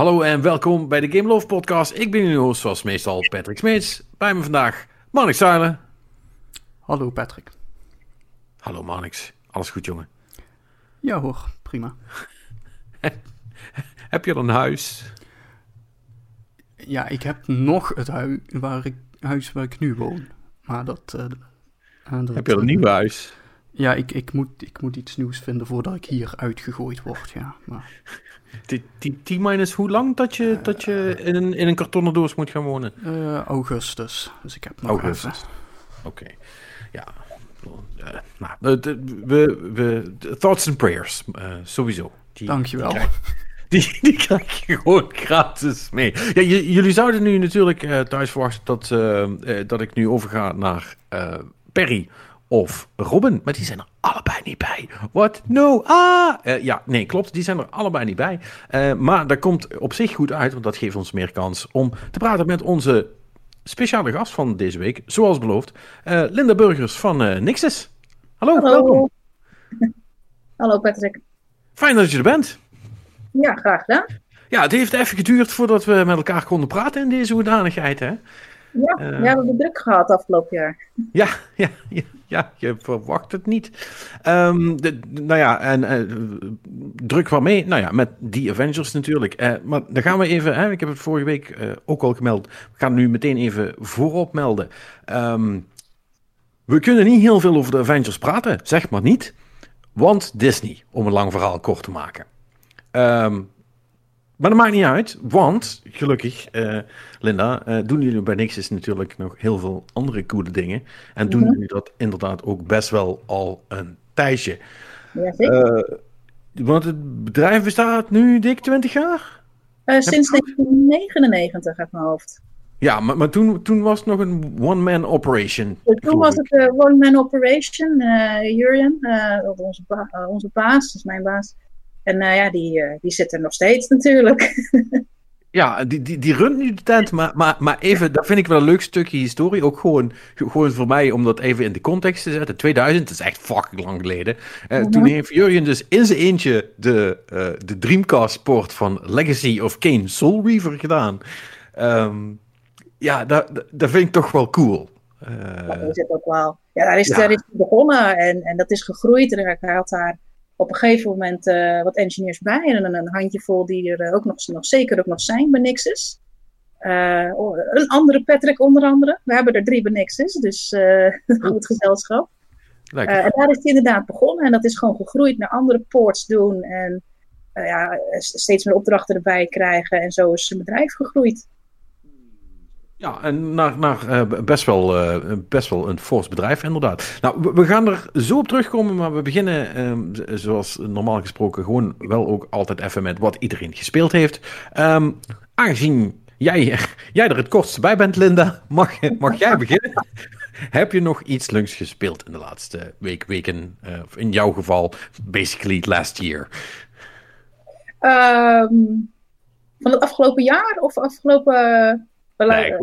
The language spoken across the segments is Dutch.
Hallo en welkom bij de Game Love Podcast. Ik ben uw host zoals meestal Patrick Smeets. Bij me vandaag Marnix Zuilen. Hallo Patrick. Hallo Marnix. Alles goed jongen? Ja hoor, prima. heb je al een huis? Ja, ik heb nog het hui waar ik, huis waar ik nu woon. Maar dat... uh, dat heb je al een nieuw huis? Ja, ik, ik, moet, ik moet iets nieuws vinden voordat ik hier uitgegooid word, ja. Maar... T-minus hoe lang dat je, dat je in, een, in een kartonnen doos moet gaan wonen? Uh, augustus. Dus ik heb nog Augustus. Oké. Ja. Uh, nou, we, we, thoughts and prayers, uh, sowieso. Die, Dankjewel. Die, die, die krijg je gewoon gratis mee. Ja, jullie zouden nu natuurlijk thuis verwachten dat, dat ik nu overga naar Perry of Robin. Maar die zijn er allebei niet bij. What? No. Ah! Uh, ja, nee, klopt. Die zijn er allebei niet bij. Uh, maar dat komt op zich goed uit, want dat geeft ons meer kans om te praten met onze speciale gast van deze week. Zoals beloofd, uh, Linda Burgers van Nixis. Hallo, Hallo, welkom. Hallo Patrick. Fijn dat je er bent. Ja, graag gedaan. Ja, het heeft even geduurd voordat we met elkaar konden praten in deze hoedanigheid, hè? Ja, uh, we hebben druk gehad afgelopen jaar. Ja, ja, ja, ja, je verwacht het niet. Um, de, nou ja, en uh, druk waarmee? Nou ja, met die Avengers natuurlijk. Uh, maar dan gaan we even, hè, ik heb het vorige week ook al gemeld. We gaan nu meteen even voorop melden. Um, we kunnen niet heel veel over de Avengers praten, zeg maar niet. Want Disney, om een lang verhaal kort te maken. Um, maar dat maakt niet uit, want gelukkig, uh, Linda, uh, doen jullie bij Nixis natuurlijk nog heel veel andere coole dingen. En doen jullie dat inderdaad ook best wel al een tijdje. Ja, zeker. Uh, want het bedrijf bestaat nu dik 20 jaar? sinds 1999 uit mijn hoofd. Ja, maar, maar toen, toen was het nog een one-man operation. toen was het een one-man operation. Jurjen, onze, ba onze baas, is mijn baas. En nou ja, die, uh, die zit er nog steeds natuurlijk. ja, die, die, die runt nu de tent, maar, maar, maar even, dat vind ik wel een leuk stukje historie. Ook gewoon, gewoon voor mij om dat even in de context te zetten. 2000, dat is echt fucking lang geleden. Uh, mm -hmm. Toen heeft Jurjen dus in zijn eentje de, uh, de Dreamcast-port van Legacy of Kane Soul Reaver gedaan. Um, ja, dat, dat vind ik toch wel cool. dat is het ook wel. Ja, daar is, ja. daar is begonnen en, en dat is gegroeid. En hij had daar op een gegeven moment uh, wat engineers bij. En een, een handjevol die er ook nog, nog zeker ook nog zijn bij Nixis. Uh, een andere Patrick onder andere. We hebben er drie bij Nixis, dus uh, goed gezelschap. en daar is het inderdaad begonnen. En dat is gewoon gegroeid naar andere ports doen. En ja, steeds meer opdrachten erbij krijgen. En zo is zijn bedrijf gegroeid. Ja, en naar, naar uh, best, wel, uh, best wel een fors bedrijf, inderdaad. Nou, we, gaan er zo op terugkomen, maar we beginnen, uh, zoals normaal gesproken, gewoon wel ook altijd even met wat iedereen gespeeld heeft. Um, aangezien jij, jij er het kortst bij bent, Linda, mag, mag jij beginnen? Heb je nog iets leuks gespeeld in de laatste week, weken? of in jouw geval, basically last year? Um, van het afgelopen jaar of afgelopen... Nee,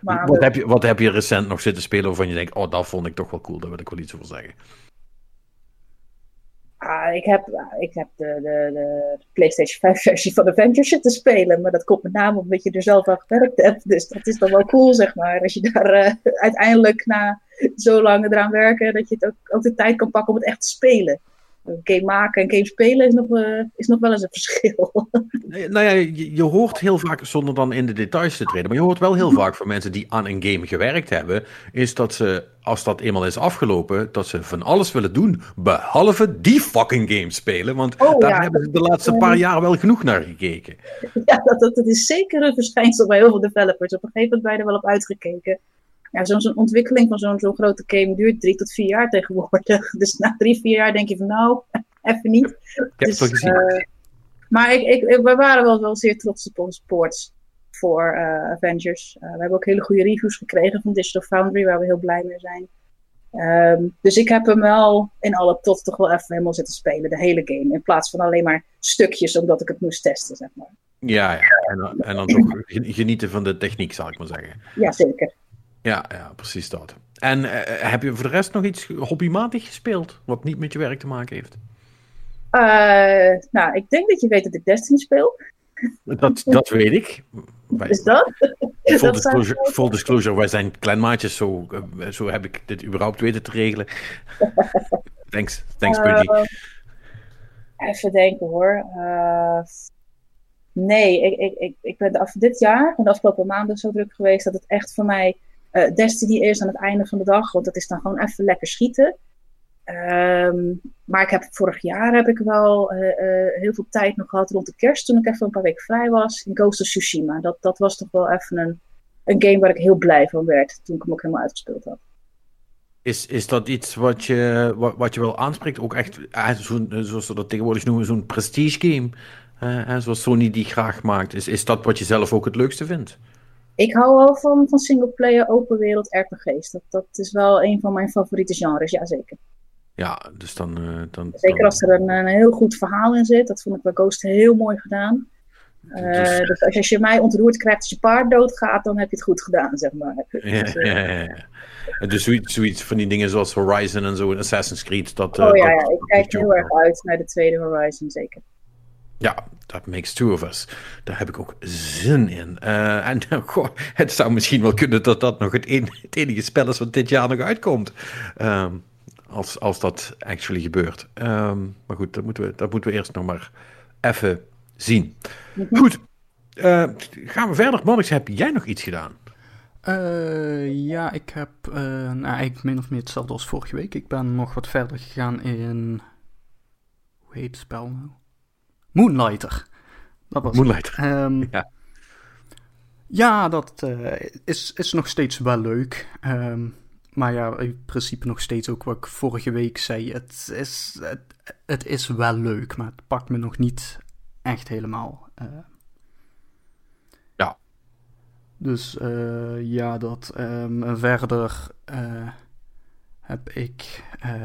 maar, wat, heb je, wat heb je recent nog zitten spelen waarvan je denkt, oh, dat vond ik toch wel cool, daar wil ik wel iets over zeggen? Ah, ik heb, ik heb de, de, de PlayStation 5 versie van Avengers zitten spelen, maar dat komt met name omdat je er zelf aan gewerkt hebt. Dus dat is dan wel cool, zeg maar. Als je daar uh, uiteindelijk na zo lang eraan werken, dat je het ook, ook de tijd kan pakken om het echt te spelen een game maken en game spelen is nog, uh, is nog wel eens een verschil. nou ja, je, je, hoort heel vaak, zonder dan in de details te treden, maar je hoort wel heel vaak van mensen die aan een game gewerkt hebben, is dat ze, als dat eenmaal is afgelopen, dat ze van alles willen doen, behalve die fucking game spelen. Want oh, daar ja. hebben ze de laatste paar jaar wel genoeg naar gekeken. Ja, dat, dat, dat is zeker een verschijnsel bij heel veel developers. Op een gegeven moment er wel op uitgekeken ja, zo'n zo ontwikkeling van zo'n zo'n grote game duurt drie tot vier jaar tegenwoordig. Dus na drie, vier jaar denk je van nou, even niet. Dus, uh, maar ik, ik, we waren wel, wel zeer trots op onze ports voor uh, Avengers. Uh, we hebben ook hele goede reviews gekregen van Digital Foundry, waar we heel blij mee zijn. Um, dus ik heb hem wel in alle tot toch wel even helemaal zitten spelen, de hele game. In plaats van alleen maar stukjes, omdat ik het moest testen, zeg maar. Ja, ja. En, dan, en dan toch genieten van de techniek, zal ik maar zeggen. Ja, zeker. Ja, ja precies dat. En uh, heb je voor de rest nog iets hobbymatig gespeeld, wat niet met je werk te maken heeft? Uh, nou, ik denk dat je weet dat ik Destiny speel. Dat, dat weet ik. Wij- Is dat? Full Dat disclosure, full disclosure, wij zijn kleinmaatjes, zo, eh, zo heb ik dit überhaupt weten te regelen. Thanks, thanks Pudgy. Eh, even denken hoor. Eh, nee, ik, ik, ik, ik ben af, dit jaar, en de afgelopen maanden zo druk geweest dat het echt voor mij eh, Destiny is aan het einde van de dag. Want dat is dan gewoon even lekker schieten. Ehm, maar ik heb vorig jaar heb ik wel eh, eh, heel veel tijd nog gehad rond de kerst. Toen ik even een paar weken vrij was in Ghost of Tsushima. Dat, dat was toch wel even een, een game waar ik heel blij van werd. Toen ik hem ook helemaal uitgespeeld had. Is, is dat iets wat je, wat, wat je wel aanspreekt? Ook echt, eh, zoals ze dat tegenwoordig noemen, zo'n prestige game. zoals Sony die graag maakt. Is, is dat wat je zelf ook het leukste vindt? Ik hou wel van, van singleplayer open wereld RPG's. Dat, dat is wel een van mijn favoriete genres, jazeker. Ja, dus dan... eh, dan Zeker als er een, een heel goed verhaal in zit. Dat vond ik bij Ghost heel mooi gedaan. Eh, dus- dus als je, als je mij ontroerd krijgt als je paard doodgaat, dan heb je het goed gedaan, zeg maar. Ja, Dus, ja, ja, ja. En Dus zoiets, zoiets van die dingen zoals Horizon en zo, en Assassin's Creed, dat... eh, oh ja, dat- ja, ik kijk heel erg uit naar de tweede Horizon, zeker. Ja, that makes two of us. Daar heb ik ook zin in. Eh, en goh, het zou misschien wel kunnen dat dat nog het, een- het enige spel is wat dit jaar nog uitkomt. Ehm, als, als dat actually gebeurt. Ehm, maar goed, dat moeten, we, dat moeten we eerst nog maar even zien. Mhm. Goed, eh, gaan we verder. Monix, heb jij nog iets gedaan? Eh, ja, ik heb eh, nou, eigenlijk min of meer hetzelfde als vorige week. Ik ben nog wat verder gegaan in. Hoe heet het spel nou? Moonlighter. Dat was. Moonlighter. Ehm, Ja. ja, dat eh, is, is nog steeds wel leuk. Ehm, maar ja, in principe nog steeds ook wat ik vorige week zei. Het is, het, het is wel leuk, maar het pakt me nog niet echt helemaal. eh. Ja. Dus eh, ja, dat. ehm, verder heb ik.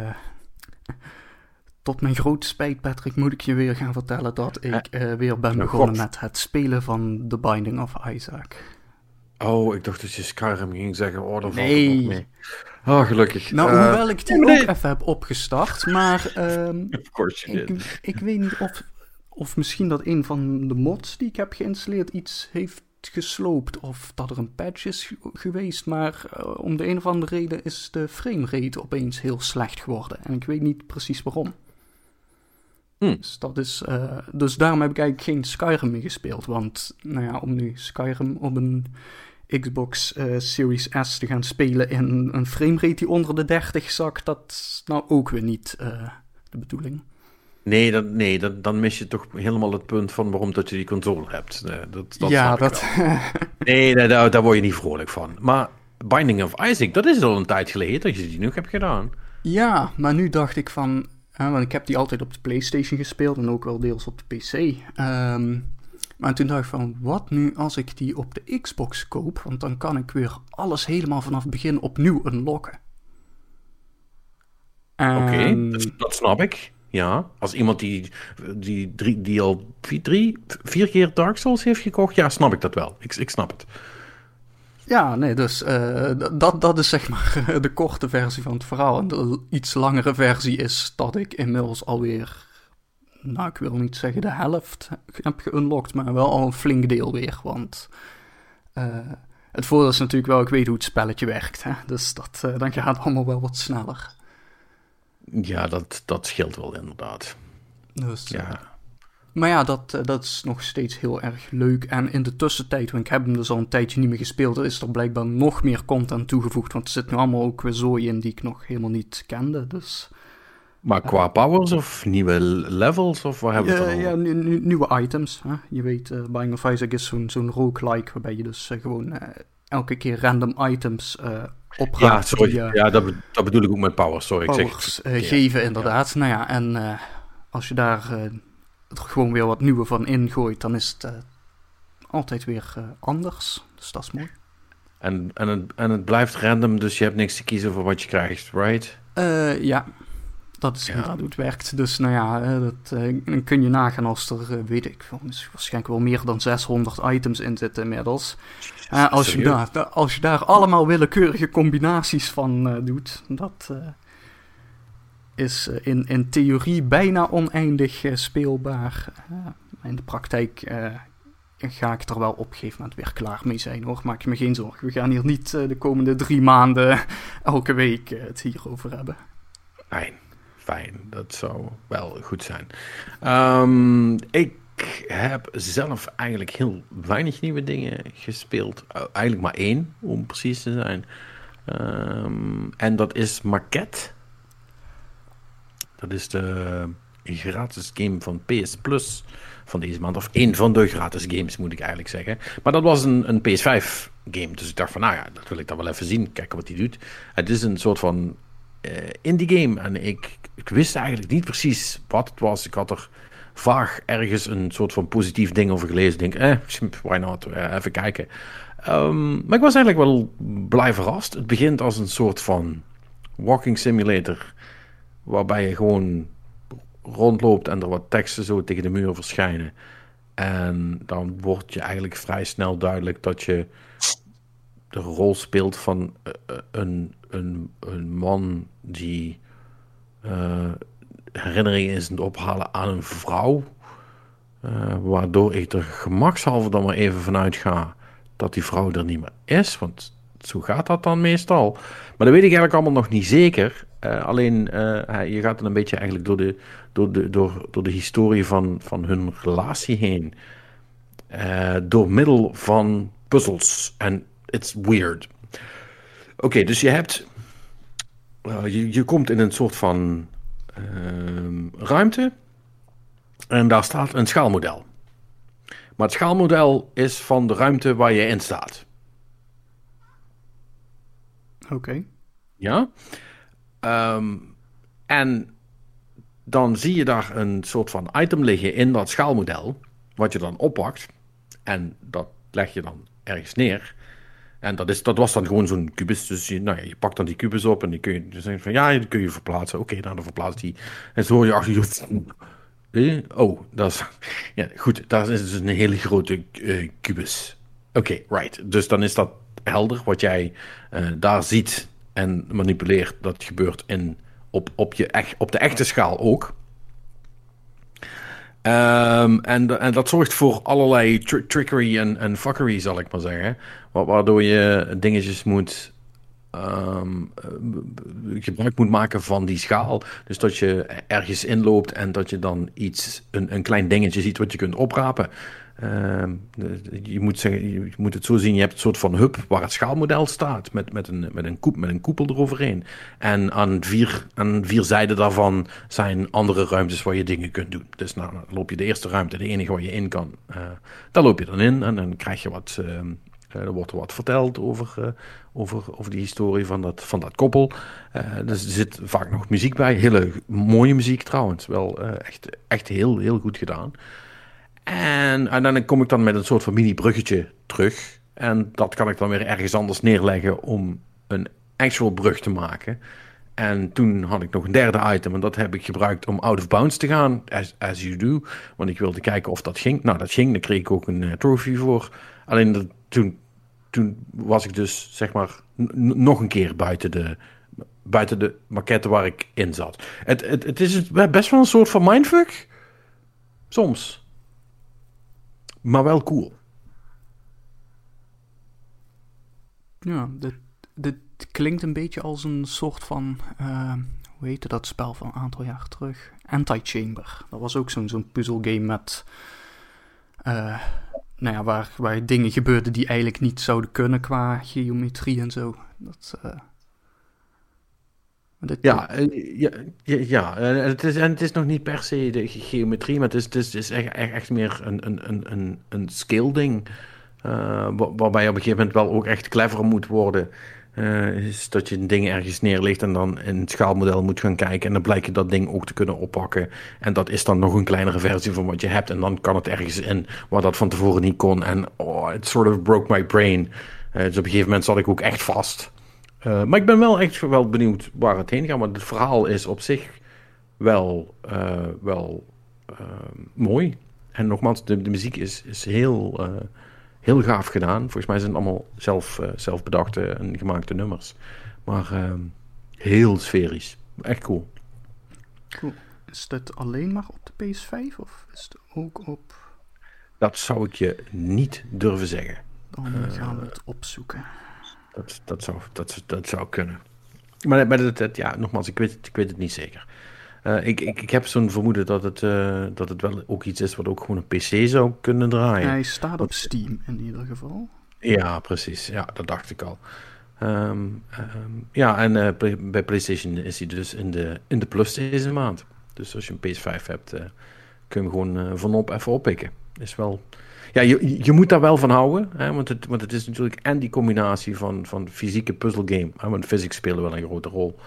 eh, tot mijn grote spijt, Patrick, moet ik je weer gaan vertellen dat ik eh, weer ben Oh, begonnen God. met het spelen van The Binding of Isaac. Oh, ik dacht dat je Skyrim ging zeggen. Oh, daar valt Nee. het nog mee. Oh, gelukkig. Nou, Eh, hoewel ik die ook even heb opgestart, maar ehm, Of course you did. ik, weet niet of, of misschien dat een van de mods die ik heb geïnstalleerd iets heeft gesloopt of dat er een patch is ge- geweest, maar eh, om de een of andere reden is de framerate opeens heel slecht geworden en ik weet niet precies waarom. Hmm. Dus, dat is, eh, dus daarom heb ik eigenlijk geen Skyrim meer gespeeld, want nou ja, om nu Skyrim op een Xbox eh, Series S te gaan spelen in een framerate die onder de 30 zakt, dat is nou ook weer niet eh, de bedoeling. Nee, dat, nee dat, dan mis je toch helemaal het punt van waarom dat je die controle hebt. Eh, dat, dat ja, dat. Nee, nee, daar, daar word je niet vrolijk van. Maar Binding of Isaac, dat is al een tijd geleden dat je die nog hebt gedaan. ja, maar nu dacht ik van. Want ik heb die altijd op de PlayStation gespeeld en ook wel deels op de PC. Ehm, maar toen dacht ik van, wat nu als ik die op de Xbox koop? Want dan kan ik weer alles helemaal vanaf het begin opnieuw unlocken. Oké, En- dat, dat snap ik. Ja, als iemand die, die, drie, die al vier, drie, vier keer Dark Souls heeft gekocht, ja, snap ik dat wel. Ik, ik snap het. Ja, nee, dus eh, dat, dat is zeg maar de korte versie van het verhaal. En de iets langere versie is dat ik inmiddels alweer, nou ik wil niet zeggen de helft heb geunlocked, maar wel al een flink deel weer. Want eh, het voordeel is natuurlijk wel, ik weet hoe het spelletje werkt. Hè? Dus dat, eh, dan gaat het allemaal wel wat sneller. Ja, dat, dat scheelt wel inderdaad. Dus, Ja. Maar ja, dat, eh, dat is nog steeds heel erg leuk. En in de tussentijd, want ik heb hem dus al een tijdje niet meer gespeeld, er is er blijkbaar nog meer content toegevoegd. Want er zit nu allemaal ook weer zooi in die ik nog helemaal niet kende. Dus Maar qua powers of nieuwe levels, of waar hebben we ja, het dan ja, nu- nieuwe items. Hè? Je weet, eh Binding of Isaac is zo'n zo'n roguelike, waarbij je dus eh, gewoon eh, elke keer random items eh opraapt. Ja, sorry. die, eh, ja, dat, be- dat bedoel ik ook met powers. Sorry, ik zeg powers het. eh, verkeerd. geven, inderdaad. Nou ja, en eh, als je daar eh, er gewoon weer wat nieuwe van ingooit, dan is het eh, altijd weer eh, anders. Dus dat is mooi. En, en, het, en het blijft random, dus je hebt niks te kiezen voor wat je krijgt, right? Eh, ja, dat is Ja. hoe het werkt. Dus nou ja, dat, dan kun je nagaan als er, weet ik veel, waarschijnlijk wel meer dan 600 items in zitten inmiddels. Als, je daar, als je daar allemaal willekeurige combinaties van doet, dat is eh, in, in theorie bijna oneindig eh, speelbaar. Eh, in de praktijk ga ik er wel op een gegeven moment weer klaar mee zijn hoor. Maak je me geen zorgen. We gaan hier niet de komende drie maanden elke week het hierover hebben. Fijn, fijn. Dat zou wel goed zijn. Um, ik heb zelf eigenlijk heel weinig nieuwe dingen gespeeld. Eigenlijk maar één, om precies te zijn. Um, en dat is Maquette. Dat is de gratis game van PS Plus van deze maand. Of één van de gratis games, moet ik eigenlijk zeggen. Maar dat was een, een PS5 game. Dus ik dacht van, nou ja, dat wil ik dan wel even zien. Kijken wat hij doet. Het is een soort van uh, indie game. En ik, wist eigenlijk niet precies wat het was. Ik had er vaag ergens een soort van positief ding over gelezen. Ik denk, eh, why not? Uh, even kijken. Um, maar ik was eigenlijk wel blij verrast. Het begint als een soort van walking simulator. Waarbij je gewoon rondloopt en er wat teksten zo tegen de muur verschijnen. En dan wordt je eigenlijk vrij snel duidelijk dat je de rol speelt van een, een, een man die uh, herinneringen is aan het ophalen aan een vrouw. Waardoor ik er gemakshalve dan maar even vanuit ga dat die vrouw er niet meer is. Want zo gaat dat dan meestal. Maar dat weet ik eigenlijk allemaal nog niet zeker. Uh, alleen uh, je gaat dan een beetje eigenlijk door de, door de, door, door de historie van, van hun relatie heen. Uh, door middel van puzzels. En it's weird. Oké, okay, dus je hebt. je, je komt in een soort van Ehm, ruimte. En daar staat een schaalmodel. Maar het schaalmodel is van de ruimte waar je in staat. Oké. Ja. Um, en dan zie je daar een soort van item liggen in dat schaalmodel. Wat je dan oppakt. En dat leg je dan ergens neer. En dat, is, dat was dan gewoon zo'n kubus. Dus je, nou ja, je pakt dan die kubus op en die kun je dus van ja, die kun je verplaatsen. Oké, nou, dan verplaatst die. En zo hoor je achter je. Oh, dat is. Ja, goed, daar is dus een hele grote uh, kubus. Oké, right. Dus dan is dat helder wat jij uh, daar ziet en manipuleert. Dat gebeurt in, op, op, je echt, op de echte schaal ook. Um, en, en dat zorgt voor allerlei tr trickery en, en fuckery, zal ik maar zeggen. Waardoor je dingetjes moet um, gebruik moet maken van die schaal. Dus dat je ergens inloopt en dat je dan iets, een, een klein dingetje ziet wat je kunt oprapen. Uh, je, moet zeggen, je moet het zo zien, je hebt een soort van hub waar het schaalmodel staat, met, met, een, met, een, met een koepel eroverheen. En aan vier, aan vier zijden daarvan zijn andere ruimtes waar je dingen kunt doen. Dus nou, dan loop je de eerste ruimte, de enige waar je in kan, uh, daar loop je dan in en dan krijg je wat... Uh, er wordt wat verteld over, uh, over, over die historie van dat, van dat koppel. Dus er zit vaak nog muziek bij. Hele mooie muziek trouwens. Wel echt, echt heel, heel goed gedaan. En, dan kom ik dan met een soort van mini-bruggetje terug. En dat kan ik dan weer ergens anders neerleggen om een actual brug te maken. En toen had ik nog een derde item en dat heb ik gebruikt om out of bounds te gaan, as, as you do. Want ik wilde kijken of dat ging. Nou, dat ging. Daar kreeg ik ook een uh, trophy voor. Alleen dat, toen, toen was ik dus, zeg maar, nog een keer buiten de, buiten de maquette waar ik in zat. Het, het, het is best wel een soort van mindfuck. Soms. Maar wel cool. Ja, dit, klinkt een beetje als een soort van. Uh, hoe heette dat spel van een aantal jaar terug? Anti-Chamber. Dat was ook zo'n zo'n puzzelgame met. Uh, nou ja, waar, waar dingen gebeurden die eigenlijk niet zouden kunnen qua geometrie en zo. Dat. Uh, ja, ja, ja, ja, het is, en het is nog niet per se de geometrie, maar het is, het is, echt, echt, meer een, een, een, een skill ding. Uh, waarbij je op een gegeven moment wel ook echt clever moet worden. Uh, is dat je dingen ergens neerlegt en dan in het schaalmodel moet gaan kijken. En dan blijkt je dat ding ook te kunnen oppakken. En dat is dan nog een kleinere versie van wat je hebt. En dan kan het ergens in waar dat van tevoren niet kon. En oh, it sort of broke my brain. Dus op een gegeven moment zat ik ook echt vast. Uh, maar ik ben wel echt wel benieuwd waar het heen gaat. Want het verhaal is op zich wel, uh, wel uh, mooi. En nogmaals, de, de muziek is, is heel, heel gaaf gedaan. Volgens mij zijn het allemaal zelf, zelf bedachte en gemaakte nummers. Maar ehm, heel sferisch. Echt cool. Cool. Is dat alleen maar op de PS5 of is het ook op Dat zou ik je niet durven zeggen. Dan gaan we het opzoeken. Dat, dat, zou, dat, dat zou kunnen. Maar, maar dat, dat, ja, nogmaals, ik weet, ik weet het niet zeker. Uh, ik, ik, ik heb zo'n vermoeden dat het, uh, dat het wel ook iets is wat ook gewoon een PC zou kunnen draaien. Hij staat op Steam in ieder geval. Ja, precies. Ja, dat dacht ik al. Um, um, ja, en uh, bij PlayStation is hij dus in de, in de plus deze maand. Dus als je een PS5 hebt, kun je hem gewoon vanop even oppikken. Is wel ja, je, je moet daar wel van houden. Hè, want, het, want het is natuurlijk en die combinatie van, van fysieke puzzelgame. Want physics spelen wel een grote rol.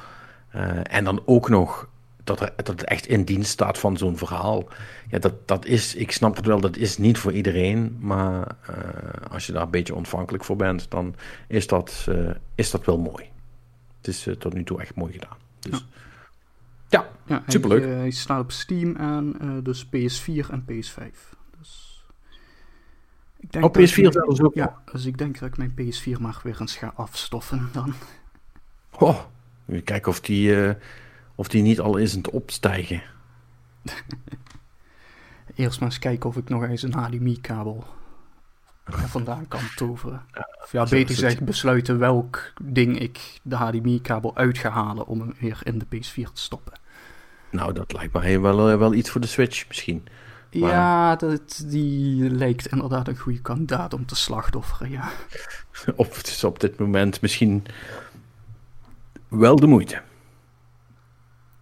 Uh, en dan ook nog dat, er, dat het echt in dienst staat van zo'n verhaal. Ja, dat, dat is, ik snap het wel, dat is niet voor iedereen. Maar uh, als je daar een beetje ontvankelijk voor bent, dan is dat, uh, is dat wel mooi. Het is tot nu toe echt mooi gedaan. Dus, ja, ja, ja superleuk. Hij, hij, staat op Steam en dus PS4 en PS5. Ik denk op PS4 zelfs ook? Ja, dus ik denk dat ik mijn PS4 maar weer eens ga afstoffen dan. Oh, even kijken of die, uh, of die niet al is aan het opstijgen. Eerst maar eens kijken of ik nog eens een HDMI-kabel vandaan kan toveren. Of ja, beter gezegd besluiten welk ding ik de HDMI-kabel uit ga halen om hem weer in de PS4 te stoppen. Nou, dat lijkt me wel, eh, wel iets voor de Switch misschien. Ja, dat, die lijkt inderdaad een goede kandidaat om te slachtofferen, ja. Of het is op dit moment misschien wel de moeite.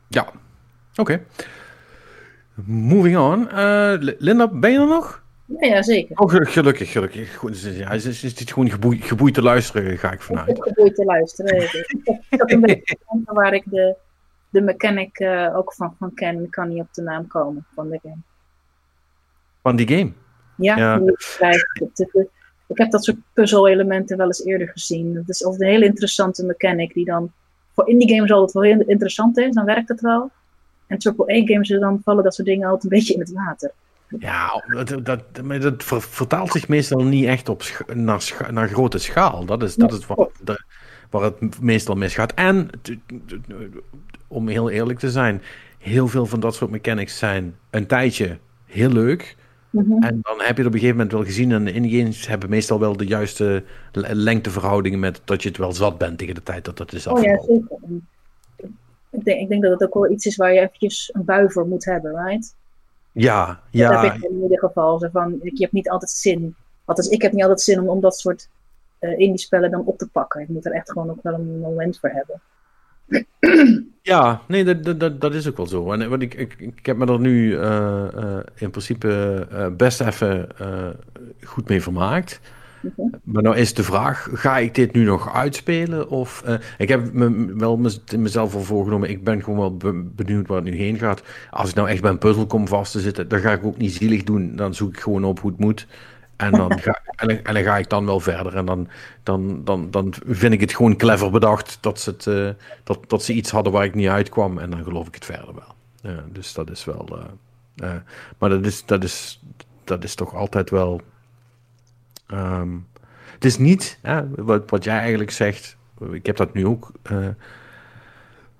Ja, oké. Moving on. Uh, Linda, ben je er nog? Ja, ja zeker. Oh, gelukkig, gelukkig. Goed, ja, is, is, is dit gewoon geboeid, geboeid te luisteren, ga ik vanuit. Ik geboeid te luisteren. ik heb een beetje waar ik de, de mechanic uh, ook van, van ken, kan niet op de naam komen van de game. Van die game? Ja, ja. ik heb dat soort puzzel-elementen wel eens eerder gezien. Het is altijd een hele interessante mechanic die dan voor indie games altijd wel heel interessant is. Dan werkt het wel. En AAA-games dan vallen dat soort dingen altijd een beetje in het water. Ja, dat, dat, dat vertaalt zich meestal niet echt op naar, naar grote schaal. Dat is, dat is waar, waar het meestal misgaat. En, om heel eerlijk te zijn, heel veel van dat soort mechanics zijn een tijdje heel leuk. Mhm. En dan heb je het op een gegeven moment wel gezien. En de hebben meestal wel de juiste lengteverhoudingen met dat je het wel zat bent tegen de tijd dat dat is afgelopen. Oh ja, zeker. Ik denk, ik denk dat het ook wel iets is waar je eventjes een bui voor moet hebben, right? Ja, ja. Dat heb ik in ieder geval. Zo van, je hebt niet altijd zin. Althans, ik heb niet altijd zin om, om dat soort uh, indie spellen dan op te pakken. Ik moet er echt gewoon ook wel een moment voor hebben. Ja, nee, dat, dat, dat is ook wel zo. En, want ik, ik, ik heb me er nu uh, uh, in principe uh, best even goed mee vermaakt. Okay. Maar nou is de vraag, ga ik dit nu nog uitspelen? Of, ik heb me wel mezelf al voorgenomen, ik ben gewoon wel benieuwd waar het nu heen gaat. Als ik nou echt bij een puzzel kom vast te zitten, dan ga ik ook niet zielig doen. Dan zoek ik gewoon op hoe het moet. En dan, ga, en, dan, en ga ik dan wel verder. En dan, dan, dan, dan vind ik het gewoon clever bedacht dat ze, het, uh, dat, dat ze iets hadden waar ik niet uitkwam. En dan geloof ik het verder wel. Dus dat is wel. Uh, uh, maar dat is, dat, is, dat is toch altijd wel. Um, het is niet wat, wat jij eigenlijk zegt. Ik heb dat nu ook.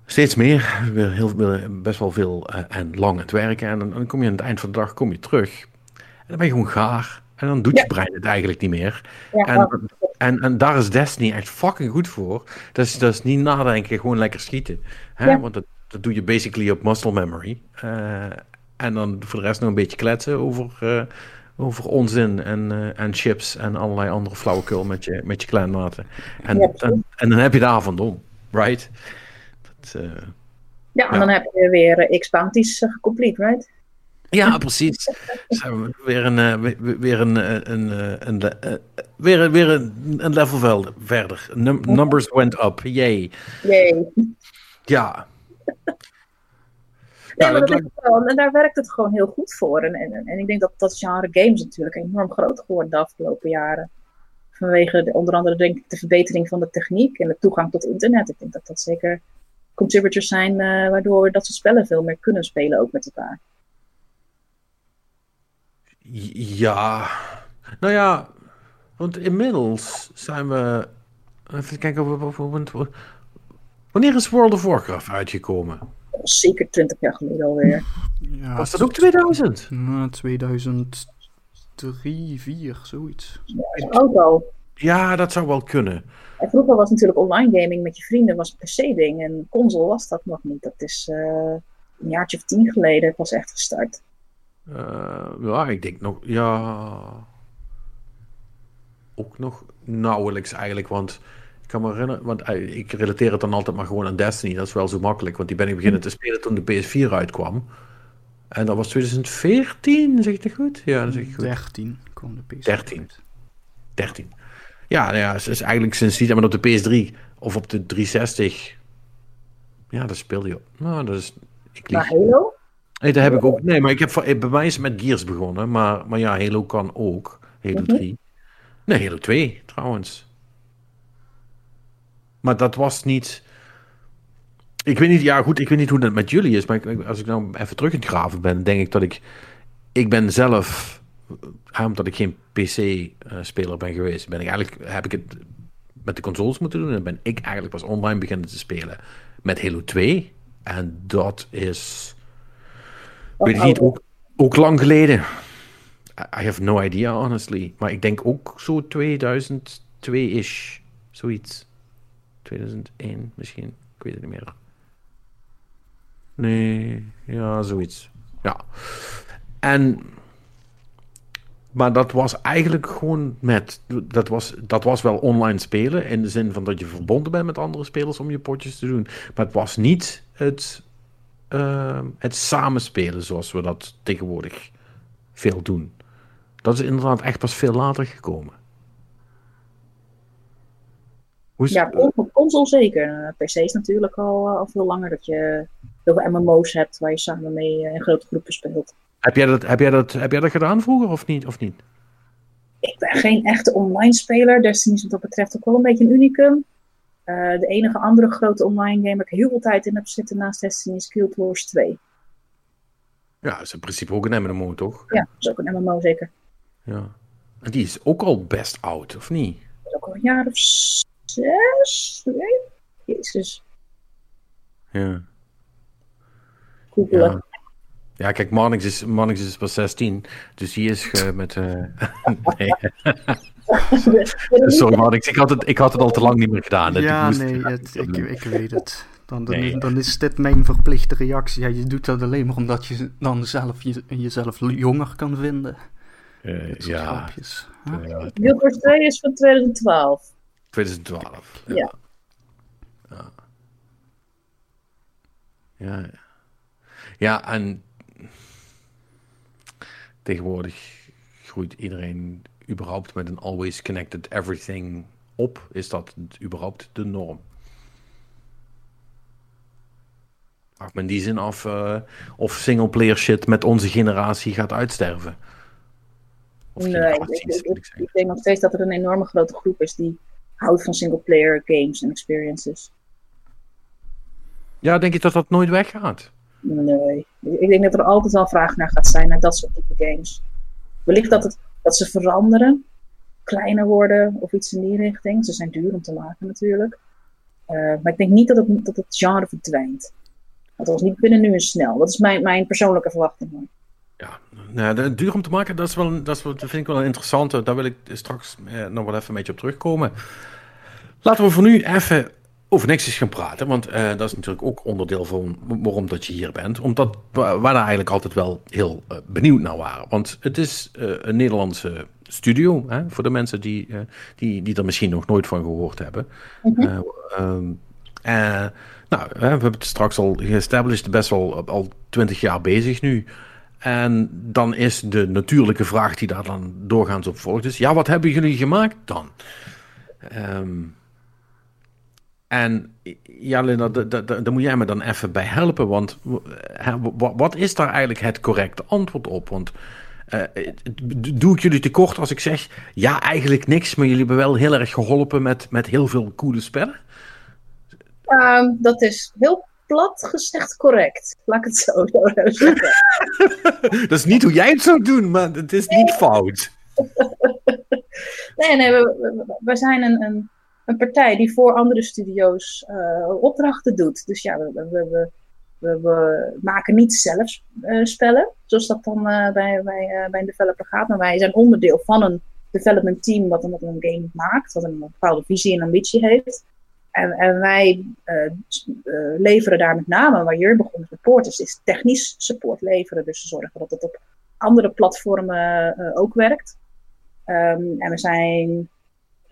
Steeds meer, weer heel, best wel veel en lang het werken. En dan, dan kom je aan het eind van de dag kom je terug. En dan ben je gewoon gaar. En dan doet je brein het eigenlijk niet meer. Ja, en, en, en daar is Destiny echt fucking goed voor. Dat is, dat is niet nadenken, gewoon lekker schieten. Hè? Ja. Want dat, dat doe je basically op muscle memory. Uh, en dan voor de rest nog een beetje kletsen over, uh, over onzin en, uh, en chips en allerlei andere flauwekul met je, met je kleinmaten. En, en, en, dan heb je de avond om, right? Dat, ja, en dan heb je weer X-Bounties gecomplete, right? Ja, precies. Zijn weer een, weer een, een, een, weer, weer een, een level verder. Num numbers went up. Yay. Yay. Ja. Ja, maar dat wel. En daar werkt het gewoon heel goed voor. En, en, en ik denk dat dat genre games natuurlijk enorm groot geworden de afgelopen jaren. Vanwege de, onder andere denk ik de verbetering van de techniek en de toegang tot internet. Ik denk dat dat zeker contributors zijn waardoor we dat soort spellen veel meer kunnen spelen ook met elkaar. Ja, nou ja, want inmiddels zijn we. Even kijken, wanneer is World of Warcraft uitgekomen? Zeker 20 jaar geleden alweer. Ja, Was dat ook 2000? Nou, 2000. 3, 4, zoiets. Ja, ook al. Ja, dat zou wel kunnen. En vroeger was natuurlijk online gaming met je vrienden was een PC-ding. En console was dat nog niet. Dat is uh, een jaartje of tien geleden pas echt gestart. Uh, ja, ik denk nog, ja. Ook nog nauwelijks eigenlijk, want ik kan me herinneren, want uh, ik relateer het dan altijd maar gewoon aan Destiny. Dat is wel zo makkelijk, want die ben ik beginnen te spelen toen de PS4 uitkwam. En dat was 2014, zeg ik het goed? Ja, dat zeg ik goed. 13 kwam de PS4 13. Uit. 13. Ja, nou ja, het is eigenlijk sinds die, maar op de PS3 of op de 360. Ja, dat speelde je op. Nou, dat is. Ik lieg. Maar Halo? Nee, dat heb ik ook. Nee, maar ik heb bij mij is het met Gears begonnen. Maar, maar ja, Halo kan ook. Halo mm -hmm. 3. Nee, Halo 2 trouwens. Maar dat was niet. Ik weet niet, ja goed, ik weet niet hoe dat met jullie is. Maar als ik nou even terug in het graven ben, denk ik dat ik. Ik ben zelf. Omdat ik geen PC-speler ben geweest, ben ik eigenlijk. Heb ik het met de consoles moeten doen. En ben ik eigenlijk pas online beginnen te spelen met Halo 2. En dat is. Weet ik niet, ook, ook lang geleden. I have no idea, honestly. Maar ik denk ook zo 2002-ish. Zoiets. 2001 misschien. Ik weet het niet meer. Nee, ja, zoiets. Ja. En. Maar dat was eigenlijk gewoon met. Dat was, dat was wel online spelen. In de zin van dat je verbonden bent met andere spelers om je potjes te doen. Maar het was niet het. Uh, het samenspelen zoals we dat tegenwoordig veel doen. Dat is inderdaad echt pas veel later gekomen. Hoe is ja, op console zeker. PC is natuurlijk al, al veel langer dat je heel veel MMO's hebt waar je samen mee in grote groepen speelt. Heb jij dat, heb jij dat, heb jij dat gedaan vroeger of niet? Of niet? Ik ben geen echte online speler. Destiny is wat dat betreft ook wel een beetje een unicum. Uh, de enige andere grote online game waar ik heel veel tijd in heb zitten naast Destiny is Guild Wars 2. Ja, dat is in principe ook een MMO, toch? Ja, dat is ook een MMO, zeker. Ja. En die is ook al best oud, of niet? Dat is ook al een jaar of zes? Nee? Jezus. Ja. Googelen. Ja. Ja, kijk, Marnix is, Marnix is pas 16, dus die is uh, met... Uh... nee. Sorry Marnix, ik had, het, ik had het al te lang niet meer gedaan. Ja, ik nee, het, ik, ik weet het. Dan, dan, nee. dan, is dit mijn verplichte reactie. Ja, je doet dat alleen maar omdat je dan zelf je, jezelf jonger kan vinden. Uh, ja. Grapjes. Huh? Guild Wars 2 is van 2012. 2012, ja. Ja. Ja, ja. ja en tegenwoordig groeit iedereen überhaupt met een always connected everything op. Is dat überhaupt de norm? Vraag me in die zin af uh, of singleplayer shit met onze generatie gaat uitsterven. Of nee, ik, ik, ik, ik, denk nog steeds dat er een enorme grote groep is die houdt van singleplayer games en experiences. Ja, denk je dat dat nooit weggaat? Nee, ik denk dat er altijd wel vraag naar gaat zijn naar dat soort type games. Wellicht dat, het, dat ze veranderen, kleiner worden of iets in die richting. Ze zijn duur om te maken natuurlijk. Uh, maar ik denk niet dat het, dat het genre verdwijnt. Althans, niet binnen nu en snel. Dat is mijn, mijn persoonlijke verwachting. Hoor. Ja, nou, duur om te maken, dat, is wel, dat, is, vind ik wel een interessante. Daar wil ik straks eh, nog wel even een beetje op terugkomen. Laten we voor nu even over Nexus gaan praten. Want uh, dat is natuurlijk ook onderdeel van waarom dat je hier bent. Omdat we, we daar eigenlijk altijd wel heel uh, benieuwd naar waren. Want het is uh, een Nederlandse studio. Hè, voor de mensen die, die, die er misschien nog nooit van gehoord hebben. Mm -hmm. nou, we hebben het straks al geestablished. Best wel al twintig jaar bezig nu. En dan is de natuurlijke vraag die daar dan doorgaans op volgt. Dus ja, wat hebben jullie gemaakt dan? Um, en ja, Linda, daar moet jij me dan even bij helpen. Want wat is daar eigenlijk het correcte antwoord op? Want uh, doe ik jullie tekort als ik zeg... ja, eigenlijk niks, maar jullie hebben wel heel erg geholpen met, met heel veel coole spellen? Um, dat is heel plat gezegd correct. Laat ik het zo, zo zeggen. dat is niet hoe jij het zou doen, maar het is niet fout. nee, nee, we, we, we zijn een... een een partij die voor andere studio's uh, opdrachten doet. Dus ja, we, we, we, maken niet zelf uh, spellen, zoals dat dan uh, bij, bij, bij een developer gaat. Maar wij zijn onderdeel van een development team wat, wat een game maakt, wat een bepaalde visie en ambitie heeft. En, en wij leveren daar met name, waar Jur begon support, is, is technisch support leveren. Dus zorgen dat het op andere platformen ook werkt. Um, en we zijn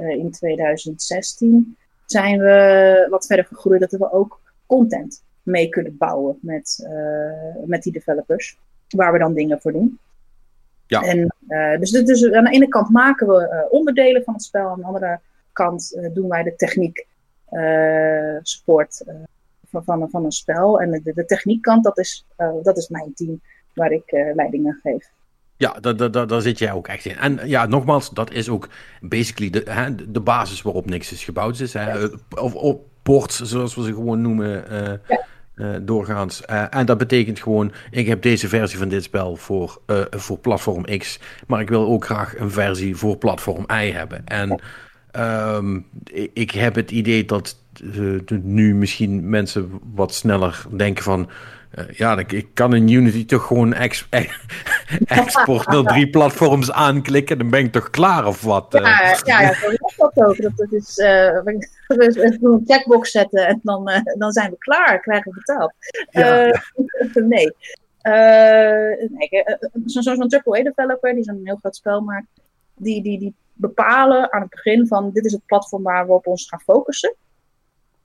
in 2016 zijn we wat verder gegroeid dat we ook content mee kunnen bouwen met, uh, met die developers. Waar we dan dingen voor doen. Ja. En, uh, dus, dus aan de ene kant maken we uh, onderdelen van het spel. Aan de andere kant doen wij de techniek support van, van, van een spel. En de, de techniekkant, dat is, dat is mijn team waar ik leiding aan geef. Ja, daar, daar, daar zit jij ook echt in. En ja, nogmaals, dat is ook basically de, hè, de basis waarop niks is gebouwd is. Hè? Of, of ports, zoals we ze gewoon noemen, uh, uh, doorgaans. Uh, en dat betekent gewoon, ik heb deze versie van dit spel voor, voor platform X, maar ik wil ook graag een versie voor platform Y hebben. En um, ik heb het idee dat nu misschien mensen wat sneller denken van uh, ja, ik, kan in Unity toch gewoon ex, export naar drie platforms aanklikken. Dan ben ik toch klaar of wat? Ja, uh. ja, ja, zo is dat ook. Dat, dat is, uh, we, een checkbox zetten en dan, uh, dan zijn we klaar, krijgen we betaald. Ja, ja. nee. nee Zo'n zo, zo AAA-developer die zo'n heel groot spel maakt, die, die, die bepalen aan het begin van dit is het platform waar we op ons gaan focussen.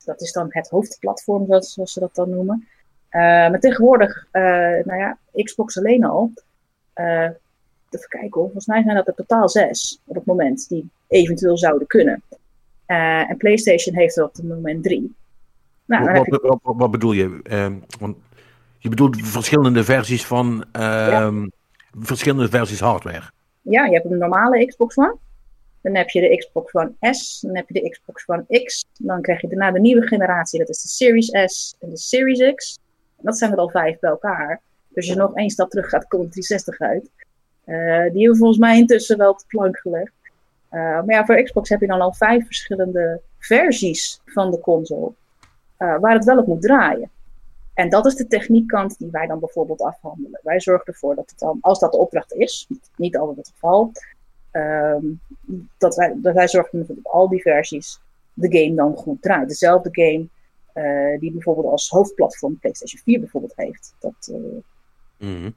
Dat is dan het hoofdplatform, zoals ze dat dan noemen. Uh, maar tegenwoordig, uh, nou ja, Xbox alleen al. Uh, even kijken hoor, volgens mij zijn dat er totaal zes op het moment die eventueel zouden kunnen. en PlayStation heeft er op het moment drie. Nou, wat, je... wat, wat, bedoel je? Ehm, want je bedoelt verschillende versies van ehm, ja. verschillende versies hardware. Ja, je hebt een normale Xbox One. Dan heb je de Xbox One S, dan heb je de Xbox One X. Dan krijg je daarna de nieuwe generatie, dat is de Series S en de Series X. Dat zijn er al vijf bij elkaar. Dus je nog één stap terug gaat, komt 360 uit. Uh, die hebben volgens mij intussen wel de plank gelegd. Uh, maar ja, voor Xbox heb je dan al vijf verschillende versies van de console. Uh, waar het wel op moet draaien. En dat is de techniekkant die wij dan bijvoorbeeld afhandelen. Wij zorgen ervoor dat het dan, als dat de opdracht is, niet altijd het geval, um, dat, wij, dat wij zorgen ervoor dat al die versies de game dan goed draait. Dezelfde game die bijvoorbeeld als hoofdplatform PlayStation 4 bijvoorbeeld heeft. Dat, mm.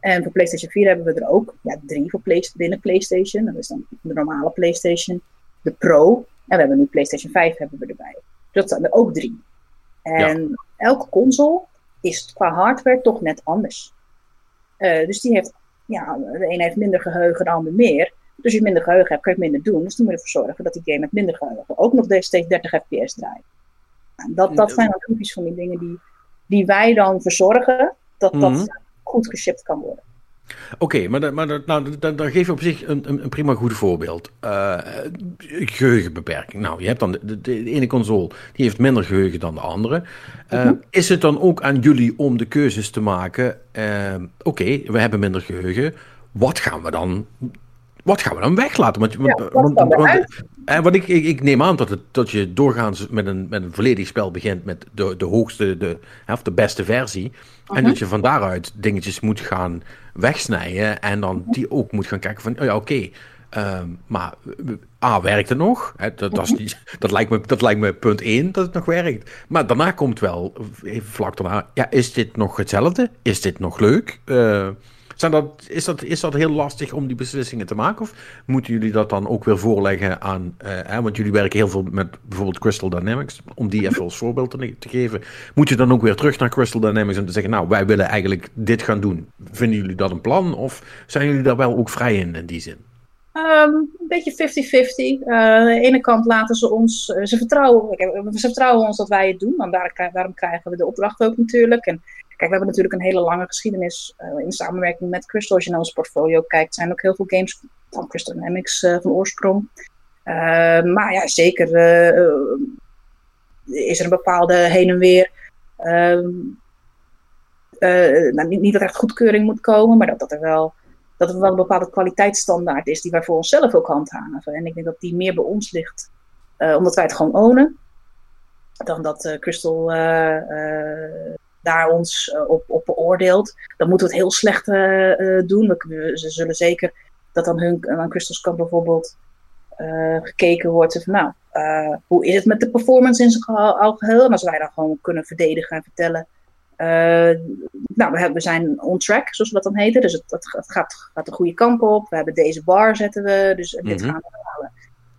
En voor PlayStation 4 hebben we er ook ja, drie voor play binnen PlayStation. Dat is dan de normale PlayStation, de Pro. En we hebben nu PlayStation 5 hebben we erbij. Dus dat zijn er ook drie. En ja. elke console is qua hardware toch net anders. Uh, dus die heeft, ja, de een heeft minder geheugen, de ander meer. Dus als je minder geheugen hebt, kan je minder doen. Dus dan moet je ervoor zorgen dat die game met minder geheugen ook nog steeds 30 fps draait. Dat, dat zijn dan typisch van die dingen die, die wij dan verzorgen, dat dat mm -hmm. Goed geshipped kan worden. Oké, okay, maar, maar nou, dan, dan geef je op zich een, een, een prima goed voorbeeld. Uh, geheugenbeperking. Nou, je hebt dan de, de, ene console, die heeft minder geheugen dan de andere. Uh, mm -hmm. Is het dan ook aan jullie om de keuzes te maken? Uh, Oké, okay, we hebben minder geheugen. Wat gaan we dan wat gaan we dan weglaten? Want, ja, want, want, en wat ik, ik, ik, neem aan dat, het, dat je doorgaans met een, met een volledig spel begint met de, de hoogste, de, of de beste versie. Uh -huh. En mhm. dat je van daaruit dingetjes moet gaan wegsnijden. En dan die ook moet gaan kijken van, oh ja, oké. Okay, um, maar A, werkt het nog? Hè, dat, dat, is Mhm. niet, dat, lijkt me, dat lijkt me punt 1 dat het nog werkt. Maar daarna komt wel, even vlak daarna, ja, is dit nog hetzelfde? Is dit nog leuk? Uh, zijn dat, is, dat, is dat heel lastig om die beslissingen te maken? Of moeten jullie dat dan ook weer voorleggen aan... Uh, hè, want jullie werken heel veel met bijvoorbeeld Crystal Dynamics. Om die even als voorbeeld te, te, geven. Moet je dan ook weer terug naar Crystal Dynamics en te zeggen... Nou, wij willen eigenlijk dit gaan doen. Vinden jullie dat een plan? Of zijn jullie daar wel ook vrij in, in die zin? Um, een beetje 50-50. Uh, aan de ene kant laten ze ons... Uh, ze, vertrouwen, ze vertrouwen ons dat wij het doen. Want daar, daarom krijgen we de opdracht ook natuurlijk. En Kijk, we hebben natuurlijk een hele lange geschiedenis uh, in samenwerking met Crystal. Als je naar ons portfolio kijkt, zijn ook heel veel games van Crystal Dynamics uh, van oorsprong. Uh, maar ja, zeker is er een bepaalde heen en weer. Ehm, nou, niet, niet, dat er echt goedkeuring moet komen, maar dat, dat er wel dat er wel een bepaalde kwaliteitsstandaard is die wij voor onszelf ook handhaven. En ik denk dat die meer bij ons ligt, omdat wij het gewoon ownen, dan dat Crystal daar ons op, op beoordeelt, dan moeten we het heel slecht doen. We, ze zullen zeker dat dan hun, aan Crystals Camp bijvoorbeeld gekeken wordt van nou, hoe is het met de performance in zijn algeheel? En als wij dan gewoon kunnen verdedigen en vertellen nou, we, hebben, we zijn on track, zoals we dat dan heten. Dus het, het, gaat, gaat de goede kant op. We hebben deze bar zetten we, dus dit mhm. gaan we halen.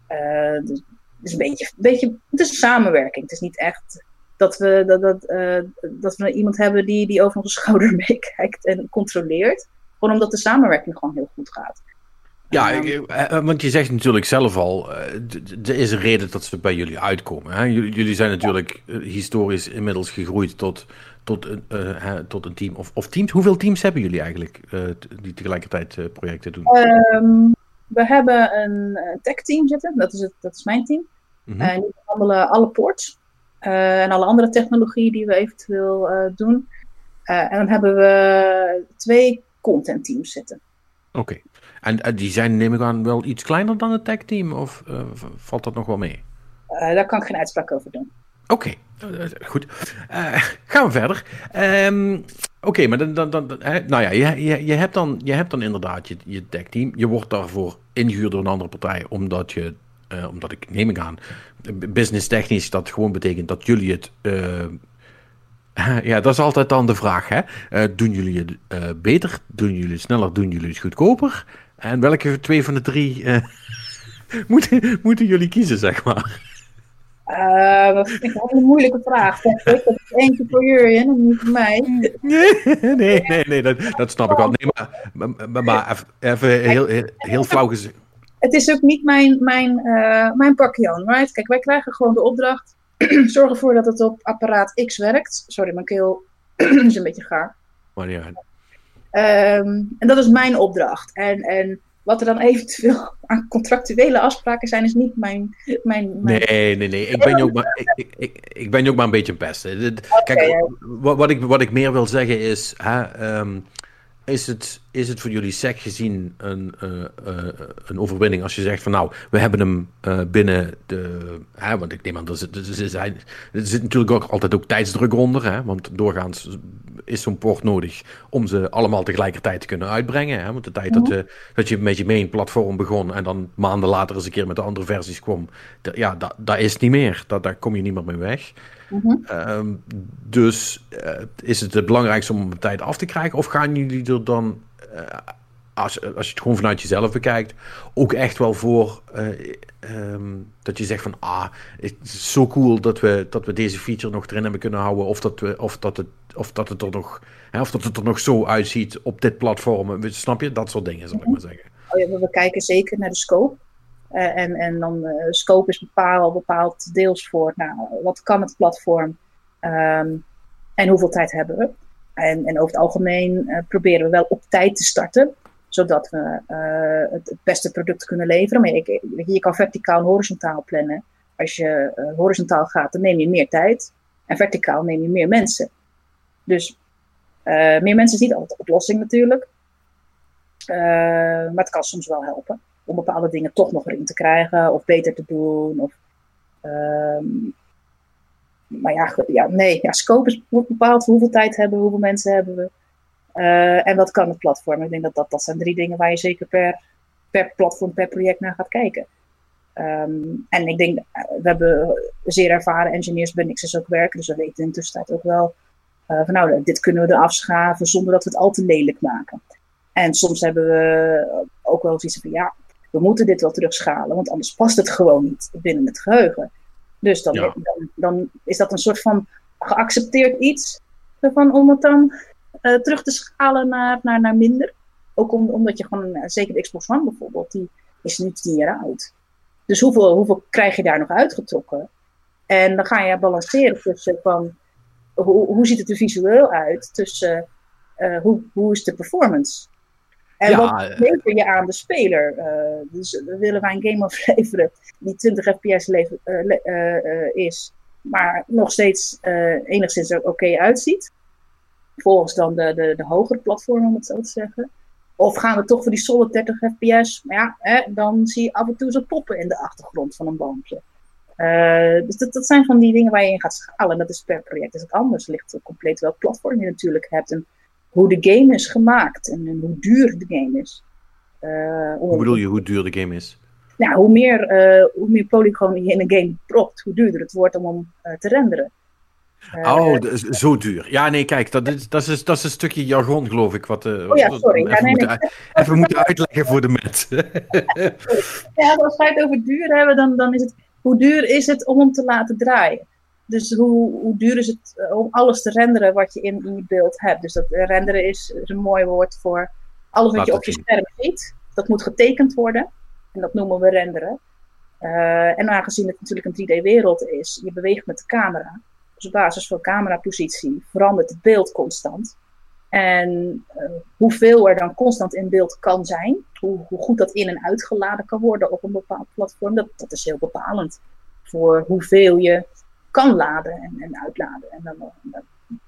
Uh, dus, dus, een beetje, beetje, het is een samenwerking. Het is niet echt dat we, dat, dat, uh, dat we iemand hebben die, die over onze schouder meekijkt en controleert. Gewoon omdat de samenwerking gewoon heel goed gaat. Ja, um, want je zegt natuurlijk zelf al, er is een reden dat ze bij jullie uitkomen. Hè? Jullie zijn natuurlijk historisch inmiddels gegroeid tot tot, uh, tot een team? Of, of teams? Hoeveel teams hebben jullie eigenlijk uh, die tegelijkertijd projecten doen? Um, we hebben een tech team zitten, dat is, het, dat is mijn team. Mm En die behandelen alle ports en alle andere technologie die we eventueel doen. en dan hebben we twee content teams zitten. Oké. Okay. En die zijn, neem ik aan, wel iets kleiner dan het tech team? Of valt dat nog wel mee? daar kan ik geen uitspraak over doen. Oké, goed. Gaan we verder. Um, Oké, maar dan, dan, dan, nou ja, je, je, je, hebt dan, je hebt dan inderdaad je, je team. Je wordt daarvoor ingehuurd door een andere partij, omdat je, uh, omdat ik neem ik aan, business technisch dat gewoon betekent dat jullie het. Uh, ja, dat is altijd dan de vraag. Hè? doen jullie het beter? Doen jullie het sneller? Doen jullie het goedkoper? En welke twee van de drie moeten, moeten jullie kiezen, zeg maar? Dat vind ik een hele moeilijke vraag. Dat is eentje voor Jurjen en niet voor mij. Nee, nee, nee, nee dat, dat snap ik wel. Nee, maar, maar, maar even heel, heel, heel flauw gezegd. Het is ook niet mijn, mijn, uh, mijn pakje right? Kijk, wij krijgen gewoon de opdracht. Zorg ervoor dat het op apparaat X werkt. Sorry, mijn keel is een beetje gaar. Maar ja. Um, en dat is mijn opdracht. En, en wat er dan eventueel aan contractuele afspraken zijn, is niet mijn. mijn, mijn... Nee, nee, nee. Ik ben je ook maar, ik, ik, ik ben ook maar een beetje een pest. Kijk, wat, wat, ik, wat ik meer wil zeggen is. Hè, um, is het, is het voor jullie SEC gezien een, uh, uh, een overwinning als je zegt van nou, we hebben hem uh, binnen de. Hè, want ik neem aan, er zit, er, zit, er zit natuurlijk ook altijd ook tijdsdruk onder. Hè, want doorgaans is zo'n port nodig om ze allemaal tegelijkertijd te kunnen uitbrengen. Hè? Want de tijd dat, je, dat je met je main platform begon en dan maanden later eens een keer met de andere versies kwam, ja, dat, dat is niet meer. Dat, daar kom je niet meer mee weg. Uh dus uh, is het het belangrijkste om op tijd af te krijgen? Of gaan jullie er dan, uh, als, als je het gewoon vanuit jezelf bekijkt, ook echt wel voor um, dat je zegt van ah, het is zo cool dat we, dat we deze feature nog erin hebben kunnen houden, of dat, we, of dat, het, of dat het er nog, hè, of dat het er nog zo uitziet op dit platform. Snap je? Dat soort dingen, zal ik maar zeggen. Oh ja, we kijken zeker naar de scope. Uh, en, en dan uh, scope is bepaald, bepaald deels voor nou, wat kan het platform um, en hoeveel tijd hebben we. En, en over het algemeen uh, proberen we wel op tijd te starten, zodat we het, het, beste product kunnen leveren. Maar je, je kan verticaal en horizontaal plannen. Als je horizontaal gaat, dan neem je meer tijd. En verticaal neem je meer mensen. Dus meer mensen is niet altijd de oplossing natuurlijk. maar het kan soms wel helpen om bepaalde dingen toch nog erin te krijgen of beter te doen. Of, um, maar ja, ja, nee, ja, scope is, bepaald hoeveel tijd hebben we, hoeveel mensen hebben we. Uh, en wat kan het platform? Ik denk dat, dat dat zijn drie dingen waar je zeker per, per platform, per project naar gaat kijken. Um, en ik denk, eh, we hebben zeer ervaren engineers bij Nixus ook werken, dus we weten in tussentijd ook wel uh, van nou, dit kunnen we eraf schaven zonder dat we het al te lelijk maken. En soms hebben we ook wel zoiets van ja, we moeten dit wel terugschalen, want anders past het gewoon niet binnen het geheugen. Dus dan, dan, dan, is dat een soort van geaccepteerd iets ervan om het dan uh, terug te schalen naar, naar, naar minder. Ook om, omdat je gewoon, uh, zeker de Xbox One bijvoorbeeld, die is nu tien jaar oud. Dus hoeveel, hoeveel krijg je daar nog uitgetrokken? En dan ga je balanceren tussen van hoe, hoe ziet het er visueel uit, tussen uh, hoe, hoe is de performance. En ja, wat eh, lever je aan de speler? Uh, dus willen wij een game afleveren die 20 fps lever, uh, is, maar nog steeds enigszins er oké uitziet. Volgens dan de, de, de hogere platform, om het zo te zeggen. Of gaan we toch voor die solid 30 fps? Maar ja, hè, dan zie je af en toe zo poppen in de achtergrond van een boompje. Uh, dus dat, dat zijn van die dingen waar je in gaat schalen. En dat is per project is het anders. Het ligt compleet welk platform je natuurlijk hebt. En hoe de game is gemaakt. En, en hoe duur de game is. Uh, hoe bedoel je hoe duur de game is? Nou, hoe meer, uh, hoe meer polygonen je in een game propt, hoe duurder het wordt om hem te renderen. oh, zo duur. Ja, nee, kijk, dat is, dat is, dat is een stukje jargon, geloof ik. Wat, oh ja, sorry. Even, ja, nee, moeten, even moeten uitleggen voor de met. ja, als we het over duur hebben, dan, dan is het hoe duur is het om hem te laten draaien? Dus hoe, hoe duur is het eh, om alles te renderen wat je in, in je beeld hebt? Dus dat renderen is, is een mooi woord voor alles wat je op je scherm ziet. Dat moet getekend worden. En dat noemen we renderen. Uh, en aangezien het natuurlijk een 3D-wereld is, je beweegt met de camera. Dus op basis van camerapositie verandert het beeld constant. En uh, hoeveel er dan constant in beeld kan zijn, hoe, hoe, goed dat in- en uitgeladen kan worden op een bepaald platform, dat, dat is heel bepalend voor hoeveel je kan laden en, en uitladen. En dan,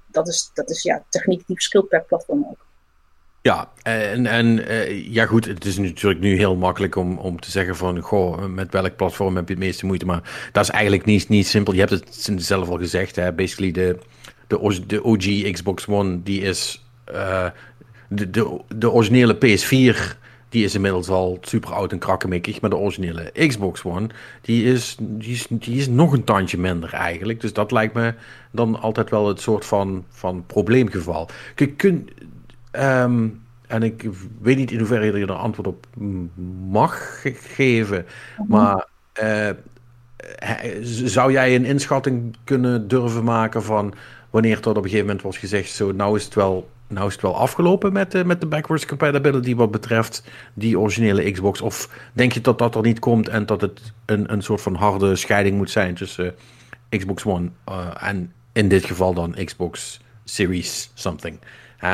dat, is, dat is ja, techniek die verschilt per platform ook. Ja, en, en uh, ja goed, het is natuurlijk nu heel makkelijk om, om te zeggen van, goh, met welk platform heb je het meeste moeite, maar dat is eigenlijk niet, niet simpel. Je hebt het zelf al gezegd, hè, basically de, de, de OG Xbox One, die is uh, de, de, de originele PS4 die is inmiddels al super oud en krakkemikkig. Maar de originele Xbox One, die is, die, is, die is nog een tandje minder eigenlijk. Dus dat lijkt me dan altijd wel het soort van, van probleemgeval. Kun, kun, um, en ik weet niet in hoeverre je er antwoord op mag geven. Mhm. Maar uh, zou jij een inschatting kunnen durven maken van wanneer tot op een gegeven moment was gezegd: zo, nou is het wel nou is het wel afgelopen met, de, met de backwards compatibility wat betreft die originele Xbox? Of denk je dat dat er niet komt en dat het een, een soort van harde scheiding moet zijn tussen Xbox One uh, en in dit geval dan Xbox Series something?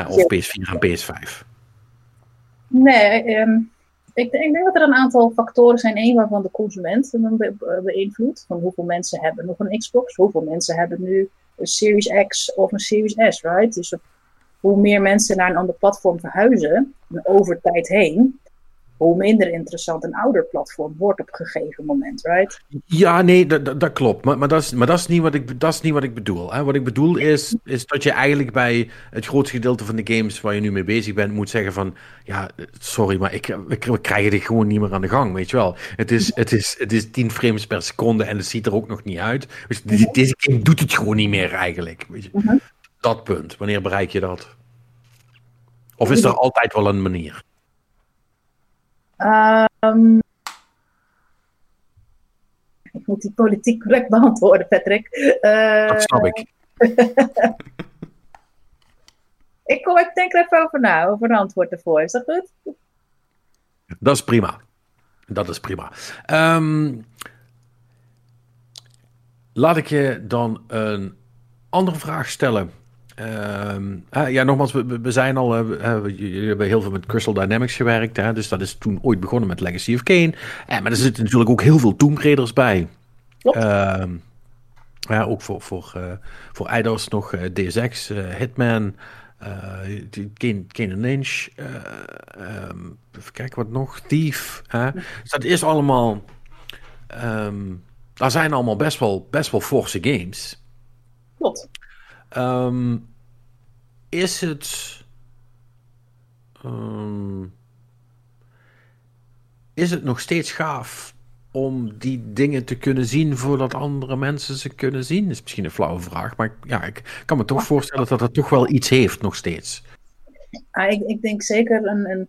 of PS4 en PS5? Nee, um, ik, denk, ik, denk dat er een aantal factoren zijn. Eén waarvan de consument be beïnvloedt. Van hoeveel mensen hebben nog een Xbox? Hoeveel mensen hebben nu een Series X of een Series S, right? Dus op hoe meer mensen naar een ander platform verhuizen, over tijd heen, hoe minder interessant een ouder platform wordt op een gegeven moment, right? Ja, nee, dat, dat klopt. Maar, maar, dat is, maar dat, is niet wat ik, dat is niet wat ik bedoel. Hè. Wat ik bedoel is, is dat je eigenlijk bij het grootste gedeelte van de games waar je nu mee bezig bent, moet zeggen van, ja, sorry, maar ik, we, krijgen dit gewoon niet meer aan de gang, weet je wel. Het is, het is, het is 10 frames per seconde en het ziet er ook nog niet uit. Dus deze game doet het gewoon niet meer eigenlijk, weet je. Mhm dat punt? Wanneer bereik je dat? Of is er altijd wel een manier? Um, ik moet die politiek correct beantwoorden, Patrick. Uh, dat snap ik. ik, kom, ik denk er even over na, over een antwoord ervoor. Is dat goed? Dat is prima. Dat is prima. Um, laat ik je dan een andere vraag stellen. Uh, ja, nogmaals, we, we zijn al. Uh, jullie hebben heel veel met Crystal Dynamics gewerkt. Hè, dus dat is toen ooit begonnen met Legacy of Kane. Eh, maar er zitten natuurlijk ook heel veel Tomb Raiders bij. Ehm, ja, ook voor, voor, uh, voor Eidos nog DSX, Hitman, Kane, Kane Lynch. Um, even kijken wat nog. Thief. Dus dat is allemaal. Um, daar zijn allemaal best wel, best wel forse games. Klopt. Um, is het. Um, is het nog steeds gaaf om die dingen te kunnen zien voordat andere mensen ze kunnen zien? Dat is misschien een flauwe vraag, maar ja, ik kan me toch voorstellen dat het toch wel iets heeft nog steeds. Ik, ik, denk zeker een, een,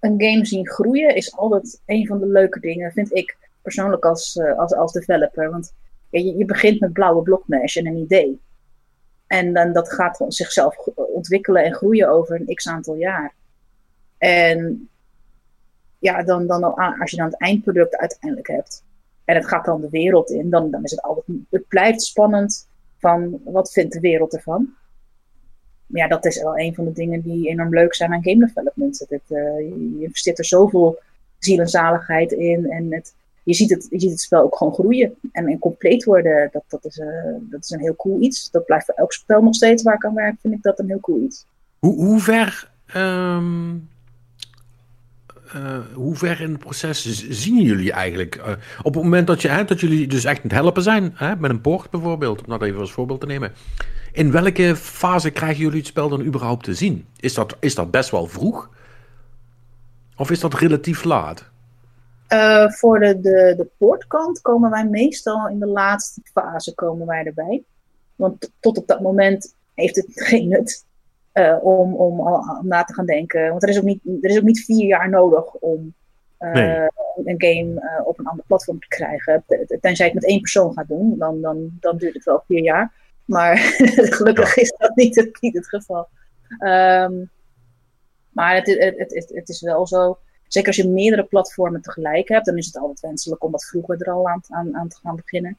een, game zien groeien is altijd een van de leuke dingen, vind ik persoonlijk als, uh, als, als developer. Want je, je begint met blauwe blokmesh en een idee. En dan, dat gaat zichzelf ontwikkelen en groeien over een x aantal jaar. En ja, dan, dan, als je dan het eindproduct uiteindelijk hebt. En het gaat dan de wereld in. Dan, dan is het altijd. Het blijft spannend van wat vindt de wereld ervan. Maar ja, dat is wel een van de dingen die enorm leuk zijn aan game development. Het, uh, je investeert er zoveel ziel en zaligheid in. En het, je, ziet het, je ziet het spel ook gewoon groeien en, en compleet worden. Dat, dat, is, uh, dat is een heel cool iets. Dat blijft voor elk spel nog steeds waar ik aan werk, vind ik dat een heel cool iets. Hoe, hoe ver um, hoe ver in het proces zien jullie eigenlijk? op het moment dat, je, dat jullie dus echt aan het helpen zijn, hè, met een poort bijvoorbeeld, om dat even als voorbeeld te nemen. In welke fase krijgen jullie het spel dan überhaupt te zien? Is dat, is dat best wel vroeg? Of is dat relatief laat? Uh, voor de, de, de poortkant komen wij meestal in de laatste fase komen wij erbij. Want tot op dat moment heeft het geen nut uh, om, om, om, na te gaan denken. Want er is ook niet, er is ook niet vier jaar nodig om uh, nee. een game op een ander platform te krijgen. Tenzij het met één persoon gaat doen, dan, dan, dan duurt het wel vier jaar. Maar gelukkig is dat niet het, niet het geval. Um, maar het, het, het, het, is wel zo. Zeker als je meerdere platformen tegelijk hebt, dan is het altijd wenselijk om wat vroeger er al aan, aan, aan te gaan beginnen.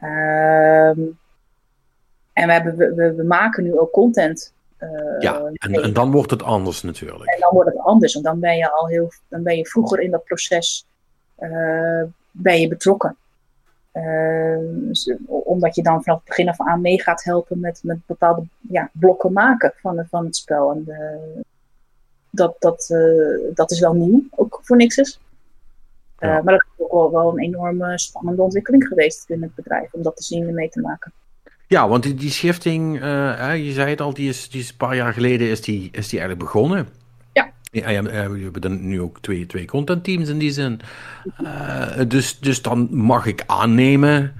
Um, en we, hebben, we, we, maken nu ook content. Uh, ja, en, en, dan wordt het anders natuurlijk. En dan wordt het anders. En dan ben je al heel, dan ben je vroeger in dat proces uh, ben je betrokken. Uh, omdat je dan vanaf het begin af aan mee gaat helpen met, met bepaalde ja, blokken maken van, van het spel. En de, dat, dat, uh, dat is wel nieuw, ook voor Nixus. Uh, ja. Maar dat is ook wel, wel, een enorme spannende ontwikkeling geweest in het bedrijf, om dat te zien en mee te maken. Ja, want die, die schifting, uh, je zei het al, die is, die is een paar jaar geleden is die, is die eigenlijk begonnen. Ja. ja, ja we hebben dan nu ook twee, twee contentteams in die zin. dus, dus dan mag ik aannemen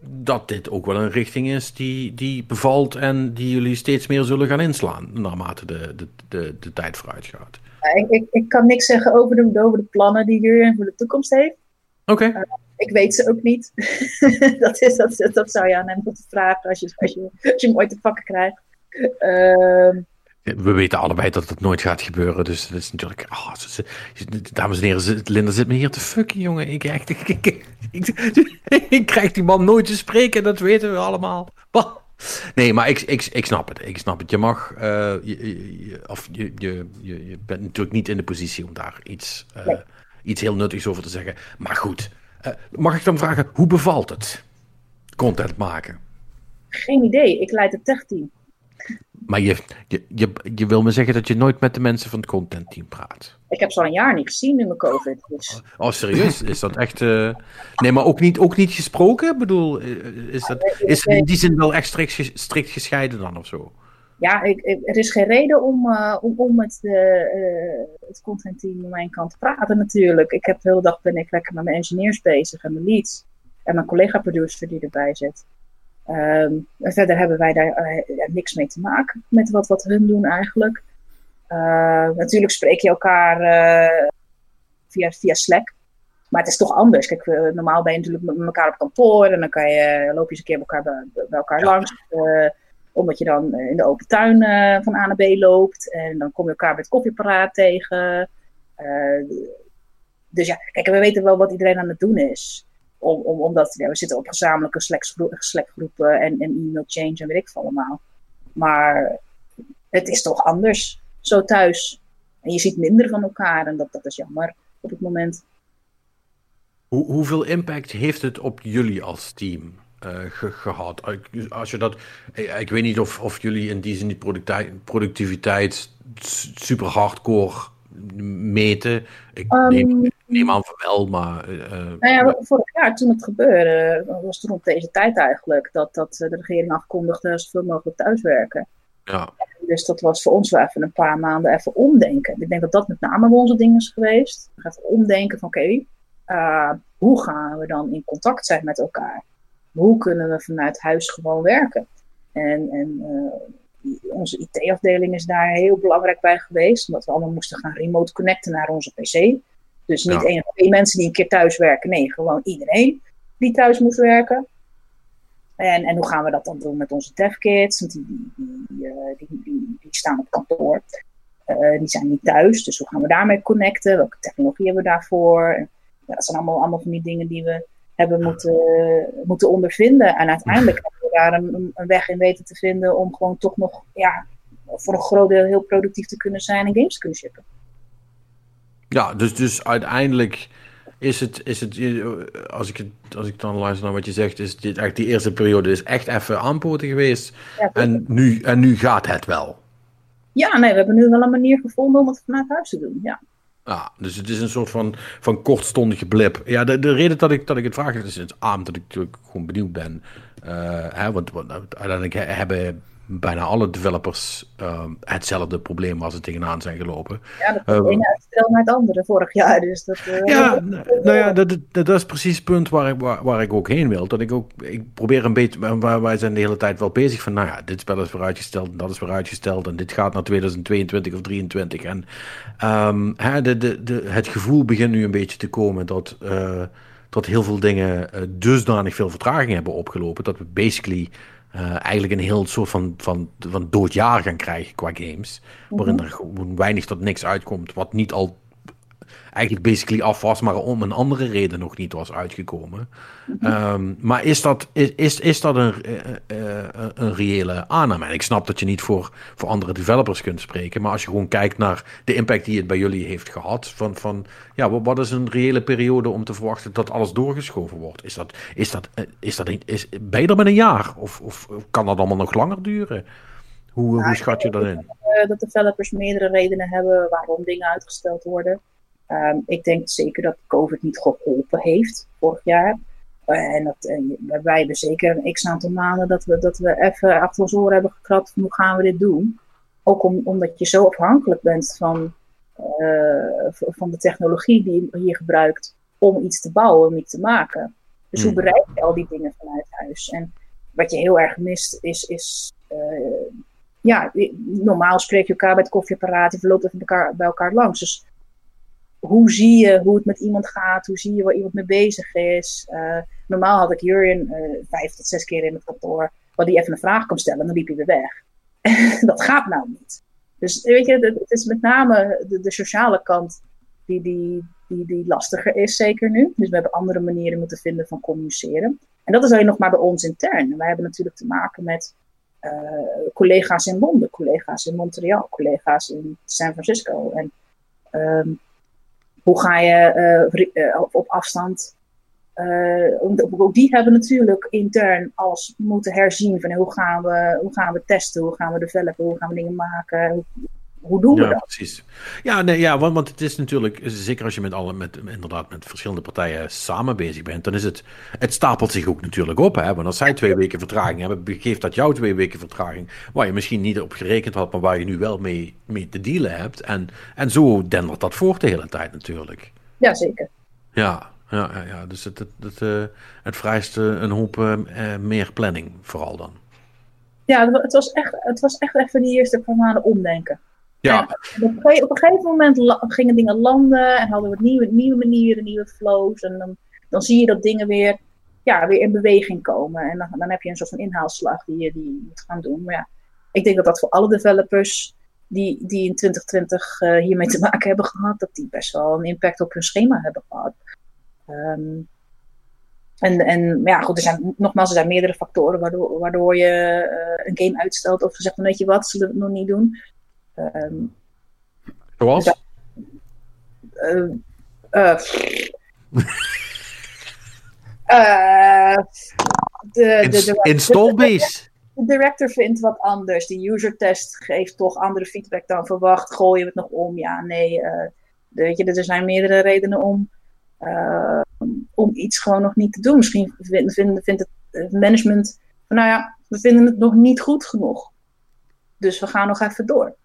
dat dit ook wel een richting is die, die bevalt en die jullie steeds meer zullen gaan inslaan naarmate de, de, de, de tijd vooruit gaat. Ik, ik, ik, kan niks zeggen over de, over de plannen die Jurjen voor de toekomst heeft. Oké. Okay. Uh, ik weet ze ook niet. dat, is, dat, dat zou je aan hem moeten vragen als je, als je, als je hem ooit te pakken krijgt. Uh, we weten allebei dat het nooit gaat gebeuren. Dus dat is natuurlijk. Oh, ze, dames en heren, Linda zit me hier te fucken, jongen. Ik, ik, ik, ik, krijg die man nooit te spreken, dat weten we allemaal. Nee, maar ik, ik, ik snap het. Ik snap het. Je mag. Uh, je, je, of je, je, je bent natuurlijk niet in de positie om daar iets, uh, nee. iets heel nuttigs over te zeggen. Maar goed, uh, mag ik dan vragen, hoe bevalt het? Content maken? Geen idee. Ik leid het techteam. Maar je, je, je, je wil me zeggen dat je nooit met de mensen van het contentteam praat. Ik heb ze al een jaar niet gezien in mijn COVID. Dus. Oh, serieus? Is dat echt. Uh... Nee, maar ook niet, ook niet gesproken? Ik bedoel, is, dat, is in die zin wel echt strikt, strikt gescheiden dan of zo? Ja, ik, ik, er is geen reden om, uh, om, om met de, uh, het contentteam aan mijn kant te praten natuurlijk. Ik heb de hele dag ben ik lekker met mijn engineers bezig en mijn leads. En mijn collega-producer die erbij zit. Um, en verder hebben wij daar uh, niks mee te maken met wat, wat hun doen eigenlijk. Uh, natuurlijk spreek je elkaar uh, via, via Slack. Maar het is toch anders. Kijk, normaal ben je natuurlijk met elkaar op kantoor en dan kan je, loop je eens een keer bij elkaar, bij, elkaar langs. omdat je dan in de open tuin van A naar B loopt. En dan kom je elkaar bij het koffieparaat tegen. dus ja, kijk, we weten wel wat iedereen aan het doen is. Om, om, omdat ja, we zitten op gezamenlijke Slack-groepen en, en e-mail change en weet ik veel allemaal. Maar het is toch anders zo thuis. En je ziet minder van elkaar en dat, dat is jammer op het moment. Hoe, hoeveel impact heeft het op jullie als team uh, ge, gehad? Als je dat, ik, ik, weet niet of, of jullie in die zin die productiviteit, productiviteit super hardcore meten. Ik um, neem, neem, aan van wel, maar... Uh, nou ja, vorig jaar toen het gebeurde, was het rond deze tijd eigenlijk, dat, dat de regering afkondigde zoveel mogelijk thuiswerken. Ja. Dus dat was voor ons wel even een paar maanden even omdenken. Ik denk dat dat met name bij onze ding is geweest. Even omdenken van oké, okay, uh, hoe gaan we dan in contact zijn met elkaar? Hoe kunnen we vanuit huis gewoon werken? En, en uh, onze IT-afdeling is daar heel belangrijk bij geweest. Omdat we allemaal moesten gaan remote connecten naar onze PC. Dus niet één of twee mensen die een keer thuis werken. Nee, gewoon iedereen die thuis moest werken. En, en hoe gaan we dat dan doen met onze devkits? Die, die, die, die, die, die staan op kantoor. Uh, die zijn niet thuis, dus hoe gaan we daarmee connecten? Welke technologie hebben we daarvoor? Ja, dat zijn allemaal, allemaal van die dingen die we hebben moeten, moeten ondervinden. En uiteindelijk hebben we daar een, een, weg in weten te vinden om gewoon toch nog ja, voor een groot deel heel productief te kunnen zijn en games te kunnen shippen. Ja, dus, dus uiteindelijk is het, is het als, ik het, als ik dan luister naar wat je zegt, is dit eigenlijk die eerste periode is echt even aanpoten geweest. Ja, en, nu, en nu gaat het wel. Ja, nee, we hebben nu wel een manier gevonden om het vanuit huis te doen, ja. Ah, dus het is een soort van, van kortstondige blip. Ja, de, de reden dat ik, dat ik het vraag is het aan dat ik natuurlijk gewoon benieuwd ben. Uh, hè, want, want uiteindelijk hebben bijna alle developers uh, hetzelfde probleem waar ze tegenaan zijn gelopen. Ja, dat uh, ene uitstel naar het andere vorig jaar. Dus dat, uh, ja, nou ja, dat, dat, is precies het punt waar ik, waar, waar, ik ook heen wil. Dat ik ook, ik probeer een beetje, waar, wij zijn de hele tijd wel bezig van, nou ja, dit spel is weer uitgesteld en dat is weer uitgesteld en dit gaat naar 2022 of 2023. En um, hè, de, de, de, het gevoel begint nu een beetje te komen dat, dat heel veel dingen dusdanig veel vertraging hebben opgelopen, dat we basically uh, eigenlijk een heel soort van, van, van dood jaar gaan krijgen qua games. Waarin mhm. er gewoon weinig tot niks uitkomt. Wat niet al eigenlijk basically af was, maar om een andere reden nog niet was uitgekomen. Um, maar is dat, is, is, is dat een, uh, een reële aanname? En ik snap dat je niet voor, voor andere developers kunt spreken, maar als je gewoon kijkt naar de impact die het bij jullie heeft gehad, van, van ja, wat, wat is een reële periode om te verwachten dat alles doorgeschoven wordt? Is dat, is dat, is dat is, ben je er met een jaar? Of, of kan dat allemaal nog langer duren? Hoe, hoe schat je dat in? Dat developers meerdere redenen hebben waarom dingen uitgesteld worden. Um, ik denk zeker dat COVID niet geholpen heeft vorig jaar. Uh, en dat, uh, wij hebben zeker een x aantal maanden dat we, dat we even achter ons oren hebben gekrapt hoe gaan we dit doen. Ook om, omdat je zo afhankelijk bent van, uh, van de technologie die je hier gebruikt om iets te bouwen, om iets te maken. Dus hoe hmm. bereik je al die dingen vanuit huis? En wat je heel erg mist is, is ja, normaal spreek je elkaar bij het koffieapparaat, je verloopt even bij elkaar, bij elkaar langs. Dus hoe zie je hoe het met iemand gaat? Hoe zie je waar iemand mee bezig is? Uh, normaal had ik Jurjen uh, vijf tot zes keer in het kantoor, waar die even een vraag kon stellen en dan liep hij weer weg. dat gaat nou niet. Dus weet je, het is met name de, sociale kant die, die, die, die lastiger is, zeker nu. Dus we hebben andere manieren moeten vinden van communiceren. En dat is alleen nog maar bij ons intern. Wij hebben natuurlijk te maken met uh, collega's in Londen, collega's in Montreal, collega's in San Francisco. En um, hoe ga je uh, op afstand? Uh, ook die hebben natuurlijk intern alles moeten herzien van hoe gaan we, hoe gaan we testen, hoe gaan we developen, hoe gaan we dingen maken, hoe doen we ja, dat? Precies. Ja, nee, ja want, want het is natuurlijk, zeker als je met alle, met, inderdaad met verschillende partijen samen bezig bent, dan is het, het stapelt zich ook natuurlijk op. Hè? Want als zij twee weken vertraging hebben, geeft dat jou twee weken vertraging, waar je misschien niet op gerekend had, maar waar je nu wel mee, mee te dealen hebt. En, en zo dendert dat voort de hele tijd natuurlijk. Ja, zeker. Ja, ja, ja, ja. dus het, het, het, uh, het vereist een hoop uh, meer planning, vooral dan. Ja, het was echt, het was echt even die eerste paar maanden omdenken. Ja. op, een gegeven moment gingen dingen landen en hadden we nieuwe, nieuwe manieren, nieuwe flows. En dan, dan zie je dat dingen weer, ja, weer in beweging komen. En dan, dan heb je een soort van inhaalslag die je die moet gaan doen. Maar ja, ik denk dat dat voor alle developers die, die in 2020 uh, eh, hiermee te maken hebben gehad, dat die best wel een impact op hun schema hebben gehad. Um, en, en ja, goed, er zijn nogmaals, er zijn meerdere factoren waardoor, waardoor je uh, een game uitstelt of zegt, weet je wat, zullen we het nog niet doen. Um, Zoals? Dus, uh, uh, de, de, de, Installbase. De, director vindt wat anders. De user test geeft toch andere feedback dan verwacht. Gooien we het nog om? Ja, nee. weet je, er zijn meerdere redenen om, om iets gewoon nog niet te doen. Misschien vindt, het management nou ja, we vinden het nog niet goed genoeg. Dus we gaan nog even door.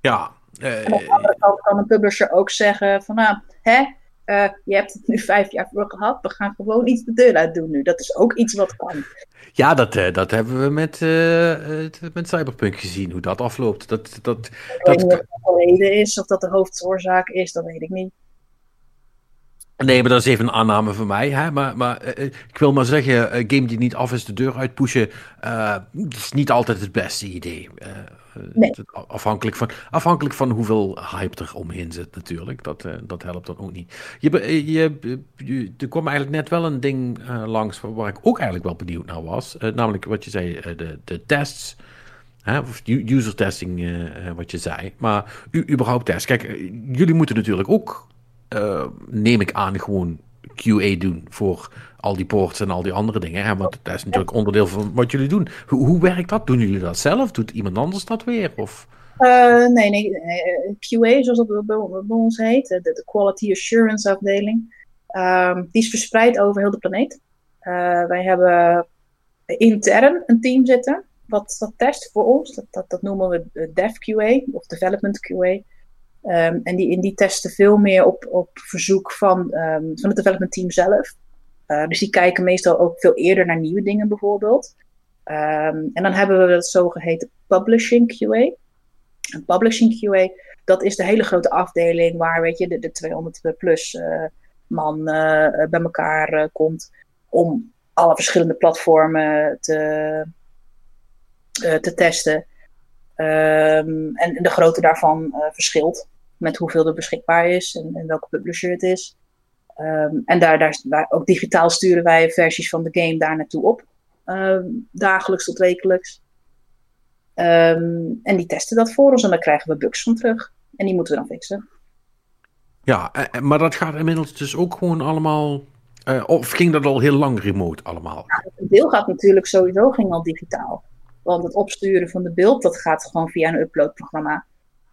Ja. Uh, aan de andere kant kan een publisher ook zeggen van nou, hè, uh, je hebt het nu vijf jaar voor gehad, we gaan gewoon iets de deur uit doen nu. Dat is ook iets wat kan. Ja, dat, uh, dat hebben we met, uh, met Cyberpunk gezien, hoe dat afloopt. Dat, dat, dat, dat de reden is of dat de hoofdoorzaak is, dat weet ik niet. Nee, maar dat is even een aanname van mij. Hè? Maar, maar ik wil maar zeggen, een game die niet af is de deur uitpushen, uh, is niet altijd het beste idee. Afhankelijk, van, afhankelijk van hoeveel hype er omheen zit natuurlijk. Dat, uh, dat helpt dan ook niet. Je, je, je, er kwam eigenlijk net wel een ding langs waar ik ook eigenlijk wel benieuwd naar was. Namelijk wat je zei, de, de tests. Hè, of user testing, wat je zei. Maar überhaupt tests. Kijk, jullie moeten natuurlijk ook, neem ik aan, gewoon QA doen voor al die ports en al die andere dingen. Hè? Want dat is natuurlijk onderdeel van wat jullie doen. Hoe, hoe werkt dat? Doen jullie dat zelf? Doet iemand anders dat weer? Of? Uh, nee, nee, QA, zoals dat bij, ons heet, de, Quality Assurance afdeling, um, die is verspreid over heel de planeet. Uh, wij hebben intern een team zitten, wat dat test voor ons. Dat, dat, dat noemen we Dev QA of Development QA. Um, en die, in die testen veel meer op, op verzoek van, um, van het development team zelf. Uh, dus die kijken meestal ook veel eerder naar nieuwe dingen bijvoorbeeld. En dan hebben we het zogeheten Publishing QA. En Publishing QA, dat is de hele grote afdeling waar weet je, de, de 200 plus uh, man uh, bij elkaar komt om alle verschillende platformen te, te testen. En de grootte daarvan verschilt met hoeveel er beschikbaar is en, en welke publisher het is. Um, en daar, daar, daar, ook digitaal sturen wij versies van de game daar naartoe op. Um, dagelijks tot wekelijks. Um, en die testen dat voor ons en dan krijgen we bugs van terug. En die moeten we dan fixen. Ja, maar dat gaat inmiddels dus ook gewoon allemaal. Uh, of ging dat al heel lang remote allemaal? Ja, een deel gaat natuurlijk sowieso ging al digitaal. Want het opsturen van de beeld, dat gaat gewoon via een uploadprogramma.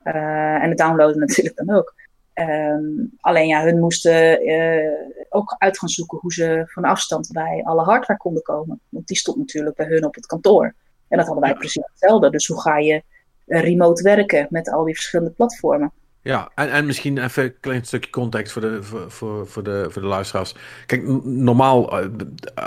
Uh, en het downloaden natuurlijk dan ook. Um, alleen ja, hun moesten uh, ook uit gaan zoeken hoe ze van afstand bij alle hardware konden komen. Want die stond natuurlijk bij hun op het kantoor. En dat hadden wij precies hetzelfde. Dus hoe ga je uh, remote werken met al die verschillende platformen? Ja, en, en misschien even een klein stukje context voor de, voor, voor, voor de, voor de luisteraars. Kijk, normaal, eh,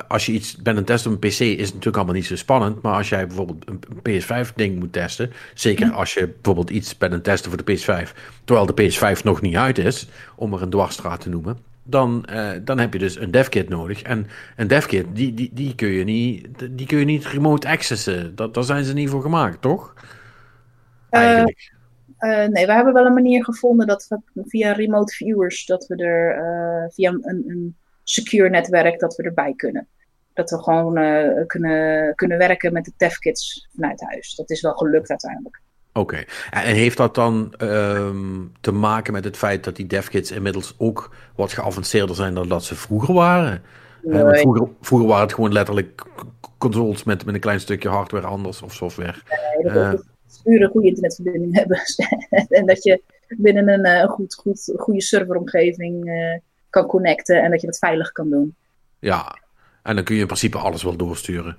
als je iets bent een testen op een PC, is het natuurlijk allemaal niet zo spannend. Maar als jij bijvoorbeeld een PS5-ding moet testen, zeker als je bijvoorbeeld iets bent een testen voor de PS5, terwijl de PS5 nog niet uit is, om er een dwarsstraat te noemen, dan, uh, dan heb je dus een devkit nodig. En een devkit, die, die, die, kun, je niet, die kun je niet remote accessen. Dat, daar zijn ze niet voor gemaakt, toch? Eigenlijk. Uh, nee, we hebben wel een manier gevonden dat we via remote viewers, dat we er uh, via een, een, secure netwerk, dat we erbij kunnen. Dat we gewoon uh, kunnen, kunnen werken met de TEF-kits vanuit huis. Dat is wel gelukt uiteindelijk. Oké, okay. en heeft dat dan um, te maken met het feit dat die devkits inmiddels ook wat geavanceerder zijn dan dat ze vroeger waren? Nee. Vroeger, vroeger, waren het gewoon letterlijk consoles met, met een klein stukje hardware anders of software. Nee, dat, een goede internetverbinding hebben. en dat je binnen een uh, goed, goed, goede serveromgeving uh, kan connecten en dat je dat veilig kan doen. Ja, en dan kun je in principe alles wel doorsturen.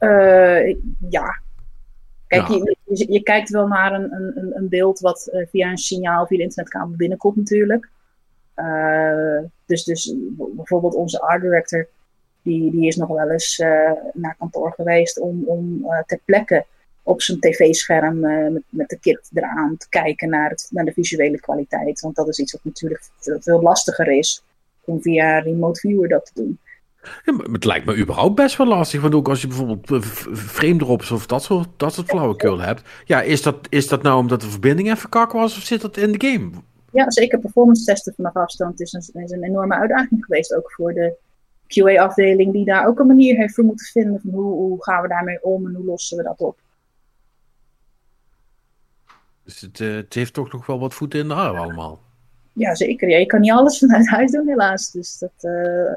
Uh, ja. Kijk, ja. Je, je, je, kijkt wel naar een, een, een beeld wat via een signaal via de internetkabel binnenkomt natuurlijk. dus, dus bijvoorbeeld onze art director, die, die is nog wel eens naar kantoor geweest om, om ter plekke op zijn tv-scherm uh, met, met, de kit eraan te kijken naar, het, naar de visuele kwaliteit. Want dat is iets wat natuurlijk veel lastiger is om via remote viewer dat te doen. Ja, maar het lijkt me überhaupt best wel lastig. Want ook als je bijvoorbeeld eh, frame drops of dat soort, dat soort flauwekul hebt. Ja, is dat, is dat nou omdat de verbinding even kak was of zit dat in de game? Ja, zeker performance testen vanaf afstand is een, is een enorme uitdaging geweest. Ook voor de QA-afdeling die daar ook een manier heeft voor moeten vinden. Van hoe, hoe gaan we daarmee om en hoe lossen we dat op? Dus het, uh, het, heeft toch nog wel wat voeten in de aarde allemaal. Ja, zeker. Ja, je kan niet alles vanuit huis doen, helaas. Dus dat, uh...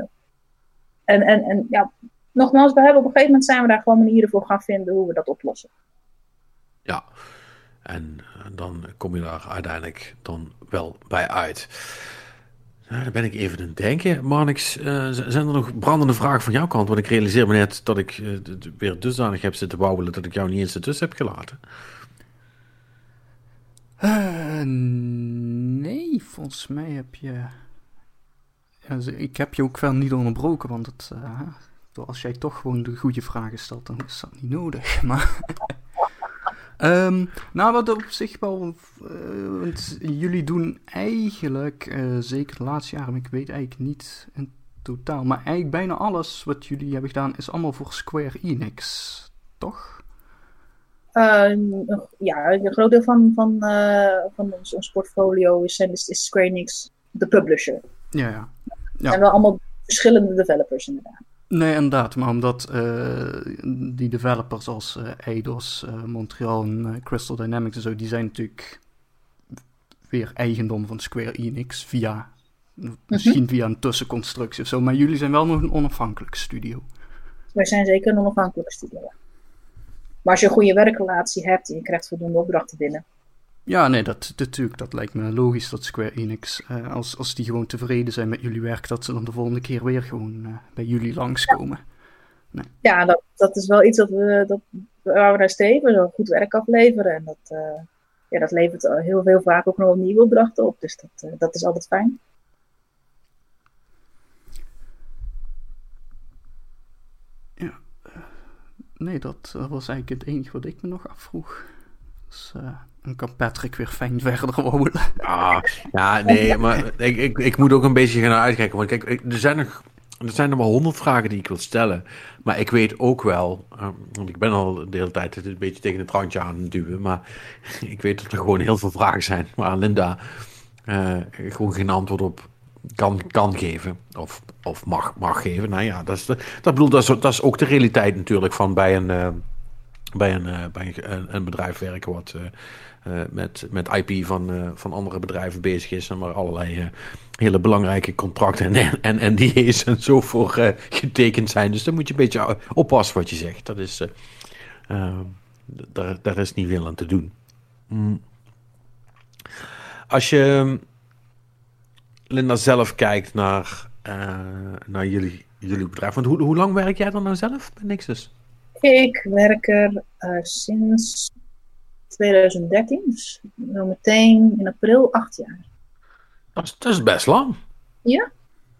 en, en, en ja, nogmaals, we hebben op een gegeven moment zijn we daar gewoon manieren voor gaan vinden hoe we dat oplossen. Ja, en eh, dan kom je daar uiteindelijk dan wel bij uit. Nou, dan ben ik even aan het denken. Marnix, uh, zijn er nog brandende vragen van jouw kant? Want ik realiseer me net dat ik uh, weer dusdanig heb zitten wauwelen dat ik jou niet eens ertussen heb gelaten. Uh, nee, volgens mij heb je. Ik heb je ook wel niet onderbroken, want uh, als jij toch gewoon de goede vragen stelt, dan is dat niet nodig. Maar. um, nou, wat op zich wel. Uh, want jullie doen eigenlijk, zeker de laatste jaren, ik weet eigenlijk niet in totaal, maar eigenlijk bijna alles wat jullie hebben gedaan is allemaal voor Square Enix, toch? Uh, ja, een groot deel van, van, uh, van ons, ons, portfolio is, is Square Enix de publisher. Ja, ja. ja. En wel allemaal verschillende developers inderdaad. Nee, inderdaad. Maar omdat uh, die developers als Eidos, Montreal en Crystal Dynamics en zo, die zijn natuurlijk weer eigendom van Square Enix via, misschien via een tussenconstructie of zo. Maar jullie zijn wel nog een onafhankelijke studio. Wij zijn zeker een onafhankelijke studio, Maar als je een goede werkrelatie hebt en je krijgt voldoende opdrachten binnen. Ja, nee, dat, natuurlijk, dat lijkt me logisch dat Square Enix, uh, als, als die gewoon tevreden zijn met jullie werk, dat ze dan de volgende keer weer gewoon uh, bij jullie langskomen. Nee. Ja, dat, dat is wel iets dat we, dat, waar we naar streven, zo goed werk afleveren. En dat, uh, ja, dat levert heel veel vaak ook nog nieuwe opdrachten op. Dus dat, dat is altijd fijn. Ja, nee, dat was eigenlijk het enige wat ik me nog afvroeg. Dus, uh, dan kan Patrick weer fijn verder wonen. Ah, ja, nee, maar ik, ik, ik moet ook een beetje gaan uitkijken. Want kijk, er zijn nog, er zijn nog wel honderd vragen die ik wil stellen. Maar ik weet ook wel, uh, want ik ben al de hele tijd een beetje tegen het randje aan het duwen. Maar ik weet dat er gewoon heel veel vragen zijn waar Linda uh, gewoon geen antwoord op kan, kan geven. Of, of mag, mag geven. Nou ja, dat is, de, dat, bedoel, dat, is, dat is ook de realiteit natuurlijk van bij een, uh, bij een, uh, bij een, een, bedrijf werken wat uh, met, met IP van, van andere bedrijven bezig is. En maar allerlei hele belangrijke contracten en, en, en NDA's en zo voor getekend zijn. Dus dan moet je een beetje oppassen wat je zegt. Dat is, daar, daar is niet veel aan te doen. Mm. Als je Linda zelf kijkt naar, uh, naar jullie, jullie bedrijf. Want hoe, hoe lang werk jij dan nou zelf bij Nixus? Ik werk er uh, sinds 2013, dus nou meteen in april acht jaar. Dat is, dat is best lang. Ja.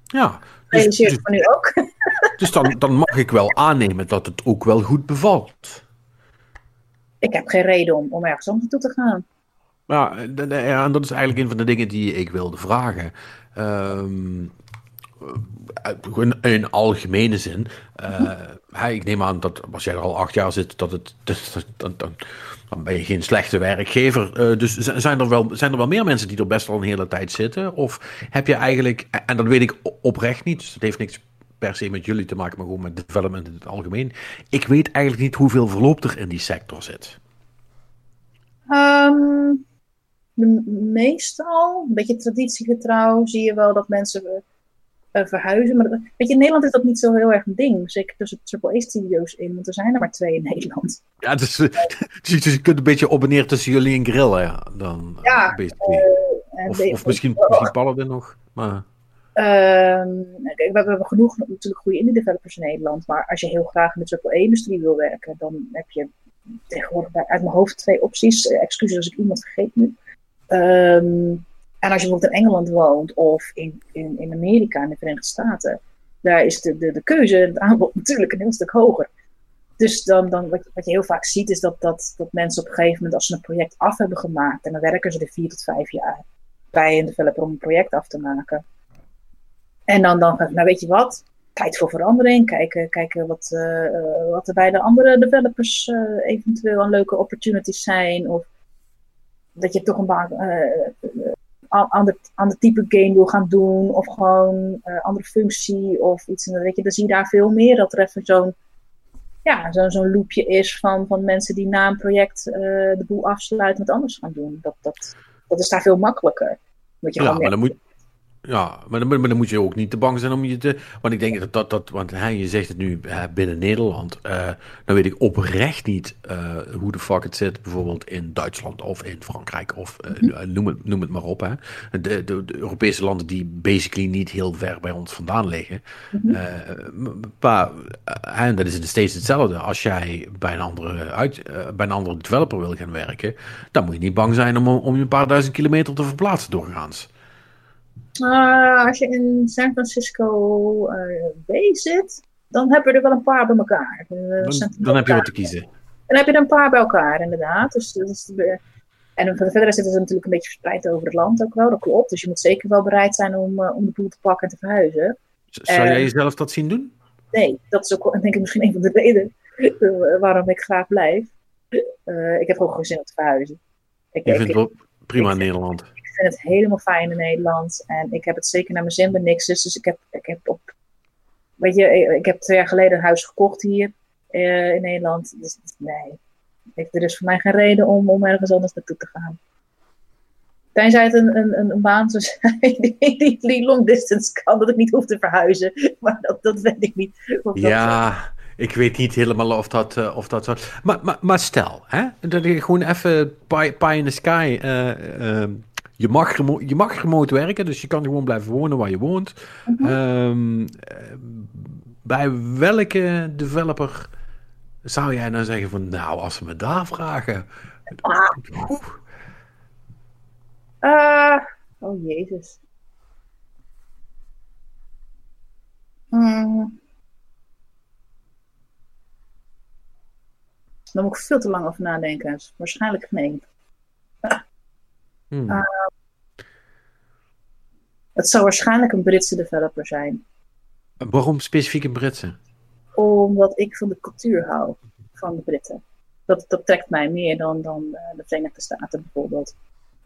Ja. Dus, dus, van nu ook. dus dan, dan mag ik wel aannemen dat het ook wel goed bevalt. Ik heb geen reden om, om ergens anders toe te gaan. Ja, en dat is eigenlijk een van de dingen die ik wilde vragen. Um, in algemene zin. Uh, ik neem aan dat als jij er al acht jaar zit, dat het, dan, dan, ben je geen slechte werkgever. Uh, dus zijn er, wel, zijn er wel meer mensen die er best wel een hele tijd zitten? Of heb je eigenlijk, en dat weet ik oprecht niet, dus dat heeft niks per se met jullie te maken, maar gewoon met development in het algemeen. Ik weet eigenlijk niet hoeveel verloop er in die sector zit. Um, meestal, een beetje traditiegetrouw, zie je wel dat mensen uh, verhuizen. Maar weet je, in Nederland is dat niet zo heel erg een ding. Zeker tussen AAA-studio's in, want er zijn er maar twee in Nederland. Ja, dus, dus, je kunt een beetje op en neer tussen jullie en grillen. Dan, ja, uh, of, of misschien, misschien Paladin nog. Maar... Um, we, hebben genoeg natuurlijk goede indie developers in Nederland. Maar als je heel graag in de AAA-industrie wil werken, dan heb je tegenwoordig uit mijn hoofd twee opties. excuses als ik iemand vergeet nu. Um, en als je bijvoorbeeld in Engeland woont of in, in, in Amerika, in de Verenigde Staten, daar is de, de, de keuze, het aanbod natuurlijk een heel stuk hoger. Dus dan, dan wat, wat je heel vaak ziet, is dat, dat, dat mensen op een gegeven moment, als ze een project af hebben gemaakt, en dan werken ze er vier tot vijf jaar bij een developer om een project af te maken. En dan, dan nou weet je wat, tijd voor verandering, kijken, kijken wat, uh, wat er bij de andere developers uh, eventueel een leuke opportunities zijn. Of dat je toch een baan, uh, ander, ander type game wil gaan doen, of gewoon uh, andere functie of iets. En dan, weet je, dan zie je daar veel meer dat er even zo'n ja, zo'n zo'n loopje is van, van mensen die na een project uh, de boel afsluiten met anders gaan doen. Dat, dat, dat is daar veel makkelijker. Je ja, maar dan moet, ja, maar dan, maar dan, moet je ook niet te bang zijn om je te. Want ik denk dat dat. dat want hè, je zegt het nu binnen Nederland. Uh, dan weet ik oprecht niet uh, hoe de fuck het zit. Bijvoorbeeld in Duitsland of in Frankrijk. Of uh, noem, het, noem het maar op. Hè. De, de, de, Europese landen die basically niet heel ver bij ons vandaan liggen. Maar en dat is steeds hetzelfde. Als jij bij een, andere uit, bij een andere developer wil gaan werken. Dan moet je niet bang zijn om, om je een paar duizend kilometer te verplaatsen doorgaans. Uh, als je in San Francisco uh, Bay zit, dan heb je er wel een paar bij elkaar. Uh, dan, dan heb je wat te kiezen. Dan heb je er een paar bij elkaar, inderdaad. Dus, dus, en verder zitten ze natuurlijk een beetje verspreid over het land ook wel, dat klopt. Dus je moet zeker wel bereid zijn om, om de boel te pakken en te verhuizen. Zou jij jezelf dat zien doen? Nee, dat is ook denk ik misschien een van de redenen waarom ik graag blijf. ik heb ook geen zin om te verhuizen. Ik, je vindt wel prima in Nederland vind het helemaal fijn in Nederland. En ik heb het zeker naar mijn zin bij niks. Dus ik heb, ik heb op. Weet je, ik heb twee jaar geleden een huis gekocht hier uh, in Nederland. Dus nee. Er is voor mij geen reden om, om ergens anders naartoe te gaan. Tenzij het een, een, een baan zou zijn die, die long distance kan, dat ik niet hoef te verhuizen. Maar dat, dat weet ik niet. Ja, ik weet niet helemaal of dat, uh, of dat zo... Maar, maar, maar stel, hè, dat je gewoon even pie, pie in the sky... Uh, je, mag je mag remote werken, dus je kan gewoon blijven wonen waar je woont. Mm -hmm. bij welke developer zou jij nou zeggen van... Nou, als ze me daar vragen... Ah. oh, jezus. Mm. Dan moet ik veel te lang over nadenken. Waarschijnlijk nee. Hmm. Uh, het zou waarschijnlijk een Britse developer zijn. Waarom specifiek een Britse? Omdat ik van de cultuur hou van de Britten. Dat, dat trekt mij meer dan, dan uh, de Verenigde Staten bijvoorbeeld.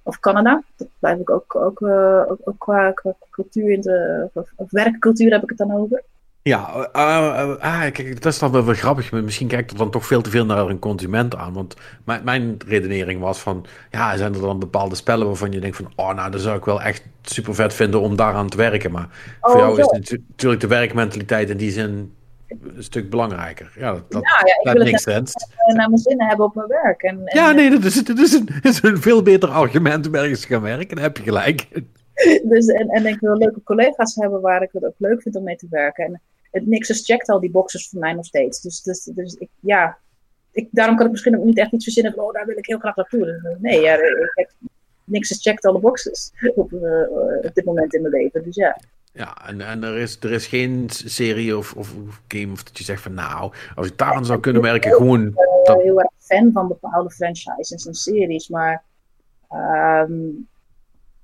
Of Canada. Dat blijf ik ook, ook, uh, ook, ook qua, qua, cultuur in de. Of werkcultuur heb ik het dan over. Ja, uh, uh, kijk, dat is dan wel, wel grappig. Misschien kijkt er dan toch veel te veel naar een consument aan. Want mijn, mijn redenering was van... Ja, zijn er dan bepaalde spellen waarvan je denkt van... Oh, nou, dat zou ik wel echt super vet vinden om daaraan te werken. Maar oh, voor jou zo. is natuurlijk de werkmentaliteit in die zin een stuk belangrijker. Ja, dat, dat, ja, ja, ik wil niks het naar mijn zin hebben op mijn werk. En, en ja, nee, dat is, dat, is een, dat is een veel beter argument om ergens te gaan werken. Dan heb je gelijk. Dus, en, en ik wil leuke collega's hebben waar ik het ook leuk vind om mee te werken. En het Nixus checkt al die boxes voor mij nog steeds. Dus, dus, dus ik, ja, ik, daarom kan ik misschien ook niet echt iets verzinnen van, oh, daar wil ik heel graag naartoe. Dus, nee, ja, ik Nixus checkt alle boxes op, uh, op dit moment in mijn leven. Dus ja. Ja, en, en er, is, er is geen serie of, of game of dat je zegt van nou, als ik daar aan zou kunnen werken, gewoon... Ik ben dat... heel erg fan van bepaalde franchises en series, maar um,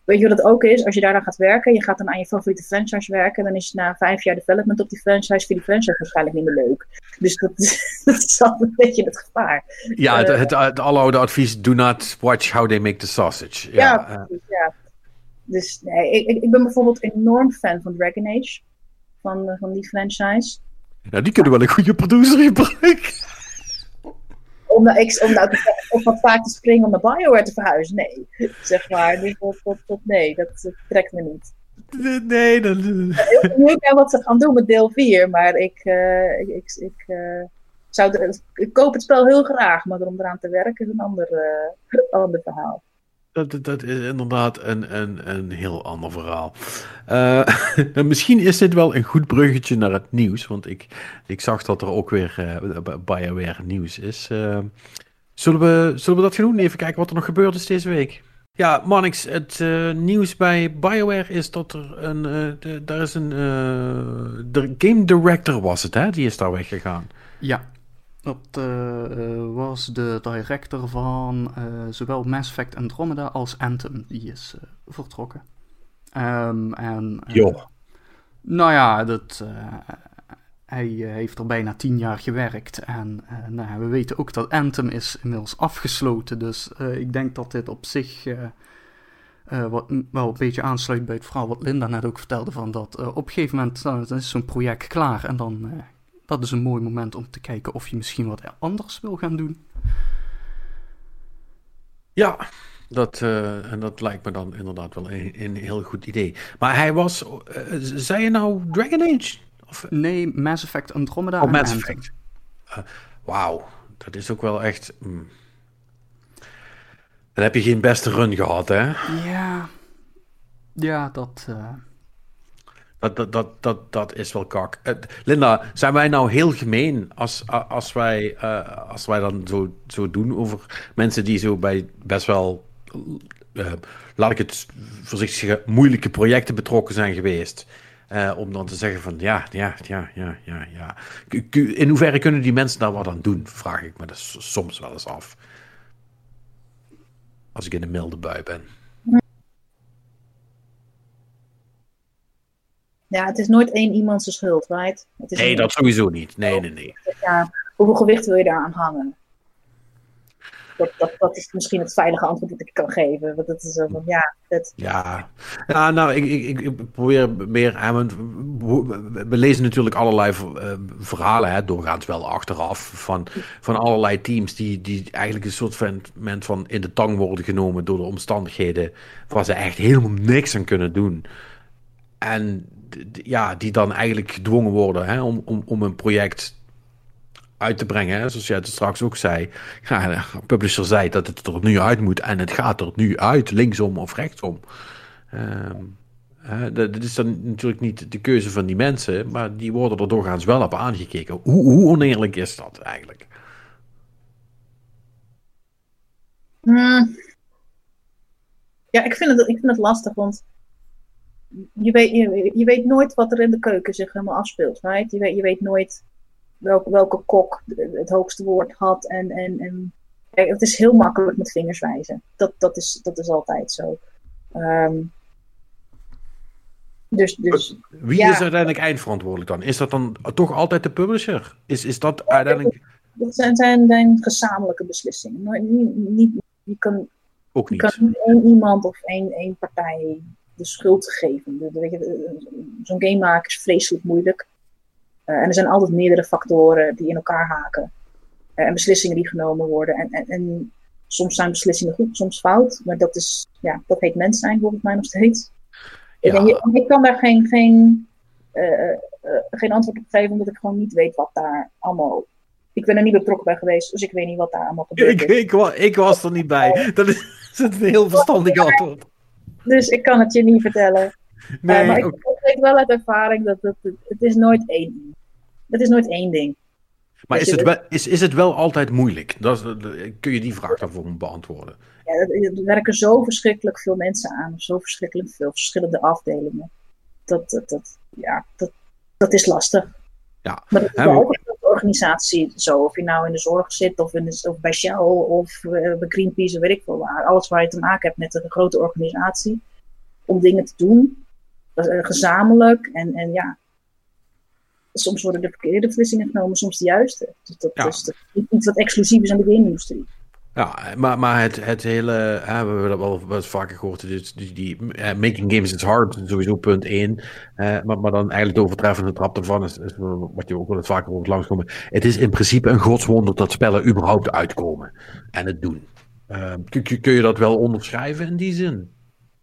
weet je wat het ook is? Als je daar dan gaat werken, je gaat dan aan je favoriete franchise werken, dan is na vijf jaar development op die franchise, vind je die franchise waarschijnlijk niet meer leuk. Dus dat, dat is altijd een beetje het gevaar. Ja, het, het, het aloude advies, do not watch how they make the sausage. Ja, ja, precies, ja. Dus nee, ik, ik ben bijvoorbeeld enorm fan van Dragon Age. Van, van die franchise. Ja, die kunnen wel een goede producer gebruiken. Om, nou, ik, om nou of wat vaak te springen om naar Bioware te verhuizen. Nee, zeg maar. Dus tot, tot, tot, nee, dat, trekt me niet. Nee, dat... Ik weet wat ze gaan doen met deel 4, maar ik, uh, ik, ik, ik uh, zou de, ik koop het spel heel graag, maar om eraan te werken is een ander, uh, ander verhaal. Dat, dat is inderdaad een, een, een heel ander verhaal. Uh, misschien is dit wel een goed bruggetje naar het nieuws. Want ik, ik zag dat er ook weer uh, BioWare nieuws is. Uh, zullen, we, zullen we dat gaan doen? Even kijken wat er nog gebeurd is deze week. Ja, Manix, het nieuws bij BioWare is dat er een. De, daar is een. de game director was het, hè? Die is daar weggegaan. Ja, dat uh, was de director van uh, zowel Mass Effect Andromeda als Anthem. Die is uh, vertrokken. Um, en, jo. Nou ja, dat, hij heeft er bijna tien jaar gewerkt. En nou, we weten ook dat Anthem is inmiddels afgesloten. Dus ik denk dat dit op zich... wat wel een beetje aansluit bij het verhaal wat Linda net ook vertelde. Van dat op een gegeven moment dan is zo'n project klaar en dan dat is een mooi moment om te kijken of je misschien wat anders wil gaan doen. Ja, dat, uh, en dat lijkt me dan inderdaad wel een, een heel goed idee. Maar hij was, uh, zei je nou Dragon Age? Of? Nee, Mass Effect Andromeda. Oh, Mass Effect. Uh, Wauw, dat is ook wel echt. Mm. Dan heb je geen beste run gehad, hè? Ja, ja dat. Dat, dat, dat, dat, dat is wel kak. Uh, Linda, zijn wij nou heel gemeen als, als, wij, uh, als wij dan zo, zo doen over mensen die zo bij best wel, uh, laat ik het voorzichtig zeggen, moeilijke projecten betrokken zijn geweest? om dan te zeggen van ja, ja, ja, ja, ja, ja. In hoeverre kunnen die mensen daar wat aan doen? Vraag ik me dus soms wel eens af. Als ik in een milde bui ben. Ja, het is nooit één iemand zijn schuld, right? Het is nee, dat sowieso niet. Nee, nee, nee. Ja, hoeveel gewicht wil je daaraan hangen? Dat, dat, dat is misschien het veilige antwoord dat ik kan geven. Want dat is zo van, ja, het... ja. ja, nou, ik, ik, ik probeer meer... We lezen natuurlijk allerlei uh, verhalen, hè, doorgaans wel achteraf, van, van allerlei teams die, die eigenlijk een soort van, van in de tang worden genomen door de omstandigheden waar ze echt helemaal niks aan kunnen doen. En ja, die dan eigenlijk gedwongen worden hè, om, om, om een project uit te brengen. Hè? Zoals jij het straks ook zei. Ja, de publisher zei dat het er nu uit moet en het gaat er nu uit, linksom of rechtsom. Um, dat is dan natuurlijk niet de keuze van die mensen, maar die worden er doorgaans wel op aangekeken. Hoe, hoe oneerlijk is dat eigenlijk? Hmm. Ja, ik vind, het, ik vind het lastig, want je weet, je, je, weet nooit wat er in de keuken zich helemaal afspeelt. Right? Je, weet, je weet nooit welke, welke kok het hoogste woord had. En, en, en het is heel makkelijk met vingers wijzen. Dat, dat, is, dat is altijd zo. Um, dus, dus, Wie is uiteindelijk eindverantwoordelijk dan? Is dat dan toch altijd de publisher? Is, is dat uiteindelijk... Dat zijn, zijn, zijn gezamenlijke beslissingen. Niet, niet, je kan, Ook niet. Je kan niet één iemand of één, één partij de schuld geven. Zo'n game maken is vreselijk moeilijk. Uh, en er zijn altijd meerdere factoren die in elkaar haken. Uh, en beslissingen die genomen worden. En, en, en, soms zijn beslissingen goed, soms fout. Maar dat, is, ja, dat heet mens zijn volgens mij nog steeds. Ja. Ik, ik kan daar geen, geen, uh, geen antwoord op geven, omdat ik gewoon niet weet wat daar allemaal. Ik ben er niet betrokken bij geweest, dus ik weet niet wat daar allemaal gebeurt. Ik, ik, ik, was er niet bij. Dat is, dat is een heel verstandig antwoord. Dus ik kan het je niet vertellen. Nee, uh, maar ik, ik weet wel uit ervaring dat het, het, is nooit één ding. Het is nooit één ding. Maar is het, wel, is, is het wel altijd moeilijk? Dat kun je die vraag daarvoor beantwoorden? Ja, er werken zo verschrikkelijk veel mensen aan, zo verschrikkelijk veel verschillende afdelingen. Dat, dat, dat ja, dat, dat is lastig. Ja. Maar dat is wel organisatie zo. Of je nou in de zorg zit, of, in de, of bij Shell, of uh, bij Greenpeace, of weet ik veel waar. Alles waar je te maken hebt met een grote organisatie. Om dingen te doen. Uh, gezamenlijk. En, en ja, soms worden de verkeerde beslissingen genomen, soms de juiste. Dus dat Ja. is iets wat exclusief is aan de game-industrie. Ja, maar, maar het, het hele, hè, we hebben dat wel eens vaker gehoord, dus die, die, making games is hard, sowieso punt één. Maar, maar dan eigenlijk de overtreffende trap ervan is, is wat je ook wel eens vaker hoort langskomen. Het is in principe een godswonder dat spellen überhaupt uitkomen en het doen. Eh, kun, kun- je dat wel onderschrijven in die zin?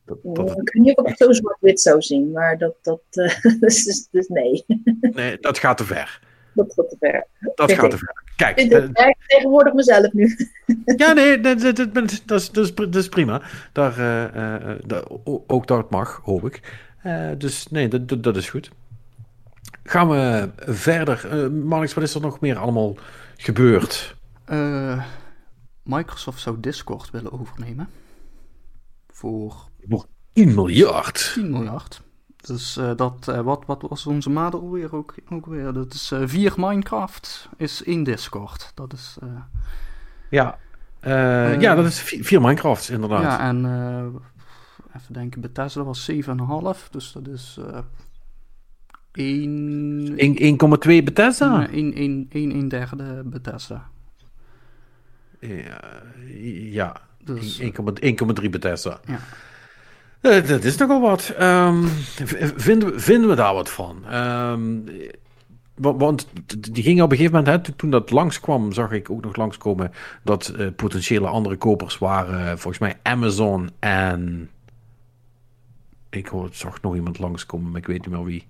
Dat, dat het- Ik weet niet of ik het zo zwart-wit zou zien, maar dat, dat eh, dus, dus, dus nee, nee, dat gaat te ver. Dat gaat te ver. Dat gaat te ver. Kijk, Ik ik tegenwoordig mezelf nu. Ja, nee, dat, dat, dat, dat, is, dat, is, dat is prima. Daar, eh, eh, eh, daar- ook dat mag, hoop ik. Eh, dus nee, dat, dat, dat is goed. Gaan we verder. Eh Marnix, wat is er nog meer allemaal gebeurd? Eh, Microsoft zou Discord willen overnemen. Voor Voor 10 miljard. 10 miljard. Dus eh, dat, eh, wat, wat was onze maat alweer ook, ook weer? Dat is eh, vier Minecraft is in Discord. Dat is, Ja. Ja, dat is vi- vier Minecrafts, inderdaad. ja, en even denken, Bethesda was 7,5. Dus dat is eh 1, 1,2 Bethesda. 1, 1, 1, 1 derde Bethesda. Ja, ja. Dus, 1,3 Bethesda. ja. Eh, dat is nogal wat. V- vinden, vinden we daar wat van? Ehm, wa- want die ging op een gegeven moment, hè, toen- dat langskwam, zag ik ook nog langskomen dat eh, potentiële andere kopers waren, volgens mij Amazon en. Ik zag nog iemand langskomen, maar ik weet niet meer wie.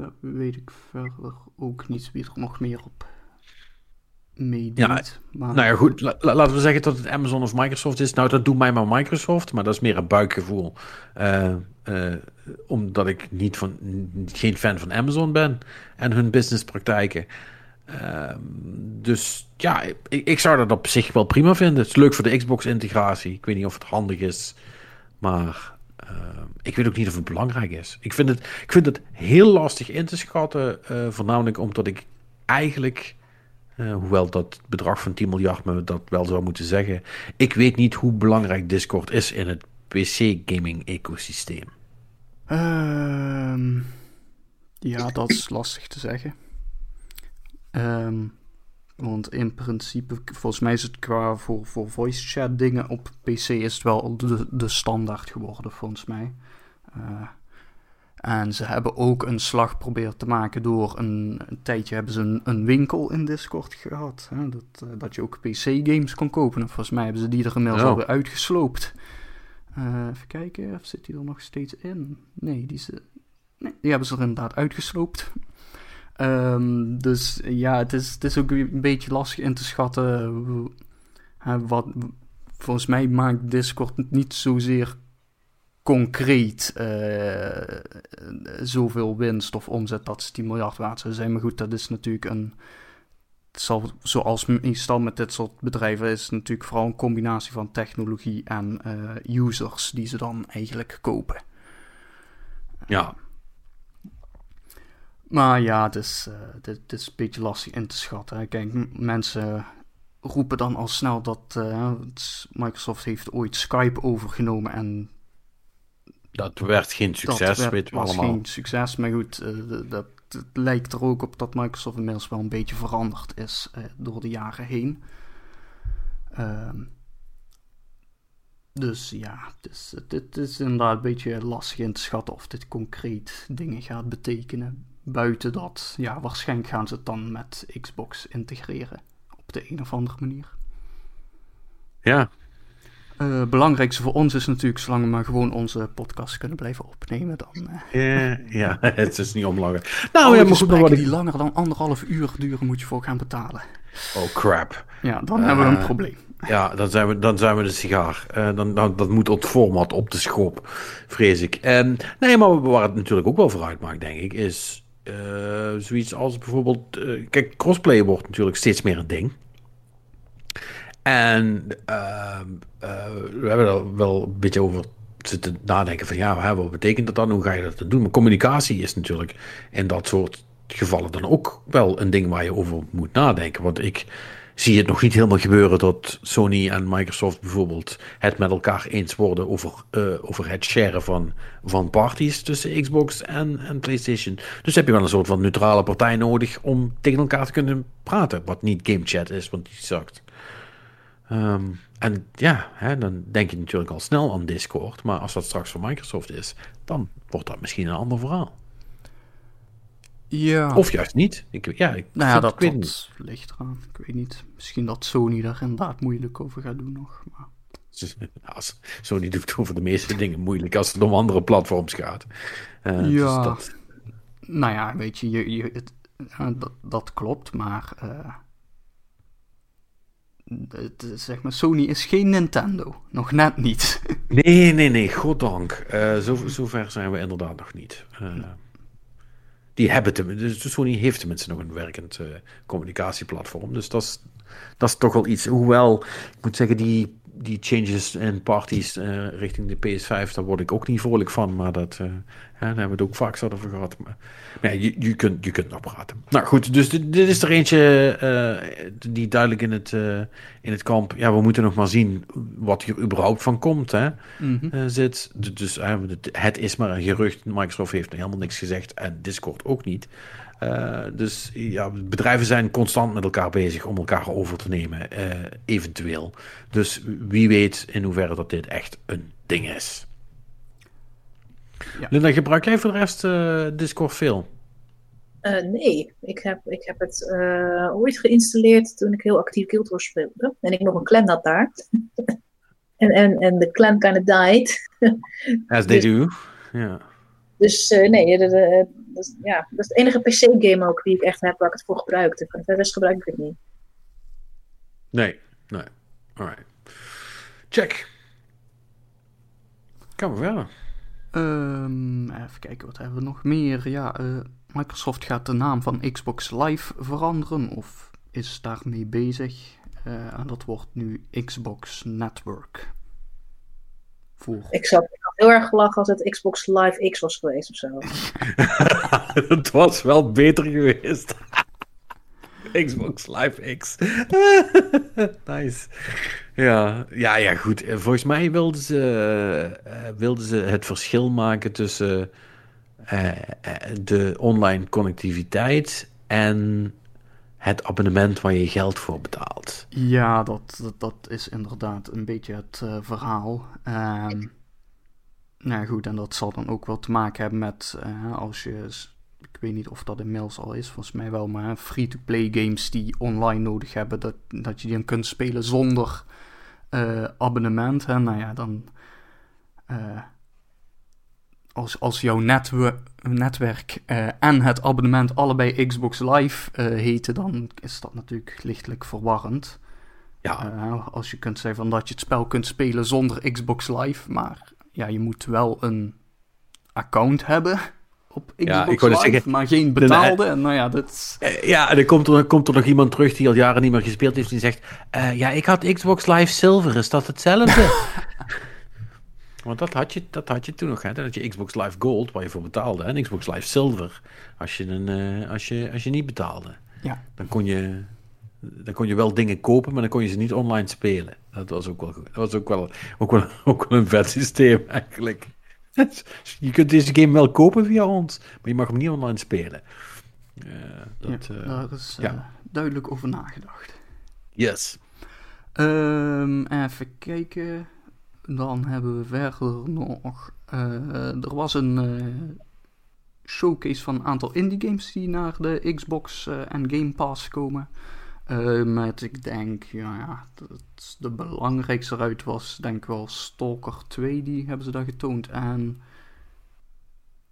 Dat weet ik verder ook niet wie er nog meer op meedoet. Ja, maar, Nou ja, goed, la- la- laten we zeggen dat het Amazon of Microsoft is. Nou, dat doet mij maar Microsoft, maar dat is meer een buikgevoel. Eh, eh, omdat ik niet van, geen fan van Amazon ben en hun businesspraktijken. Ehm, dus ja, ik, ik zou dat op zich wel prima vinden. Het is leuk voor de Xbox-integratie. Ik weet niet of het handig is, maar ehm, ik weet ook niet of het belangrijk is. Ik vind het, ik vind het heel lastig in te schatten, eh, voornamelijk omdat ik eigenlijk... Eh, hoewel dat bedrag van 10 miljard me dat wel zou moeten zeggen. Ik weet niet hoe belangrijk Discord is in het PC-gaming-ecosysteem. Ehm, ja, dat is lastig te zeggen. Ehm, want in principe, volgens mij is het qua voor, voor voice chat dingen op PC is het wel de, de standaard geworden, volgens mij. Eh, en ze hebben ook een slag proberen te maken door een, een tijdje hebben ze een, een winkel in Discord gehad. Hè, dat, eh, dat je ook PC-games kon kopen. En volgens mij hebben ze die er inmiddels Oh. alweer uitgesloopt. Eh, even kijken, of zit die er nog steeds in? Nee, die, eh, nee, die hebben ze er inderdaad uitgesloopt. Ehm, dus ja, het is, het is ook een beetje lastig in te schatten. wat, volgens mij maakt Discord niet zozeer concreet uh, zoveel winst of omzet dat ze 10 miljard waard zou zijn. Maar goed, dat is natuurlijk een. Het zal, zoals meestal met dit soort bedrijven is het natuurlijk vooral een combinatie van technologie en uh, users die ze dan eigenlijk kopen. Ja. Maar ja, het is, uh, dit, dit, is een beetje lastig in te schatten. Kijk, mensen roepen dan al snel dat Microsoft heeft ooit Skype overgenomen en dat werd geen succes, dat werd, was allemaal. geen succes, maar goed, uh, dat, het lijkt er ook op dat Microsoft inmiddels wel een beetje veranderd is uh, door de jaren heen. Uh, dus ja, het is, het is inderdaad een beetje lastig in te schatten of dit concreet dingen gaat betekenen. Buiten dat, ja, waarschijnlijk gaan ze het dan met Xbox integreren. Op de een of andere manier. Ja, uh, belangrijkste voor ons is natuurlijk, zolang we maar gewoon onze podcast kunnen blijven opnemen, dan... Uh... ja, het is niet omlanger. Nou, ja, maar wat die langer dan anderhalf uur duren, moet je voor gaan betalen. Oh, crap. Ja, dan hebben we een probleem. Ja, dan zijn we, dan zijn we de sigaar. Dan, dan, dat moet het format op de schop, vrees ik. Um, nee, maar waar het natuurlijk ook wel vooruit maakt, denk ik, is zoiets als bijvoorbeeld... kijk, crossplay wordt natuurlijk steeds meer een ding. En uh, uh, we hebben er wel een beetje over zitten nadenken van ja, wat betekent dat dan? Hoe ga je dat doen? Maar communicatie is natuurlijk in dat soort gevallen dan ook wel een ding waar je over moet nadenken. Want ik zie het nog niet helemaal gebeuren dat Sony en Microsoft bijvoorbeeld het met elkaar eens worden over, uh, over het sharen van, van parties tussen Xbox en, en PlayStation. Dus heb je wel een soort van neutrale partij nodig om tegen elkaar te kunnen praten. Wat niet game chat is, want die zakt. Um, en ja, hè, dan denk je natuurlijk al snel aan Discord. Maar als dat straks voor Microsoft is, dan wordt dat misschien een ander verhaal. Ja. Of juist niet. Ik, ja, ik, nou ja, dat, dat niet. ligt eraan. Ik weet niet. Misschien dat Sony daar inderdaad moeilijk over gaat doen nog. Maar... Als Sony doet over de meeste dingen moeilijk als het om andere platforms gaat. Uh, ja. Dus dat... Nou ja, weet je, je, je het, dat, dat klopt, maar... Uh het, zeg maar, Sony is geen Nintendo. Nog net niet. Nee, nee, nee, goddank. Uh, zo, zover zijn we inderdaad nog niet. Uh, die hebben tenminste, dus Sony heeft tenminste nog een werkend uh, communicatieplatform. Dus dat is, dat is toch wel iets. Hoewel, ik moet zeggen, die, die changes en parties richting de PS5, daar word ik ook niet vrolijk van. Maar dat, daar hebben we het ook vaak zo over gehad. Maar, maar je, je, kunt, je kunt nog praten. Nou goed, dus dit, dit is er eentje uh, die duidelijk in het, uh, in het kamp. Ja, we moeten nog maar zien wat hier überhaupt van komt. Hè, mm -hmm. uh, zit. Dus het is maar een gerucht. Microsoft heeft nog helemaal niks gezegd en Discord ook niet. dus ja, bedrijven zijn constant met elkaar bezig om elkaar over te nemen, eventueel. Dus wie weet in hoeverre dat dit echt een ding is. Ja. Linda, gebruik jij voor de rest uh, Discord veel? Uh, nee, ik heb, ik heb het uh, ooit geïnstalleerd toen ik heel actief Guild Wars speelde. En ik nog een clan had daar. en, en, en de clan kind of died. As they dus, do, ja. Dus nee, de, de, de, ja, dat is de enige PC-game ook die ik echt heb waar ik het voor gebruikte. Voor de rest gebruik ik het niet. Nee, nee. Alright. Check. Kan we verder. Um, even kijken, wat hebben we nog meer? Ja, uh, Microsoft gaat de naam van Xbox Live veranderen of is daarmee bezig. Uh, en dat wordt nu Xbox Network. Voor... Ik zou heel erg lachen als het Xbox Live X was geweest of zo. het was wel beter geweest. Xbox Live X. nice. Ja, ja, ja, goed. Eh, volgens mij wilden ze, uh, wilden ze het verschil maken tussen de online connectiviteit en het abonnement waar je geld voor betaalt. Ja, dat, dat, dat is inderdaad een beetje het verhaal. Um, nou goed, en dat zal dan ook wel te maken hebben met als je ik weet niet of dat inmiddels al is, volgens mij wel, maar free-to-play games die online nodig hebben, dat, dat je die dan kunt spelen zonder uh, abonnement. Hè? Nou ja, dan. Uh, als, als jouw netwerk, netwerk eh, en het abonnement allebei Xbox Live heten, dan is dat natuurlijk lichtelijk verwarrend. Ja. Als je kunt zeggen van dat je het spel kunt spelen zonder Xbox Live, maar ja, je moet wel een account hebben op Xbox ja, Live, zeggen, maar geen betaalde. en nou ja, dat... Ja, en dan komt er, komt er nog iemand terug die al jaren niet meer gespeeld heeft en die zegt, ja, ik had Xbox Live Silver, is dat hetzelfde? Want dat had je, dat had je toen nog, hè? Dat had je Xbox Live Gold, waar je voor betaalde, en Xbox Live Silver, als je, een, uh, als je, als je niet betaalde. Ja. Dan kon je, dan kon je wel dingen kopen, maar dan kon je ze niet online spelen. Dat was ook wel goed. Dat was ook wel, ook wel, ook wel een vet systeem eigenlijk. je kunt deze game wel kopen via ons, maar je mag hem niet online spelen. Uh, dat, ja, daar is ja. duidelijk over nagedacht. Yes. Um, even kijken. Dan hebben we verder nog. Er was een showcase van een aantal indie games die naar de Xbox en Game Pass komen. Met, ik denk, ja, ja, dat de belangrijkste eruit was, denk ik wel Stalker 2, die hebben ze daar getoond. En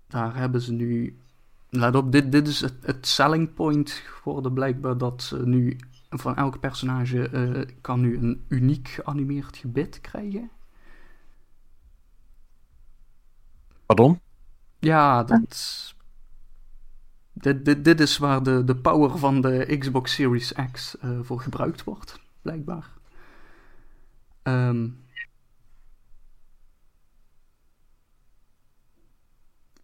daar hebben ze nu. Let op, dit, dit is het, het selling point geworden blijkbaar dat ze nu van elk personage kan nu een uniek geanimeerd gebit krijgen. Pardon? Ja, dat... Dit, dit, dit is waar de, de power van de Xbox Series X uh, voor gebruikt wordt, blijkbaar. Um,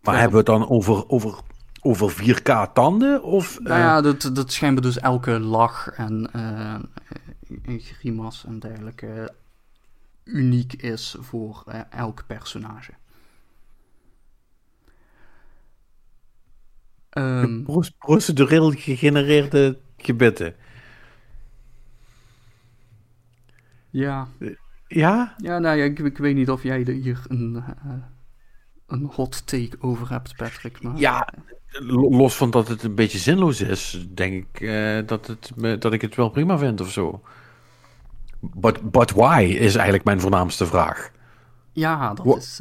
maar ja, hebben we het dan over, over, over 4K tanden? Of, nou ja, dat, dat schijnbaar dus elke lach en uh, grimas en dergelijke uniek is voor uh, elk personage. Um, procedureel gegenereerde gebitten. Ja. Ja? Ja, nou ja, ik, ik weet niet of jij er hier een, uh, een hot take over hebt, Patrick. Maar... Ja, los van dat het een beetje zinloos is, denk ik uh, dat, het, dat ik het wel prima vind of zo. But, but why is eigenlijk mijn voornaamste vraag. Ja, dat is...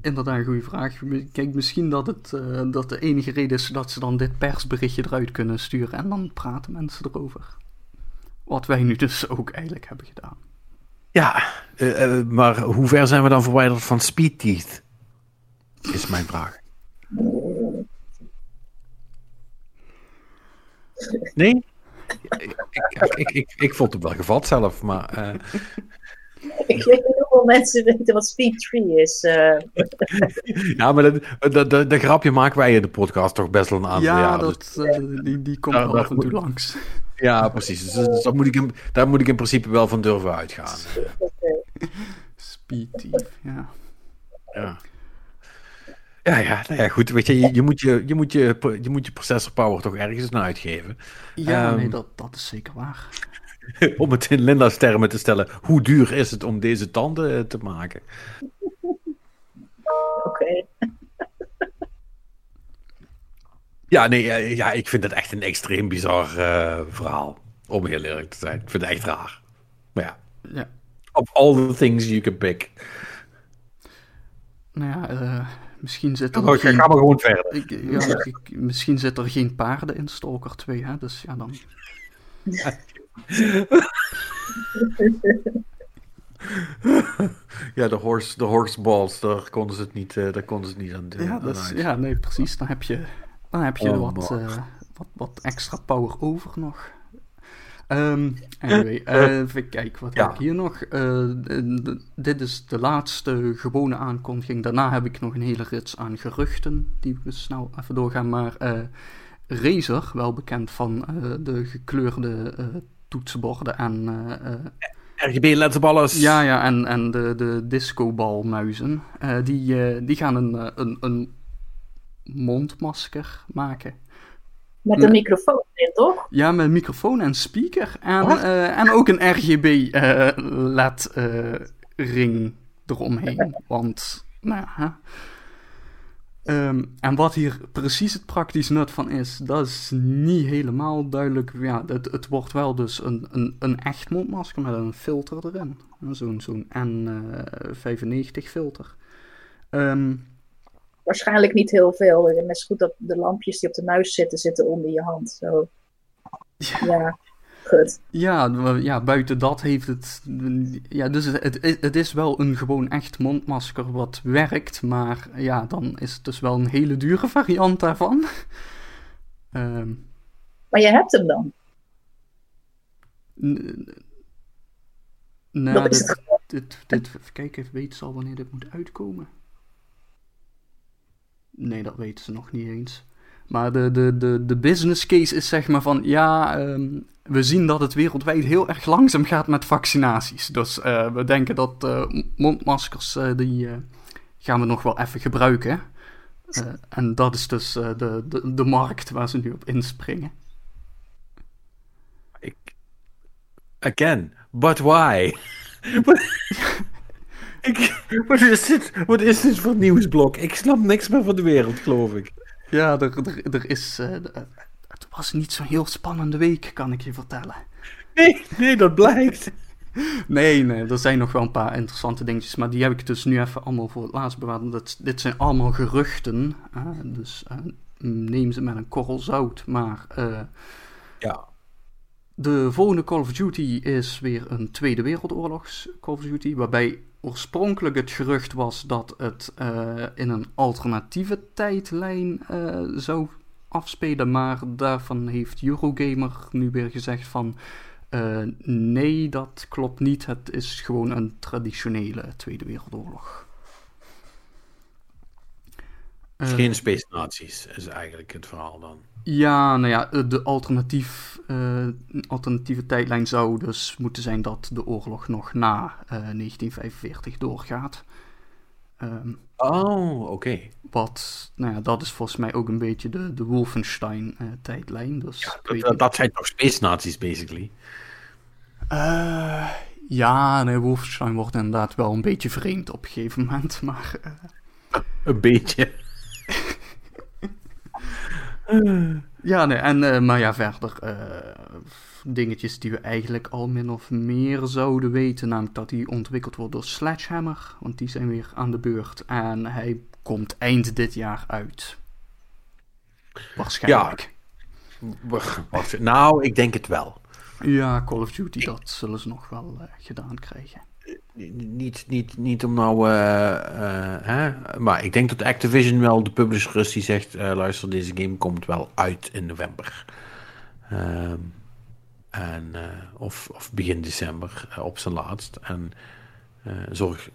Inderdaad, een goede vraag. Kijk, misschien dat, het, uh, dat de enige reden is dat ze dan dit persberichtje eruit kunnen sturen en dan praten mensen erover. Wat wij nu dus ook eigenlijk hebben gedaan. Ja, uh, uh, maar hoe ver zijn we dan verwijderd van Speed Teeth? Is mijn vraag. Nee? Ik, ik, ik, ik, ik vond het wel gevat zelf, maar. ik weet hoeveel mensen weten wat Speed 3 is. Uh. ja, maar dat, dat, dat, dat, grapje maken wij in de podcast toch best wel een aantal ja, jaar. Dat, dus, uh, die, die komt wel af en toe langs. Ja, precies. Dus, dus dat moet ik in, daar moet ik in principe wel van durven uitgaan. Speed Thief, ja. Ja. Ja, ja, nou ja, goed. Weet je, je, je, moet je, je, moet je, je moet je processor power toch ergens naar uitgeven. Ja, um, nee, dat, dat is zeker waar. om het in Linda's termen te stellen, hoe duur is het om deze tanden eh, te maken? Oké. Okay. Ja, nee, eh, ja, ik vind het echt een extreem bizar uh, verhaal. Om heel eerlijk te zijn. Ik vind het echt raar. Maar ja. ja. Of all the things you can pick. Nou ja, uh, misschien zit er. Oh, geen... Ga maar gewoon verder. Ik, ja, ik, misschien zit er geen paarden in Stalker 2, hè? Dus ja, dan. ja, de horse, de horseballs, daar konden ze het niet, uh, daar konden ze het niet aan doen. Ja, dat ja, nee, precies. Dan heb je, dan heb je oh, wat, uh, wat, wat extra power over nog. Um, anyway, uh, even kijken, wat ja. heb ik hier nog? dit is de laatste gewone aankondiging. Daarna heb ik nog een hele rits aan geruchten, die we snel even doorgaan. Maar Razer, wel bekend van de gekleurde toetsenborden en... Uh, RGB-letterballen. Ja, ja, en, en de, de discobalmuizen. Uh, die, uh, die gaan een, een, een mondmasker maken. Met een microfoon in, toch? Ja, met een microfoon en speaker. En, uh, en ook een RGB-LED-ring eromheen. Want, nou ja... Um, en wat hier precies het praktisch nut van is, dat is niet helemaal duidelijk. Ja, het, het wordt wel dus een, een, een echt mondmasker met een filter erin. Zo'n zo'n N95 filter. Um, waarschijnlijk niet heel veel. Het is goed dat de lampjes die op de muis zitten, zitten onder je hand. Zo. Ja, maar ja, buiten dat heeft het. Ja, dus het, het, het is wel een gewoon echt mondmasker wat werkt. Maar ja, dan is het dus wel een hele dure variant daarvan. Ehm, Maar je hebt hem dan. nou, dit, het dit, dit, even kijken, weten ze al wanneer dit moet uitkomen? Nee, dat weten ze nog niet eens. Maar de, de, de, de business case is zeg maar van, ja, ehm, we zien dat het wereldwijd heel erg langzaam gaat met vaccinaties. Dus eh, we denken dat eh, mondmaskers, eh, die gaan we nog wel even gebruiken. En dat is dus de, de, de markt waar ze nu op inspringen. Ik... Again, but why? Ik... Wat is dit? Wat is dit voor nieuwsblok? Ik snap niks meer van de wereld, geloof ik. Ja, er, er, er is. eh, d- het was niet zo'n heel spannende week, kan ik je vertellen. Nee, nee, dat blijkt. Nee, nee, er zijn nog wel een paar interessante dingetjes, maar die heb ik dus nu even allemaal voor het laatst bewaard. Dat, dit zijn allemaal geruchten, eh, dus eh, neem ze met een korrel zout. Maar eh, Ja. de volgende Call of Duty is weer een Tweede Wereldoorlogs Call of Duty, waarbij oorspronkelijk het gerucht was dat het eh, in een alternatieve tijdlijn eh, zou afspelen, maar daarvan heeft Eurogamer nu weer gezegd van eh, nee, dat klopt niet. Het is gewoon een traditionele Tweede Wereldoorlog. Geen Space Nazi's, is eigenlijk het verhaal dan. Ja, nou ja, eh, de alternatief, eh, alternatieve tijdlijn zou dus moeten zijn dat de oorlog nog na eh, 1945 doorgaat. Ehm, Oh, oké. wat, nou ja, dat is volgens mij ook een beetje de, de Wolfenstein-tijdlijn. dus Dat, dat zijn toch Space Nazi's, basically? Eh, ja, nee, Wolfenstein wordt inderdaad wel een beetje vreemd op een gegeven moment, maar... eh, Een beetje. Ja, nee, en, eh, maar ja, verder eh, dingetjes die we eigenlijk al min of meer zouden weten. Namelijk dat die ontwikkeld wordt door Sledgehammer, want die zijn weer aan de beurt. En hij komt eind dit jaar uit. Waarschijnlijk. Wacht, nou, ik denk het wel. Ja, Call of Duty, dat zullen ze nog wel eh, gedaan krijgen. Niet, niet, niet om nou, eh, eh, hè? maar ik denk dat Activision wel de publisher is die zegt, eh, luister, deze game komt wel uit in november. Ehm, en, of, of begin december op zijn laatst. En zorg,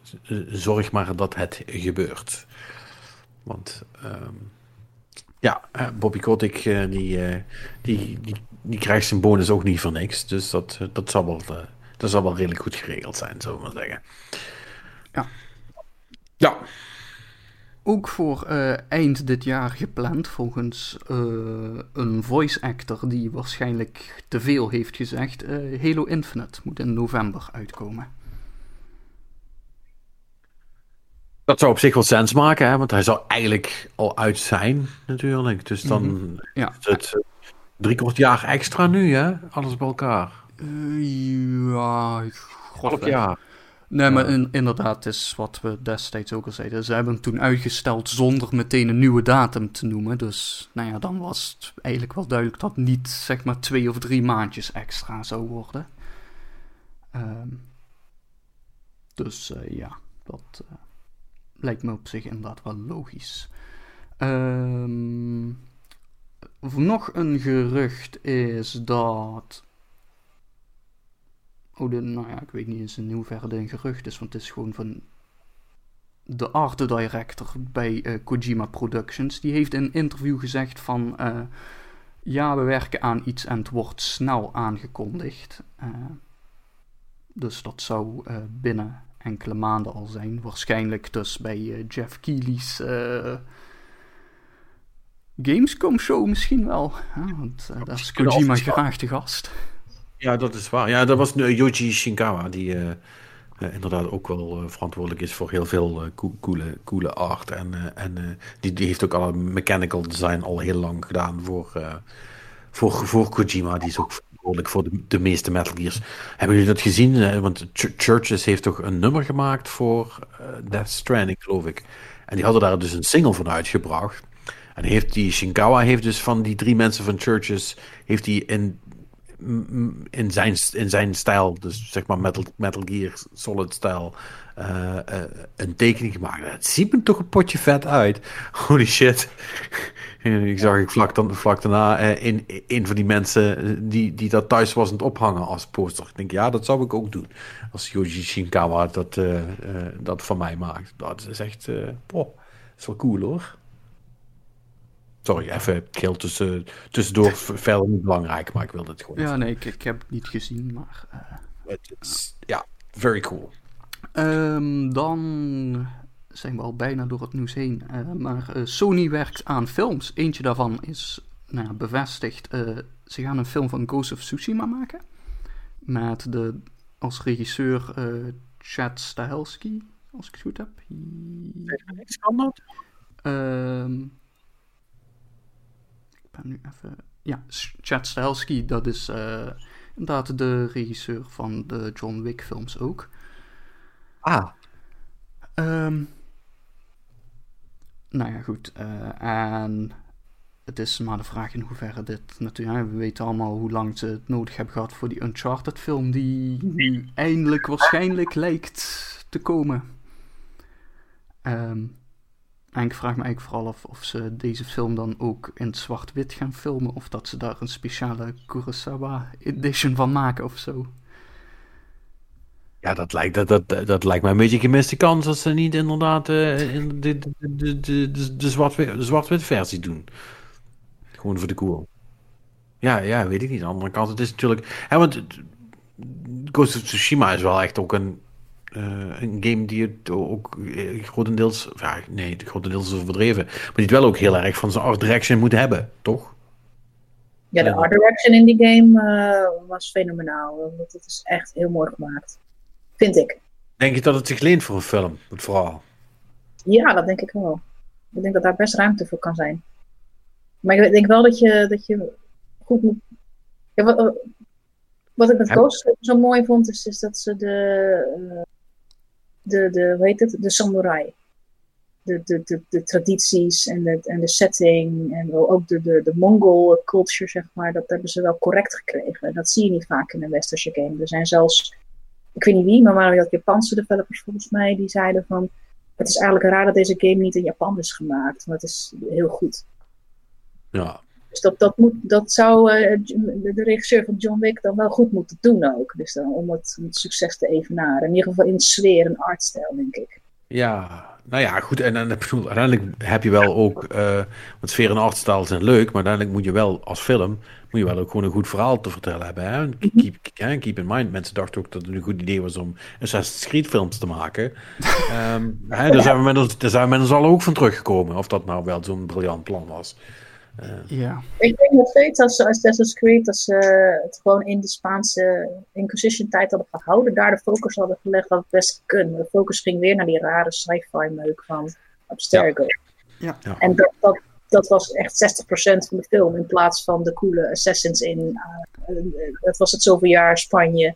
zorg maar dat het gebeurt. Want ehm, ja, Bobby Kotick die, die, die, die krijgt zijn bonus ook niet voor niks. Dus dat, dat zal wel... dat zal wel redelijk goed geregeld zijn, zullen we maar zeggen. Ja. Ja. Ook voor eh, eind dit jaar gepland, volgens eh, een voice actor die waarschijnlijk te veel heeft gezegd. eh, Halo Infinite moet in november uitkomen. Dat zou op zich wel sens maken, hè? want hij zou eigenlijk al uit zijn, natuurlijk. Dus dan Mhm. Ja. is het drie kwart jaar extra nu, hè? Alles bij elkaar. Eh, ja, Half jaar. Nee, maar in- inderdaad, het is wat we destijds ook al zeiden. Ze hebben hem toen uitgesteld zonder meteen een nieuwe datum te noemen. Dus nou ja, dan was het eigenlijk wel duidelijk dat niet zeg maar twee of drie maandjes extra zou worden. Ehm, dus eh, ja, dat eh, lijkt me op zich inderdaad wel logisch. Ehm, nog een gerucht is dat Oh, de, nou ja, ik weet niet eens in hoeverre dit een gerucht is, want het is gewoon van de art director bij eh, Kojima Productions. Die heeft in een interview gezegd van, eh, ja, we werken aan iets en het wordt snel aangekondigd. Eh, dus dat zou binnen enkele maanden al zijn. Waarschijnlijk dus bij Jeff Keighley's Gamescom show misschien wel. Ja, want daar is Kojima graag te gast. Ja, dat is waar. Ja, dat was uh, Yoji Shinkawa, die eh, eh, inderdaad ook wel eh, verantwoordelijk is voor heel veel eh, co- coole, coole art. En, eh, en eh, die, die heeft ook al mechanical design al heel lang gedaan voor, eh, voor, voor Kojima. Die is ook verantwoordelijk voor de, de meeste Metal Gears. Hebben jullie dat gezien? Eh, want Ch- Churches heeft toch een nummer gemaakt voor eh, Death Stranding, geloof ik. En die hadden daar dus een single van uitgebracht. En heeft die Shinkawa heeft dus van die drie mensen van Churches, heeft hij in, in, zijn, in zijn stijl, dus zeg maar Metal, Metal Gear Solid stijl, uh, uh, een tekening gemaakt. Het ziet me toch een potje vet uit. Holy shit. ik zag ik vlak, dan, vlak daarna uh, in, een van die mensen die, die dat thuis was aan het ophangen als poster. Ik denk, ja, dat zou ik ook doen. Als Yoji Shinkawa dat, dat van mij maakt. Dat is echt, oh, is wel cool hoor. Sorry, even geel tussen, tussendoor verder niet belangrijk, maar ik wilde het gewoon. Ja, nee, ik, ik heb het niet gezien, maar. ja, very cool. Um, dan zijn we al bijna door het nieuws heen. Uh, maar uh, Sony werkt aan films. Eentje daarvan is nou bevestigd. Ze gaan een film van Ghost of Tsushima maken. Met de, als regisseur Chad Stahelski, als ik het goed heb. Niks kan dat? Ben nu even. Ja, Chad Stahelski, dat is inderdaad de regisseur van de John Wick films ook. Ah. Um, nou ja, goed. Uh, en het is maar de vraag in hoeverre dit natuurlijk... We weten allemaal hoe lang ze het nodig hebben gehad voor die Uncharted film... die nu eindelijk waarschijnlijk lijkt te komen. Um, en ik vraag me eigenlijk vooral af of ze deze film dan ook in zwart-wit gaan filmen... of dat ze daar een speciale Kurosawa edition van maken of zo. Ja, dat lijkt, dat, dat, dat lijkt mij een beetje gemiste kans als ze niet inderdaad uh, in de, de, de, de, de, zwart-wit zwart versie doen. Gewoon voor de cool. Ja, ja, weet ik niet. Aan de andere kant, het is natuurlijk... Hè, want Ghost of Tsushima is wel echt ook een, uh, een game die het ook uh, grotendeels... Ja, nee, grotendeels is overdreven. Maar die het wel ook heel erg van zijn art direction moet hebben, toch? Ja, de art direction in die game was fenomenaal. Het is echt heel mooi gemaakt. Vind ik. Denk je dat het zich leent voor een film, het verhaal? Ja, dat denk ik wel. Ik denk dat daar best ruimte voor kan zijn. Maar ik denk wel dat je, dat je goed moet. Ja, wat, wat, ik met Ghost zo mooi vond, is, is dat ze de, de, de, hoe heet het, de samurai. De, de, de, tradities en de, en de setting en ook de, de, de Mongol culture, zeg maar, dat hebben ze wel correct gekregen. Dat zie je niet vaak in een westerse game. Er zijn zelfs ik weet niet wie, maar waren dat Japanse developers volgens mij, die zeiden van, het is eigenlijk raar dat deze game niet in Japan is gemaakt, maar het is heel goed. Ja. Dus dat, dat, moet, dat zou uh, de regisseur van John Wick dan wel goed moeten doen ook. Dus dan, om, het, om het succes te evenaren. In ieder geval in sfeer en artstijl, denk ik. Ja, nou ja, goed. En, en uiteindelijk heb je wel ook, uh, want sfeer en artstijl zijn leuk, maar uiteindelijk moet je wel als film moet je wel ook gewoon een goed verhaal te vertellen hebben. Hè? Mhm. Keep, keep in mind, mensen dachten ook dat het een goed idee was om Assassin's Creed films te maken. um, hè, daar, zijn we met ons, daar zijn we met ons al ook van teruggekomen, of dat nou wel zo'n briljant plan was. Uh, ja. Ik denk nog steeds als Assassin's Creed, als ze het gewoon in de Spaanse Inquisition tijd hadden gehouden, daar de focus hadden gelegd, had het best kunnen. De focus ging weer naar die rare sci-fi meuk van Abstergo. Ja. ja. En dat, dat dat was echt 60% van de film. In plaats van de coole assassins in. Uh, dat was het zoveel jaar Spanje.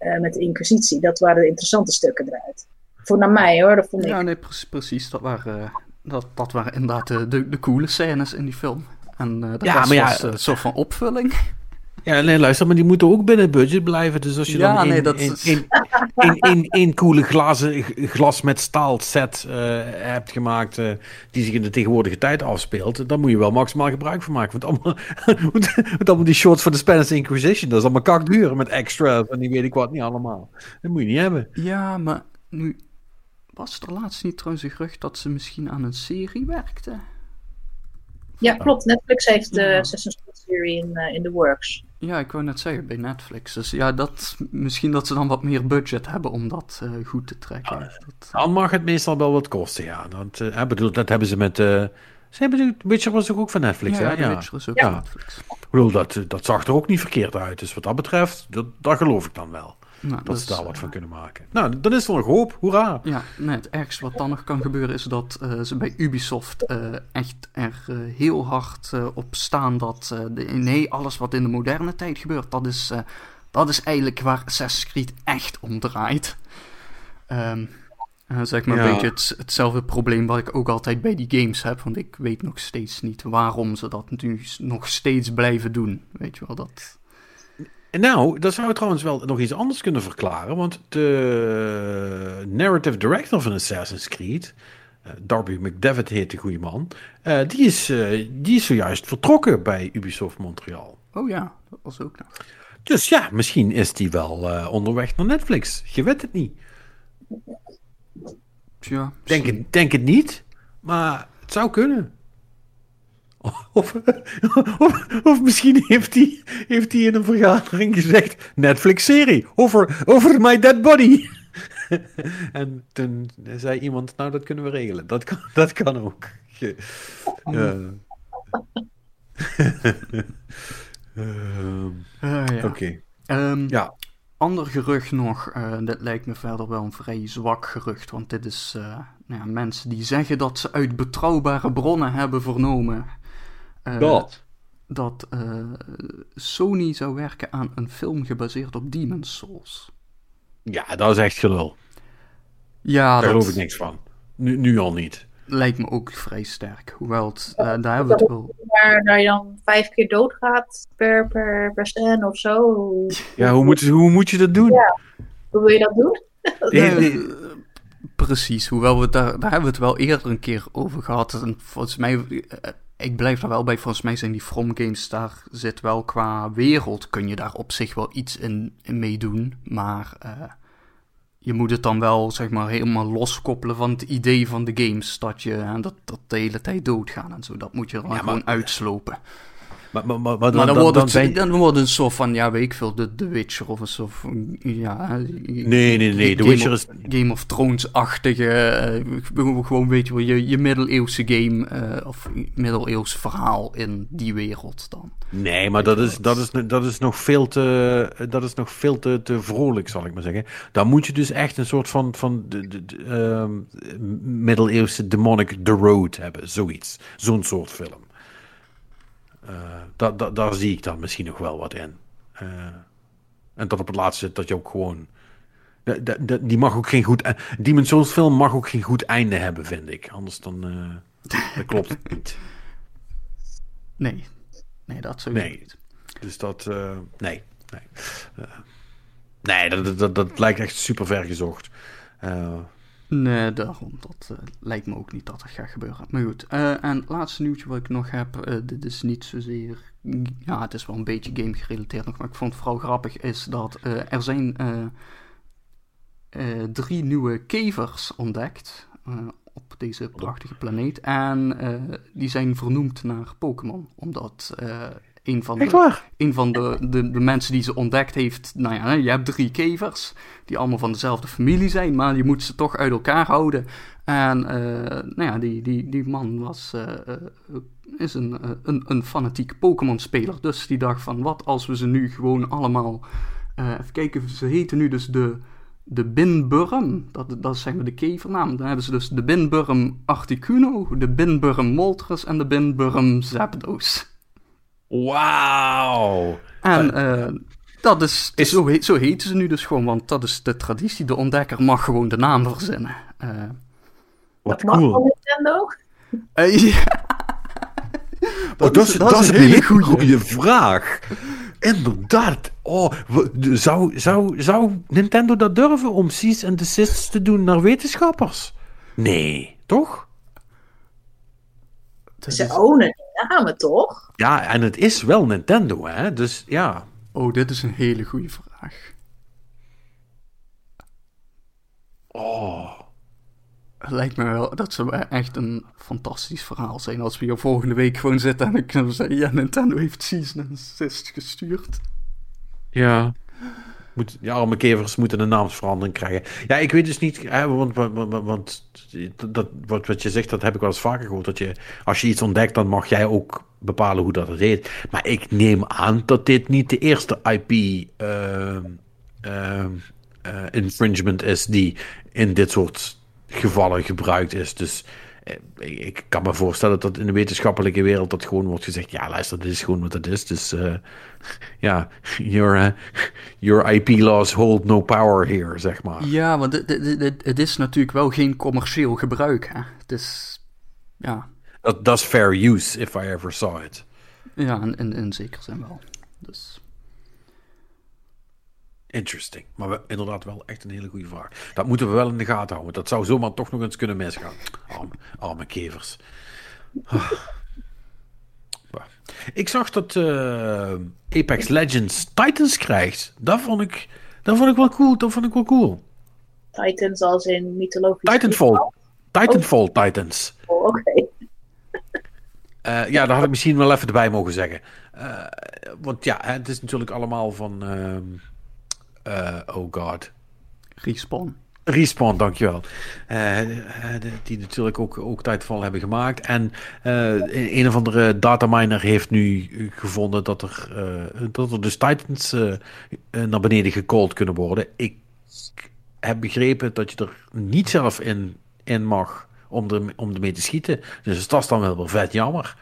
Uh, met de Inquisitie. Dat waren de interessante stukken eruit. Voor naar mij hoor, dat vond ik. Ja, nee, precies. Dat waren, dat, dat waren inderdaad de, de, de coole scènes in die film. En uh, dat ja, was, maar ja, was een soort van opvulling. Ja, nee, luister, maar die moeten ook binnen budget blijven. Dus als je ja, dan een, nee, een, coole glazen, glas met staal set uh, hebt gemaakt... Uh, die zich in de tegenwoordige tijd afspeelt... dan moet je wel maximaal gebruik van maken. Want allemaal, want allemaal die shorts van de Spanish Inquisition... dat is allemaal kakduur met extra en die weet ik wat niet allemaal. Dat moet je niet hebben. Ja, maar nu... Was er laatst niet trouwens een gerucht dat ze misschien aan een serie werkte? Ja, klopt. Netflix heeft de uh, Assassin's Creed serie in, uh, in the works. Ja, ik wou net zeggen, bij Netflix. Dus ja, dat, misschien dat ze dan wat meer budget hebben om dat uh, goed te trekken. dat, dan mag het meestal wel wat kosten, ja. Dat, uh, bedoel, dat hebben ze met... Uh, ze hebben, Witcher was ook van Netflix, ja, hè? Ja, Witcher is ook ja. van Netflix. Ik bedoel, dat, dat zag er ook niet verkeerd uit. Dus wat dat betreft, dat, dat geloof ik dan wel. Nou, dat, ze daar wat van kunnen maken. Nou, dan is er nog hoop. Hoera! Ja, nee, het ergste wat dan nog kan gebeuren is dat uh, ze bij Ubisoft uh, echt er uh, heel hard op staan dat de, nee, alles wat in de moderne tijd gebeurt, dat is, dat is eigenlijk waar Assassin's Creed echt om draait. Um, zeg maar een beetje het, hetzelfde probleem wat ik ook altijd bij die games heb. Want ik weet nog steeds niet waarom ze dat nu nog steeds blijven doen. Weet je wel, dat... Nou, dat zou trouwens wel nog iets anders kunnen verklaren. Want de narrative director van Assassin's Creed, uh, Darby McDevitt heet de goede man, uh, die, is, uh, die is zojuist vertrokken bij Ubisoft Montreal. Oh ja, dat was ook nog. Dus ja, misschien is die wel onderweg naar Netflix. Je weet het niet. Ja, denk, het, denk het niet, maar het zou kunnen. Of, of, of, misschien heeft hij, heeft hij in een vergadering gezegd: Netflix-serie over, over My Dead Body. en toen zei iemand: Nou, dat kunnen we regelen. Dat kan, dat kan ook. Uh, uh, ja. Oké. Um, ja. Ander gerucht nog, uh, dit lijkt me verder wel een vrij zwak gerucht, want dit is uh, nou ja, mensen die zeggen dat ze uit betrouwbare bronnen hebben vernomen dat? Dat Sony zou werken aan een film gebaseerd op Demon's Souls. Ja, dat is echt gelul. Ja, Daar dat... geloof ik niks van. Nu, nu al niet. Lijkt me ook vrij sterk. Hoewel, het, daar hebben we het wel... Waar, waar je dan vijf keer doodgaat per, per, per scène of zo. Ja, hoe moet, hoe moet je dat doen? Ja. Hoe wil je dat doen? Nee, nee, precies, hoewel we daar, daar hebben we het wel eerder een keer over gehad. En volgens mij, ik blijf er wel bij, volgens mij zijn die From Games, daar zit wel qua wereld, kun je daar op zich wel iets in, in meedoen. Maar uh, je moet het dan wel, zeg maar, helemaal loskoppelen van het idee van de games. Dat je hè, dat, dat de hele tijd doodgaan en zo. Dat moet je dan ja, gewoon uitslopen. Maar, maar, maar, maar dan, dan, dan, wordt het, dan wordt het een soort van, ja, weet ik veel, de, de Witcher of een soort van, ja... Nee, nee, nee, The Game Witcher of, is- Game of Thrones-achtige, eh, gewoon, weet je wel, je, je middeleeuwse game, eh, of middeleeuws verhaal in die wereld dan. Nee, maar dat is, dat is, dat is nog veel te, dat is nog veel te, te vrolijk, zal ik maar zeggen. Dan moet je dus echt een soort van, van de, de, de, ehm, middeleeuwse demonic The Road hebben, zoiets. Zo'n soort film. Eh, da, da, daar zie ik dan misschien nog wel wat in. Eh, en dat op het laatste, dat je ook gewoon... de- die mag ook geen goed... e- Demon's Souls film mag ook geen goed einde hebben, vind ik. Anders dan... eh dat klopt het niet. Nee, nee, dat zou Nee. niet. Dus dat, eh, nee. Nee, Eh, nee dat, dat, dat lijkt echt super ver gezocht. Nee, daarom. Dat eh, lijkt me ook niet dat dat gaat gebeuren. Maar goed. eh, en het laatste nieuwtje wat ik nog heb. eh, dit is niet zozeer. Ja, het is wel een beetje game gerelateerd nog. Maar ik vond het vooral grappig. Is dat er zijn drie nieuwe kevers ontdekt. op deze prachtige planeet. En die zijn vernoemd naar Pokémon. Omdat een van de een van de, de, de mensen die ze ontdekt heeft. Nou ja, je hebt drie kevers. Die allemaal van dezelfde familie zijn. Maar je moet ze toch uit elkaar houden. En eh, nou ja, die, die, die man was, eh, eh, is een, een, een fanatiek Pokémon-speler. Dus die dacht van, wat als we ze nu gewoon allemaal... even kijken, ze heten nu dus de, de Binburm. Dat, dat zeg maar de kevernaam. Dan hebben ze dus de Binburm Articuno, de Binburm Moltres en de Binburm Zapdos. Wauw. En eh, dat is, Is- Zo, heet, zo heten ze nu dus gewoon, want dat is de traditie. De ontdekker mag gewoon de naam verzinnen. Eh, Wat Mag van cool. Nintendo? eh, ja. Oh, dat, is, dat, is een hele goede vraag. Inderdaad. Oh, zou, zou, zou Nintendo dat durven om cease and desists te doen naar wetenschappers? Nee, toch? Dat Ze is- ownen namen toch? Ja, en het is wel Nintendo, hè? Dus ja. oh, dit is een hele goede vraag. Oh. Het lijkt me wel, dat zou echt een fantastisch verhaal zijn als we hier volgende week gewoon zitten en ik kan zeggen, ja, Nintendo heeft Season and Desist gestuurd. Ja. Moet, ja, arme kevers moeten een naamsverandering krijgen. Ja, ik weet dus niet, hè, want, want, want, dat, wat, wat je zegt, dat heb ik wel eens vaker gehoord. Dat je, als je iets ontdekt, dan mag jij ook bepalen hoe dat heet. Maar ik neem aan dat dit niet de eerste IP ehm, ehm, eh, infringement is die in dit soort gevallen gebruikt is. Dus ik kan me voorstellen dat in de wetenschappelijke wereld dat gewoon wordt gezegd: ja, luister, dit is gewoon wat het is. Dus ja, your, your IP laws hold no power here, zeg maar. Ja, want het is natuurlijk wel geen commercieel gebruik. Hè? Het is, ja. Dat is fair use, if I ever saw it. Ja, in, in, in zekere zin wel. Dus. Interesting. Maar we, inderdaad wel echt een hele goede vraag. Dat moeten we wel in de gaten houden. Dat zou zomaar toch nog eens kunnen misgaan. Arme, arme kevers. Ah. Ik zag dat uh, Apex Legends Titans krijgt. Dat vond ik, dat vond ik wel cool. Dat vond ik wel cool. Titans als in mythologisch. Titanfall. Titanfall oh. Titans. Oh, oké. Uh, ja, daar had ik misschien wel even erbij mogen zeggen. Uh, want ja, het is natuurlijk allemaal van. Uh, oh god. Respawn. Respawn, dankjewel. Uh, die natuurlijk ook, ook Titanfall hebben gemaakt. En uh, een of andere dataminer heeft nu gevonden dat er, uh, dat er dus Titans naar beneden gecallt kunnen worden. Ik heb begrepen dat je er niet zelf in, in mag om, er, om ermee te schieten. Dus dat is dan wel vet jammer.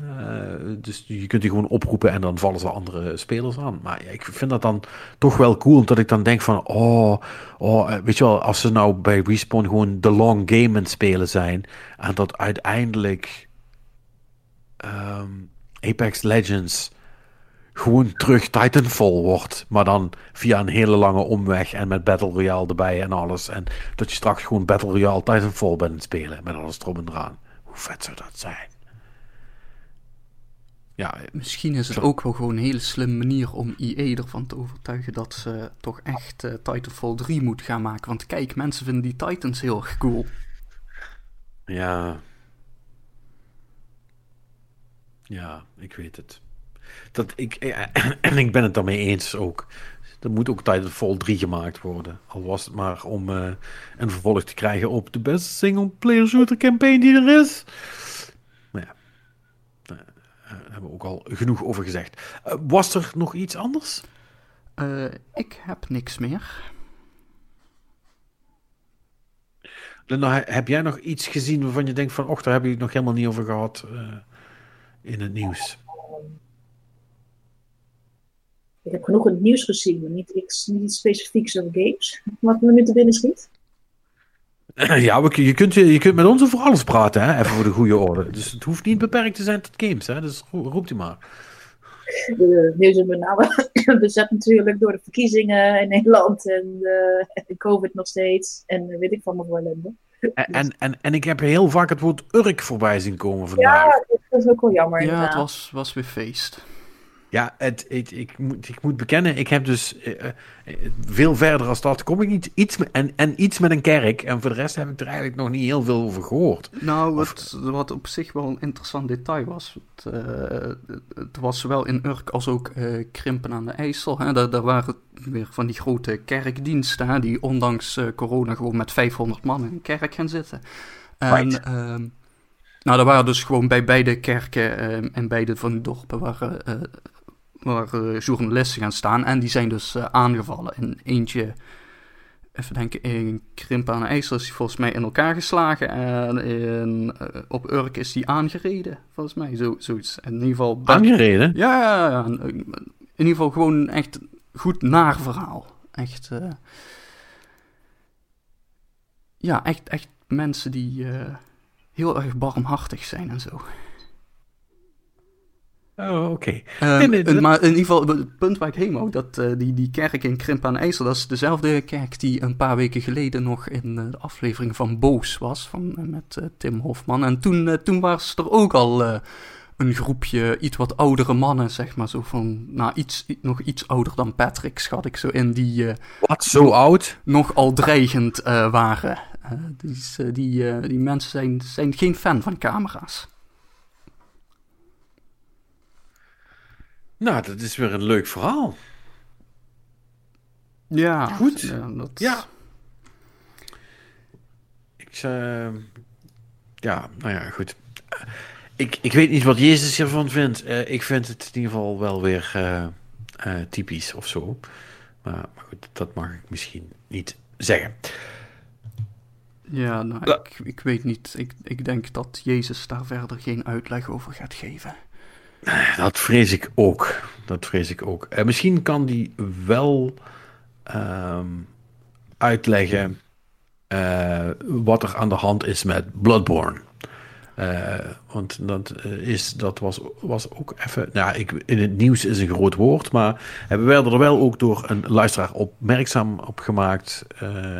Uh, dus je kunt die gewoon oproepen en dan vallen ze andere spelers aan. Maar ja, ik vind dat dan toch wel cool, omdat ik dan denk van, oh, oh, eh, weet je wel, als ze nou bij Respawn gewoon de long game aan spelen zijn en dat uiteindelijk um, Apex Legends gewoon terug Titanfall wordt, maar dan via een hele lange omweg en met Battle Royale erbij en alles. En dat je straks gewoon Battle Royale Titanfall bent spelen met alles erop en eraan. Hoe vet zou dat zijn? Ja, Misschien is het ook wel gewoon een hele slimme manier om EA ervan te overtuigen dat ze toch echt uh, Titanfall 3 moet gaan maken. Want kijk, mensen vinden die Titans heel erg cool. Ja. Ja, ik weet het. Dat ik, en ik ben het daarmee eens ook. Er moet ook Titanfall 3 gemaakt worden. Al was het maar om uh, een vervolg te krijgen op de beste single-player shooter campaign die er is. Daar hebben we ook al genoeg over gezegd. Uh, was er nog iets anders? Uh, ik heb niks meer. Linda, heb jij nog iets gezien waarvan je denkt van... och, daar heb je het nog helemaal niet over gehad uh, in het nieuws? Ik heb genoeg in het nieuws gezien, maar niet, iets, niet specifieks over games. Wat me nu te binnen schiet. Ja, je kunt, je kunt met ons over alles praten, hè? even voor de goede orde. Dus het hoeft niet beperkt te zijn tot games, hè? dus roept u maar. De nieuws is met name bezet natuurlijk door de verkiezingen in Nederland en uh, COVID nog steeds en weet ik van mijn ellende. En, en, en, en, ik heb heel vaak het woord Urk voorbij zien komen vandaag. Ja, dat is ook wel jammer. Ja, het was, was weer feest. Ja, het, het, ik, moet, ik moet bekennen, ik heb dus uh, veel verder als dat kom ik niet. Iets, en, en iets met een kerk. En voor de rest heb ik er eigenlijk nog niet heel veel over gehoord. Nou, wat, wat op zich wel een interessant detail was. Het, uh, het was zowel in Urk als ook Krimpen aan de IJssel. Hè. Daar, daar waren weer van die grote kerkdiensten. Hè, die ondanks corona gewoon met 500 man in een kerk gaan zitten. En, right. Ehm, nou, daar waren dus gewoon bij beide kerken uh, en beide van die dorpen waren waar uh, journalisten gaan staan. En die zijn dus uh, aangevallen. En eentje, even denken, in Krimp aan IJssel is die volgens mij in elkaar geslagen. En in, uh, op Urk is die aangereden, volgens mij. Zo, zoiets. In ieder geval... Aangereden? Ja, ja, ja. In ieder geval gewoon echt goed naar verhaal. Echt... ja, echt, echt mensen die heel erg barmhartig zijn en zo. Oh, oké. Okay. Um, maar in ieder geval, het punt waar ik heen wou, dat uh, die, die kerk in Krimp aan IJssel, dat is dezelfde kerk die een paar weken geleden nog in uh, de aflevering van Boos was, van, uh, met Tim Hofman. En toen, toen was er ook al een groepje iets wat oudere mannen, zeg maar, zo van, nou, iets, nog iets ouder dan Patrick, schat ik zo in, die... wat, zo oud? Nogal dreigend waren. die, die, die mensen zijn, zijn geen fan van camera's. Nou, dat is weer een leuk verhaal. Ja, goed. Ja. Dat... ja. Ik, uh, ja, nou ja, goed. Ik, ik weet niet wat Jezus ervan vindt. Uh, ik vind het in ieder geval wel weer uh, typisch of zo. Maar, maar, goed, dat mag ik misschien niet zeggen. Ja, nou, ik, ik weet niet. Ik, ik denk dat Jezus daar verder geen uitleg over gaat geven. Dat vrees ik ook. Dat vrees ik ook. En misschien kan die wel ehm, uitleggen uh, wat er aan de hand is met Bloodborne. Uh, want dat, is, dat was, was ook even. Nou, ik, in het nieuws is een groot woord, maar we werden er wel ook door een luisteraar opmerkzaam op gemaakt. Uh,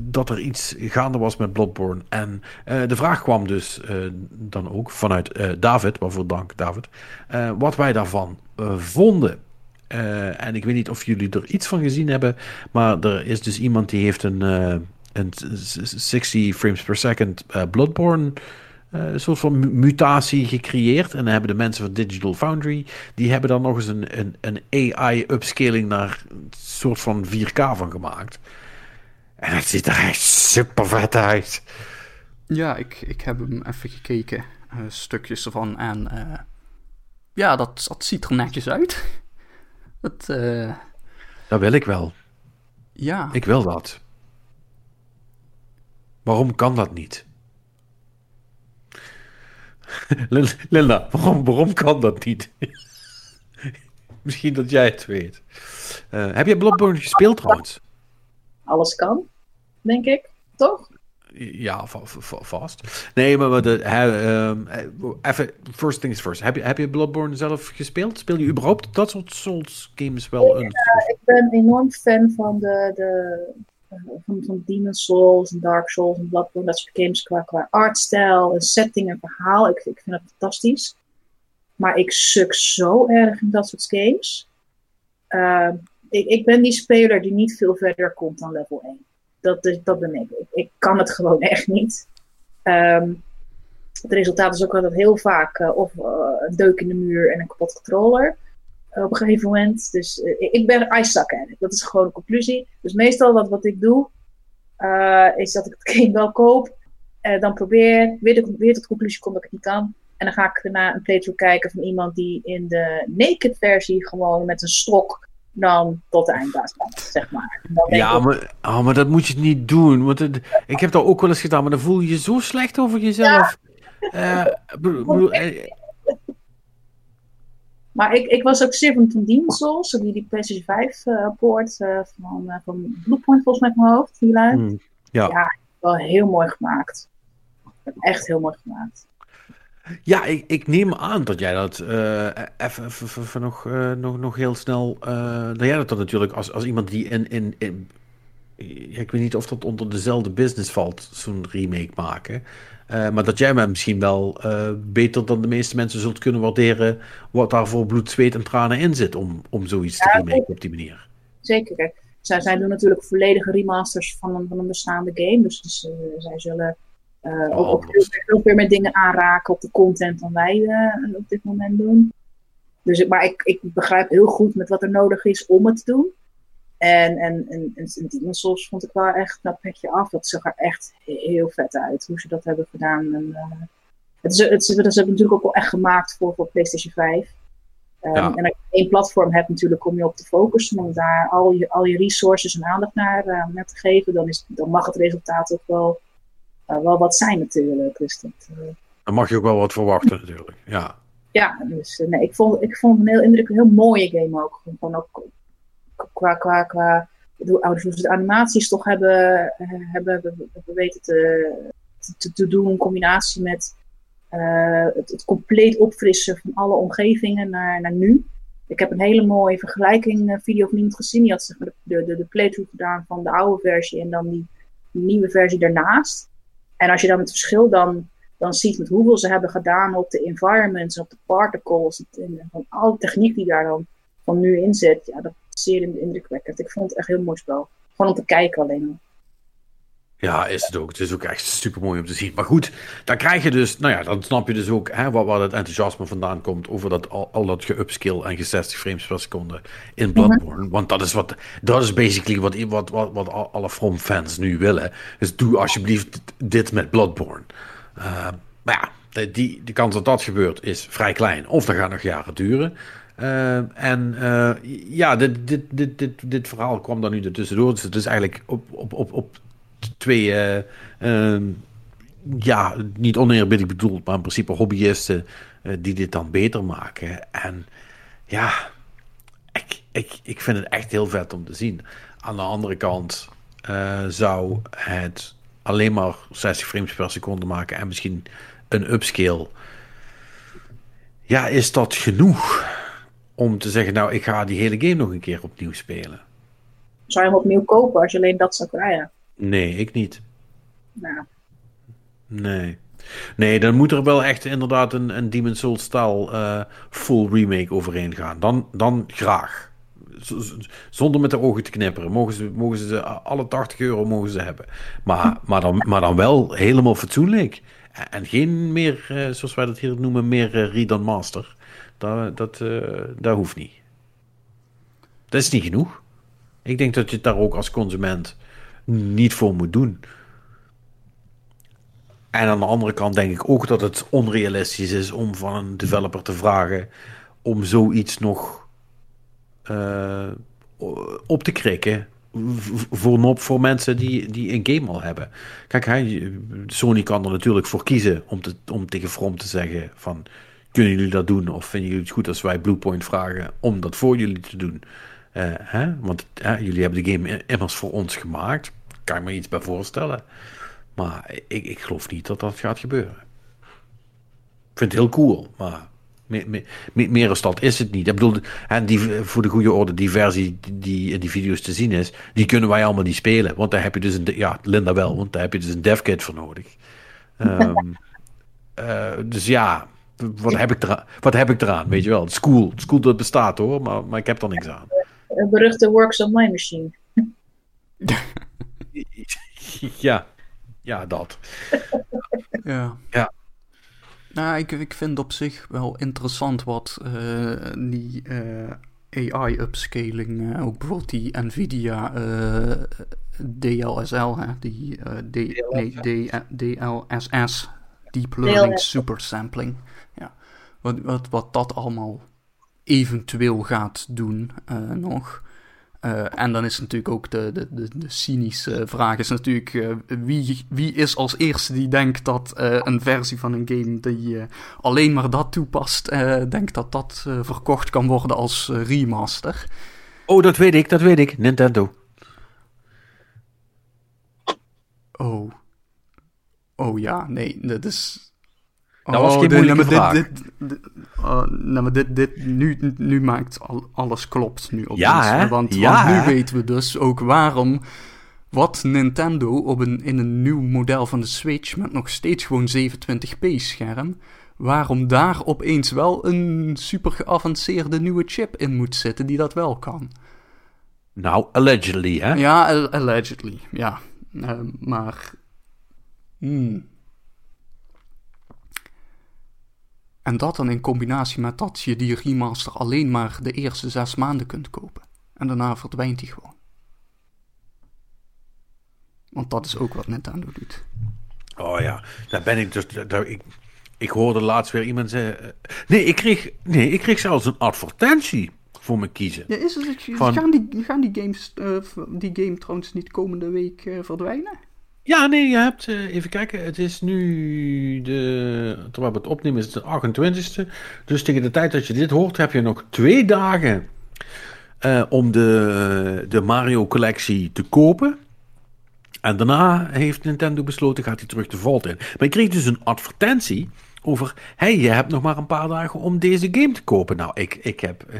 dat er iets gaande was met Bloodborne. En de vraag kwam dus dan ook vanuit David, waarvoor dank David, wat wij daarvan vonden. en ik weet niet of jullie er iets van gezien hebben, maar er is dus iemand die heeft een, een 60 frames per second Bloodborne een soort van mutatie gecreëerd. En dan hebben de mensen van Digital Foundry, die hebben dan nog eens een, een, een AI-upscaling naar een soort van 4K van gemaakt. En het ziet er echt super vet uit. Ja, ik, ik heb hem even gekeken, uh, stukjes ervan. En uh, ja, dat, dat ziet er netjes uit. Dat, dat wil ik wel. Ja. Ik wil dat. Waarom kan dat niet? Linda, waarom, waarom kan dat niet? Misschien dat jij het weet. Uh, heb je Bloodborne gespeeld trouwens? Alles kan, denk ik. Toch? Ja, vast. Nee, maar de, uh, even, first things first. Heb je, heb je Bloodborne zelf gespeeld? Speel je überhaupt dat soort Souls games wel? Ja, ik ben enorm fan van de, de van, van Demon's Souls en Dark Souls en Bloodborne, dat soort games qua, qua artstijl en setting en verhaal. Ik, ik vind dat fantastisch. Maar ik suk zo erg in dat soort games. Uh, ik, ik ben die speler die niet veel verder komt dan level 1. Dat, dat ben ik. ik. kan het gewoon echt niet. Um, het resultaat is ook altijd heel vaak uh, of uh, een deuk in de muur en een kapot controller op een gegeven moment. Dus uh, ik ben I suck at it. Dat is gewoon de conclusie. Dus meestal wat, wat ik doe, uh, is dat ik het game wel koop. Uh, dan probeer, weer, de, weer tot de conclusie kom dat ik het niet kan. En dan ga ik daarna een playthrough kijken van iemand die in de naked versie gewoon met een stok dan tot de eindbaas gaat, zeg maar. Ja, maar, oh, maar dat moet je niet doen. Want het, ik heb dat ook wel eens gedaan, maar dan voel je je zo slecht over jezelf. Ja. Maar ik, ik was ook zeer van, van Demon's Souls, die, die PlayStation 5 uh, poort uh, van, uh, van Bluepoint volgens mij mijn hoofd, die lui. Mm, ja. ja, wel heel mooi gemaakt. Echt heel mooi gemaakt. Ja, ik, ik neem aan dat jij dat uh, even, even, nog, nog, nog heel snel. Uh, dat jij dat dan natuurlijk als, als iemand die in. in, in ja, ik weet niet of dat onder dezelfde business valt, zo'n remake maken. Uh, maar dat jij me misschien wel uh, beter dan de meeste mensen zult kunnen waarderen wat daar voor bloed, zweet en tranen in zit om, om zoiets ja, te remaken op die manier. Zeker. Zij, zij doen natuurlijk volledige remasters van een, van een bestaande game. Dus, dus uh, zij zullen oh, ook, ook veel meer met dingen aanraken op de content dan wij op dit moment doen. Dus, maar ik, ik begrijp heel goed met wat er nodig is om het te doen. En, en, en, en Souls vond ik wel echt dat petje af. Dat zag er echt heel vet uit, hoe ze dat hebben gedaan. En, uh, het is, het dat is natuurlijk ook wel echt gemaakt voor, voor PlayStation 5. Um, ehm, ja. En als je één platform hebt natuurlijk om je op te focussen, om daar al je, al je resources en aandacht naar, uh, naar te geven, dan, is, dan mag het resultaat ook wel, uh, wel wat zijn natuurlijk. Dus dat, dan mag je ook wel wat verwachten natuurlijk, ja. Ja, dus nee, ik vond, ik vond een heel indrukwekkend, heel mooie game ook. Gewoon ook qua, qua, qua ze de animaties toch hebben, uh, hebben, hebben, weten te, te, doen in combinatie met uh, het, het, compleet opfrissen van alle omgevingen naar, naar nu. Ik heb een hele mooie vergelijking uh, video van iemand gezien. Die had zeg maar, de, de, de playthrough gedaan van de oude versie en dan die, die nieuwe versie daarnaast. En als je dan het verschil dan, dan ziet met hoeveel ze hebben gedaan op de environments, op de particles, en van alle techniek die daar dan van nu in zit, ja, dat, zeer indrukwekkend. Ik vond het echt heel mooi spel. Gewoon om te kijken alleen Ja, is het ook. Het is ook echt super mooi om te zien. Maar goed, dan krijg je dus, nou ja, dan snap je dus ook hè, waar, waar het enthousiasme vandaan komt over dat, al, al dat ge-upskill en ge-60 frames per seconde in Bloodborne. Mhm. Want dat is wat, dat is basically wat, wat, wat, wat alle From fans nu willen. Dus doe alsjeblieft dit met Bloodborne. Uh, maar ja, die, de kans dat dat gebeurt is vrij klein. Of dat gaat nog jaren duren. Uh, en uh, ja, dit, dit, dit, dit, dit verhaal kwam dan nu er tussendoor. Dus het is eigenlijk op, op, op, op twee, eh, ehm, ja, niet oneerbiedig bedoeld, maar in principe hobbyisten die dit dan beter maken. En ja, ik, ik, ik vind het echt heel vet om te zien. Aan de andere kant zou het alleen maar 60 frames per seconde maken en misschien een upscale. Ja, is dat genoeg om te zeggen, nou, ik ga die hele game nog een keer opnieuw spelen? Zou je hem opnieuw kopen als je alleen dat zou krijgen? Nee, ik niet. Nou. Nee. Nee, dan moet er wel echt inderdaad een, een Demon's Souls style uh, full remake overheen gaan. Dan, dan graag. zonder met de ogen te knipperen. Mogen ze, mogen ze alle 80 euro mogen ze hebben. Maar, maar, dan, maar dan wel helemaal fatsoenlijk. En geen meer, uh, zoals wij dat hier noemen, meer uh, read on master. Dat, dat, dat hoeft niet. Dat is niet genoeg. Ik denk dat je het daar ook als consument niet voor moet doen. En aan de andere kant denk ik ook dat het onrealistisch is om van een developer te vragen om zoiets nog uh, op te krikken voor, voor mensen die, die een game al hebben. Kijk, hij, Sony kan er natuurlijk voor kiezen om, te, om tegen From te zeggen van kunnen jullie dat doen of vinden jullie het goed als wij Bluepoint vragen om dat voor jullie te doen. Uh, hè? Want jullie hebben de game immers voor ons gemaakt. Kan ik me iets bij voorstellen. Maar ik, ik geloof niet dat dat gaat gebeuren. Ik vind het heel cool, maar meer, meer, meer is het niet. Ik bedoel, en die, voor de goede orde, die versie die in die video's te zien is, die kunnen wij allemaal niet spelen. Want daar heb je dus een, ja, Linda wel, want daar heb je dus een devkit voor nodig. Um, uh, dus ja, wat heb, ik eraan, wat heb ik eraan, weet je wel? School, school dat bestaat hoor, maar, maar ik heb er niks aan. Een beruchte Works on My Machine. ja, ja, dat. ja. ja. Nou, ik, ik vind op zich wel interessant wat uh, die uh, eh, AI-upscaling, uh, ook bijvoorbeeld die NVIDIA DLSL, hè, die D, nee, D, DLSS, Deep Learning Super Sampling. Wat, wat, wat dat allemaal eventueel gaat doen nog. Uh, en dan is natuurlijk ook de, de, de, de cynische vraag: is natuurlijk uh, wie, wie is als eerste die denkt dat een versie van een game die alleen maar dat toepast, denkt dat dat verkocht kan worden als remaster? Oh, dat weet ik, dat weet ik. Nintendo. Oh. Oh ja, nee, dat is. Dat was oh, geen moeilijke vraag. Dit, dit, uh, nou, maar dit, dit, nu, nu maakt al, alles klopt nu op ja, hè? Want, ja, want nu weten we dus ook waarom... Wat Nintendo op een, in een nieuw model van de Switch... met nog steeds gewoon 27p scherm... waarom daar opeens wel een super geavanceerde nieuwe chip in moet zitten... die dat wel kan. Nou, allegedly, hè? Ja, allegedly, ja. Uh, maar... Hmm. En dat dan in combinatie met dat je die remaster alleen maar de eerste zes maanden kunt kopen. En daarna verdwijnt die gewoon. Want dat is ook wat Nintendo doet. Oh ja, daar ben ik dus. Daar, ik, ik hoorde laatst weer iemand zeggen. Eh, nee, ik kreeg, nee, ik kreeg zelfs een advertentie voor me kiezen. Ja, is het, Van... gaan, die, gaan die, games, uh, die game trouwens niet komende week uh, verdwijnen? Ja, nee, je hebt, uh, even kijken, het is nu de, terwijl we het opnemen is het de 28e. Dus tegen de tijd dat je dit hoort heb je nog twee dagen uh, om de, de Mario collectie te kopen. En daarna heeft Nintendo besloten, gaat hij terug de vault in. Maar ik kreeg dus een advertentie over, hey, je hebt nog maar een paar dagen om deze game te kopen. Nou, ik, ik heb, uh,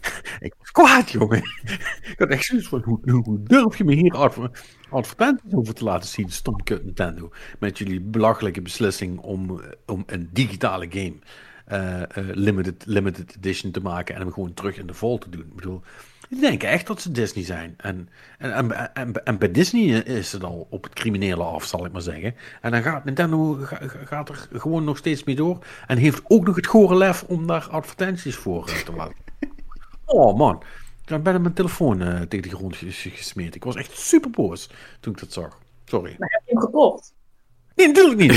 ik was kwaad, jongen. ik had echt zoiets van, hoe, durf je me hier advertenties over te laten zien, stomkut Nintendo, met jullie belachelijke beslissing om, om een digitale game uh, limited, limited edition te maken en hem gewoon terug in de vol te doen. Ik bedoel, ik denk echt dat ze Disney zijn. En, en, en, en, en bij Disney is het al op het criminele af, zal ik maar zeggen. En dan gaat Nintendo gaat er gewoon nog steeds mee door. En heeft ook nog het gore lef om daar advertenties voor uh, te laten. Oh man, ik ben mijn telefoon uh, tegen de grond gesmeerd. Ik was echt super boos toen ik dat zag. Sorry. Maar heb je hem gekocht? Nee, natuurlijk niet.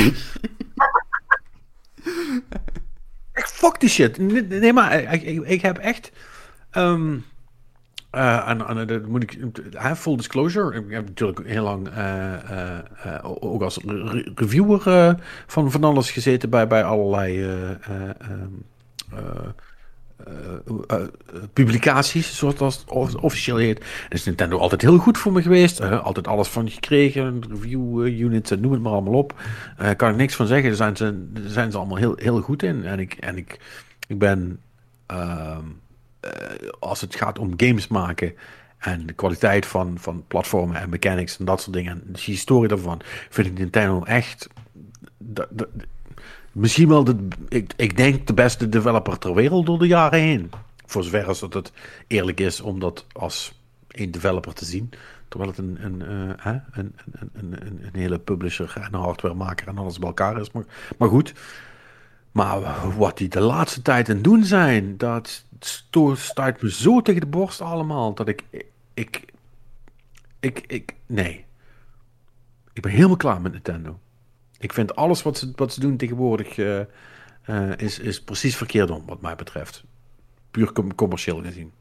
ik fuck die shit. Nee, maar ik, ik, ik heb echt... Um, Uh, en, en dat moet ik, full disclosure, ik heb natuurlijk heel lang uh, ook als re reviewer van van alles gezeten bij, bij allerlei publicaties, zoals dat officieel heet. Is Nintendo altijd heel goed voor me geweest, altijd alles van gekregen, review units noem het maar allemaal op. kan ik niks van zeggen, daar zijn ze, daar zijn ze allemaal heel, heel goed in. En ik, en ik, ik ben... Ehm, eh, als het gaat om games maken en de kwaliteit van, van platformen en mechanics en dat soort dingen, en de historie daarvan, vind ik Nintendo echt. misschien wel de, ik, ik denk de beste developer ter wereld door de jaren heen. Voor zover als dat het eerlijk is om dat als een developer te zien. Terwijl het een, een, uh, een, een, een, een, hele publisher en een hardwaremaker en alles bij elkaar is. Maar, maar goed. Maar wat die de laatste tijd aan doen zijn, dat stuit me zo tegen de borst allemaal dat ik, ik, ik, ik, nee. Ik ben helemaal klaar met Nintendo. Ik vind alles wat ze, wat ze doen tegenwoordig uh, uh, is, is precies verkeerd om, wat mij betreft. Puur com commercieel gezien.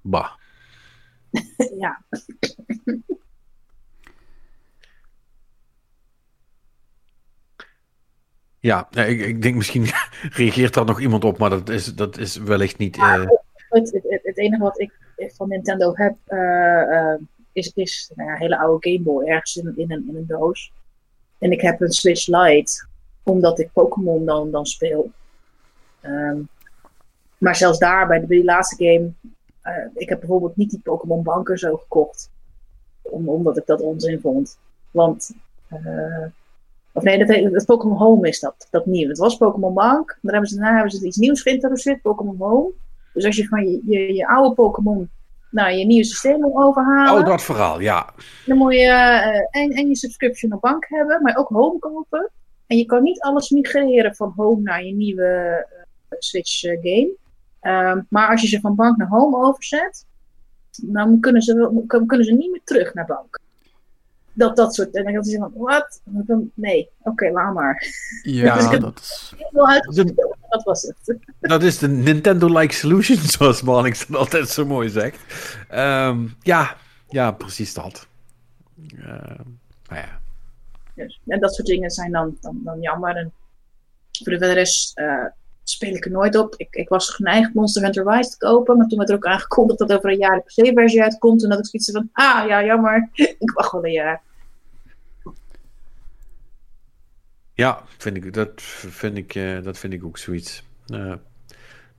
Bah. ja. Ja, ik, ik denk misschien reageert daar nog iemand op, maar dat is, dat is wellicht niet. Uh... Het, het, het, enige wat ik van Nintendo heb uh, uh, is, is nou ja, een hele oude Game Boy ergens in, in, een, in een doos. En ik heb een Switch Lite, omdat ik Pokémon dan, dan speel. Um, maar zelfs daar, bij, de, bij laatste game, ik heb bijvoorbeeld niet die Pokémon banken zo gekocht. Om, omdat ik dat onzin vond. Want of nee, dat, dat Pokémon Home is dat, dat nieuw. Het was Pokémon Bank. Daar hebben ze, daarna hebben ze iets nieuws geïntroduceerd, Pokémon Home. Dus als je van je, je, je oude Pokémon naar je nieuwe systeem wil overhalen. Oh, dat verhaal, ja. Dan moet je uh, en, en je subscription op bank hebben, maar ook Home kopen. En je kan niet alles migreren van Home naar je nieuwe uh, Switch uh, game. Um, maar als je ze van bank naar Home overzet, dan kunnen ze, kunnen ze niet meer terug naar bank dat, dat soort. En dan had hij van, wat? Nee, oké, okay, laat maar. Ja, dus dat is... Dat was het. Dat is de Nintendo-like solution, zoals Marnix dan altijd zo mooi zegt. Um, ja, ja, precies dat. Uh, nou ja. Dus, en dat soort dingen zijn dan, dan, dan jammer. En voor de rest uh, speel ik er nooit op. Ik, ik was geneigd Monster Hunter Rise te kopen, maar toen werd er ook aangekondigd dat over een jaar de PC-versie uitkomt. En dat ik zoiets van, ah ja, jammer, ik wacht wel een jaar. Ja, vind ik, dat, vind ik, uh, dat vind ik ook zoiets. Uh,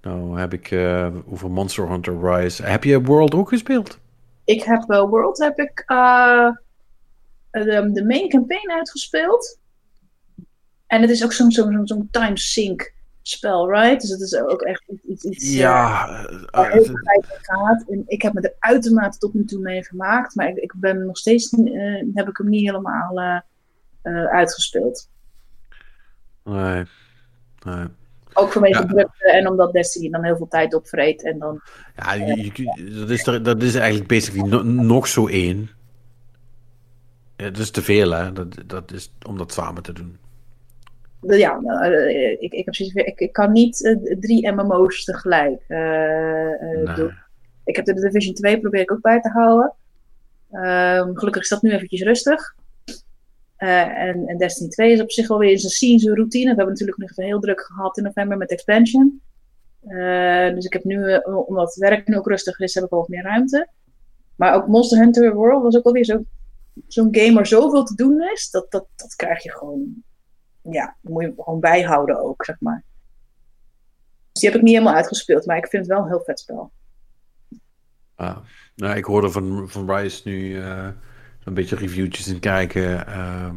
nou heb ik uh, over Monster Hunter Rise. Heb je World ook gespeeld? Ik heb wel World heb ik de, de main campaign uitgespeeld. En het is ook zo'n zo'n zo'n time sync spel, right? Dus het is ook echt iets. iets ja, uh, gaat. En ik heb me er uitermate tot nu toe mee vermaakt. Maar ik, ik ben nog steeds. heb ik hem niet helemaal uitgespeeld. Nee. nee. Ook vanwege ja. drukte en omdat Destiny dan heel veel tijd opvreet. En dan, ja, je, dat, is er, dat is eigenlijk basically nog zo één. Dat is te veel, hè? Dat, dat is om dat samen te doen. Ja, uh, ik, ik, heb ik, ik kan niet uh, drie MMO's tegelijk uh, nee. doen. Ik heb de Division 2 probeer ik ook bij te houden. Ehm, gelukkig is dat nu eventjes rustig. Uh, en, en, Destiny 2 is op zich wel weer zijn scene, routine. We hebben natuurlijk nog heel druk gehad in november met expansion. Uh, dus ik heb nu, uh, omdat het werk nu ook rustiger is, heb ik wel wat meer ruimte. Maar ook Monster Hunter World was ook alweer zo'n zo game waar zoveel te doen is. Dat, dat, dat krijg je gewoon, ja, moet je gewoon bijhouden ook, zeg maar. Dus die heb ik niet helemaal uitgespeeld, maar ik vind het wel een heel vet spel. Ah, nou, ik hoorde van, van Rise nu een beetje reviewtjes in kijken. Ehm,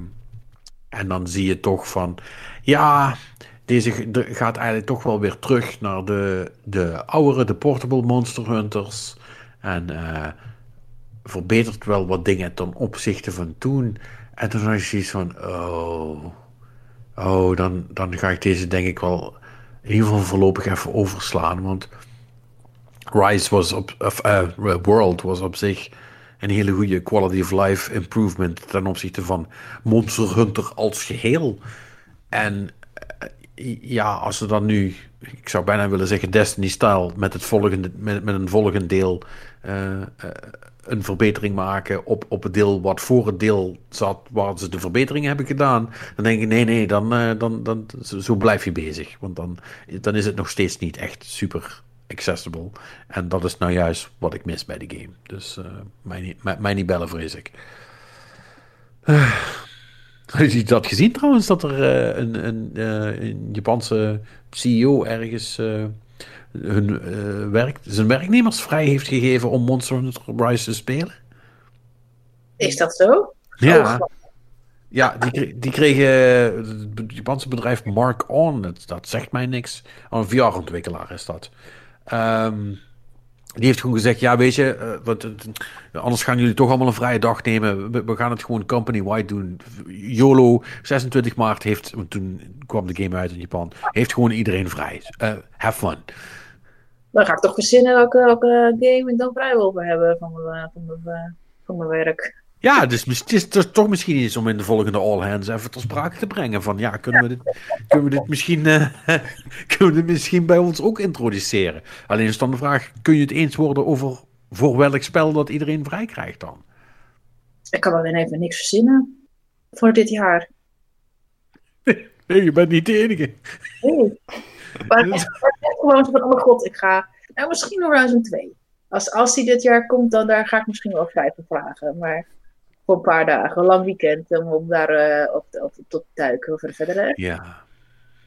en dan zie je toch van, ja, deze gaat eigenlijk toch wel weer terug naar de, de oudere, de portable Monster Hunters. En uh, verbetert wel wat dingen ten opzichte van toen. En toen had je van, oh, oh, dan, dan ga ik deze denk ik wel in ieder geval voorlopig even overslaan. Want Rise was op, of, uh, World was op zich een hele goede quality of life improvement ten opzichte van Monster Hunter als geheel. En eh, ja, als ze dan nu, ik zou bijna willen zeggen Destiny-style, met, het volgende, met, met een volgend deel uh, uh, een verbetering maken op, op het deel wat voor het deel zat, waar ze de verbeteringen hebben gedaan, dan denk ik, nee, nee, dan, dan, dan, zo blijf je bezig. Want dan, dan is het nog steeds niet echt super accessible. En dat is nou juist wat ik mis bij de game. Dus mij, niet, mij, mij niet bellen, vrees ik. Heb je dat gezien trouwens? Dat er uh, een, een, uh, een, Japanse CEO ergens uh, hun, werk, zijn werknemers vrij heeft gegeven om Monster Hunter Rise te spelen? Is dat zo? Ja. Oh, ja, die, die kregen het Japanse bedrijf Mark On, dat, dat zegt mij niks. Een VR-ontwikkelaar is dat. Um, die heeft gewoon gezegd, ja weet je, uh, wat, uh, anders gaan jullie toch allemaal een vrije dag nemen. We, gaan het gewoon company-wide doen. YOLO, 26 maart heeft, toen kwam de game uit in Japan, heeft gewoon iedereen vrij. Uh, have fun. Dan ga ik toch verzinnen welke, welke game ik dan vrij wil hebben van van mijn werk. Ja, dus het is, toch misschien iets om in de volgende All Hands even ter sprake te brengen. Van ja, kunnen we dit, kunnen we dit, misschien, uh, kunnen we dit misschien bij ons ook introduceren? Alleen is dan de vraag, kun je het eens worden over voor welk spel dat iedereen vrij krijgt dan? Ik kan alleen even niks verzinnen voor dit jaar. Nee, je bent niet de enige. Nee. Maar gewoon van, oh god, ik ga... Nou, misschien Horizon 2. Als, als die dit jaar komt, dan daar ga ik misschien wel vrij voor vragen. Maar voor een paar dagen, een lang weekend, om, om daar uh, op, op, tot te duiken over verder. Ja.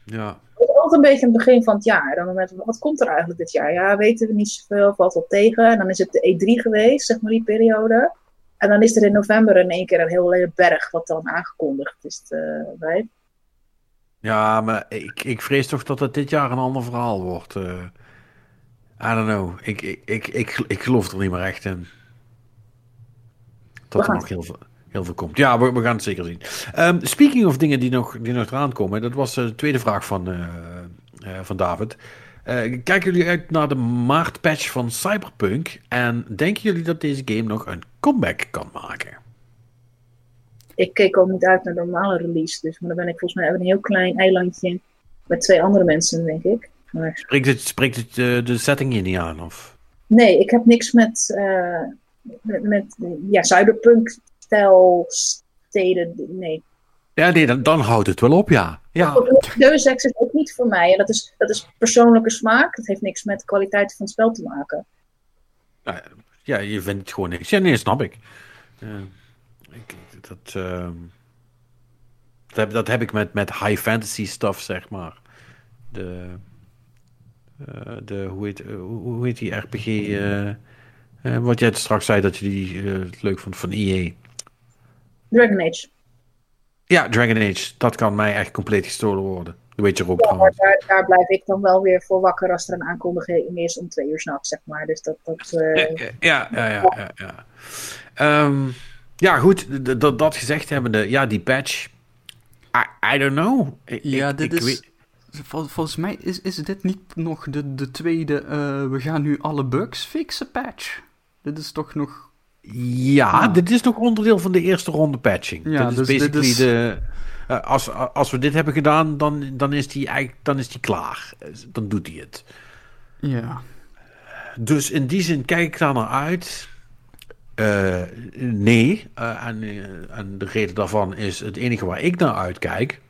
ja. Het altijd een beetje aan het begin van het jaar. Dan met, wat komt er eigenlijk dit jaar? Ja, weten we niet zoveel, valt wel tegen. En dan is het de E3 geweest, zeg maar die periode. En dan is er in november in één keer een hele berg wat dan aangekondigd is bij. Ja, maar ik, ik vrees toch dat het dit jaar een ander verhaal wordt. Uh, I don't know. Ik, ik, ik, ik, ik geloof er niet meer echt in dat er nog heel veel, heel veel komt. Ja, we, we gaan het zeker zien. Um, speaking of dingen die nog, die nog eraan komen, dat was de tweede vraag van, uh, uh, van David. Uh, kijken jullie uit naar de maartpatch van Cyberpunk? En denken jullie dat deze game nog een comeback kan maken? Ik keek ook niet uit naar de normale release, dus maar dan ben ik volgens mij een heel klein eilandje met twee andere mensen, denk ik. Maar... Spreekt het, spreekt het de setting hier niet aan? Of? Nee, ik heb niks met met, met ja, cyberpunk-stijl steden, nee. Ja, nee, dan, dan houdt het wel op, ja. ja. Deus Ex is ook niet voor mij. En dat is, dat is persoonlijke smaak. Dat heeft niks met de kwaliteit van het spel te maken. Ja, ja je vindt het gewoon niks. Ja, nee, snap ik. Uh, ik dat, uh, dat, heb, dat heb ik met, met high fantasy stuff, zeg maar. De, uh, de hoe, heet, hoe heet die RPG... Uh, wat jij straks zei dat je die uh, leuk vond van EA. Dragon Age. Ja, Dragon Age. Dat kan mij echt compleet gestolen worden. Dat weet je ook ja, maar daar, daar, blijf ik dan wel weer voor wakker als er een aankondiging is om twee uur s'nachts, zeg maar. Dus dat... dat uh... ja, ja, ja, ja, ja. Um, ja, goed. Dat, dat gezegd hebbende, ja, die patch. I, I don't know. Ik, ja, dit ik, is... Weet... Vol, volgens mij is, is dit niet nog de, de tweede. Uh, we gaan nu alle bugs fixen patch. Dit is toch nog... Ja, ah. dit is nog onderdeel van de eerste ronde patching. Ja, dit is dus basically is... de... Uh, als, als we dit hebben gedaan, dan, dan, is die eigenlijk, dan is die klaar. Dan doet hij het. Ja. Dus in die zin kijk ik daar naar uit. Uh, nee. Uh, en, en de reden daarvan is... Het enige waar ik naar uitkijk...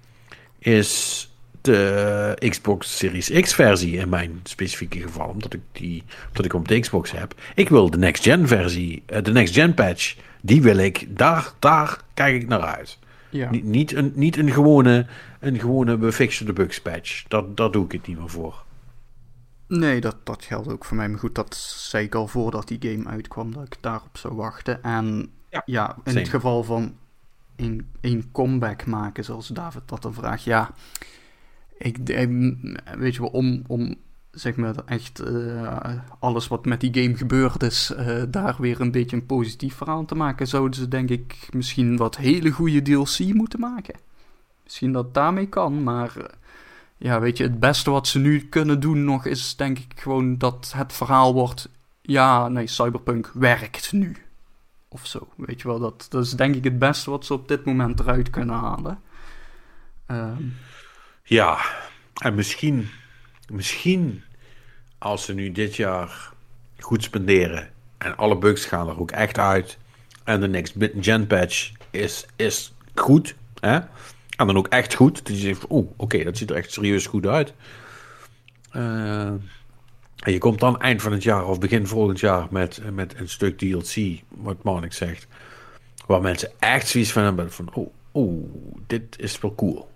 Is de Xbox Series X versie in mijn specifieke geval, omdat ik die omdat ik op de Xbox heb. Ik wil de next gen versie, uh, de next gen patch, die wil ik, daar, daar kijk ik naar uit. Ja. Niet, niet, een, niet een gewone, een gewone we fixen de bugs patch. Dat, daar doe ik het niet meer voor. Nee, dat, dat geldt ook voor mij. Maar goed, dat zei ik al voordat die game uitkwam, dat ik daarop zou wachten. En ja, ja in het geval van een, een comeback maken, zoals David dat er vraagt, ja ik, weet je wel, om, om zeg maar echt uh, alles wat met die game gebeurd is, uh, daar weer een beetje een positief verhaal te maken, zouden ze denk ik misschien wat hele goede DLC moeten maken. Misschien dat daarmee kan, maar uh, ja, weet je, het beste wat ze nu kunnen doen nog is denk ik gewoon dat het verhaal wordt, ja, nee, Cyberpunk werkt nu. Of zo, weet je wel, dat, dat is denk ik het beste wat ze op dit moment eruit kunnen halen. Uh, ja, En misschien, misschien als ze nu dit jaar goed spenderen en alle bugs gaan er ook echt uit en de next gen patch is, is goed, hè? en dan ook echt goed, dat je zegt, oeh, oké, dat ziet er echt serieus goed uit. Uh, en je komt dan eind van het jaar of begin volgend jaar met, met een stuk DLC, wat Marnik zegt, waar mensen echt zoiets van hebben van, oh, oh dit is wel cool.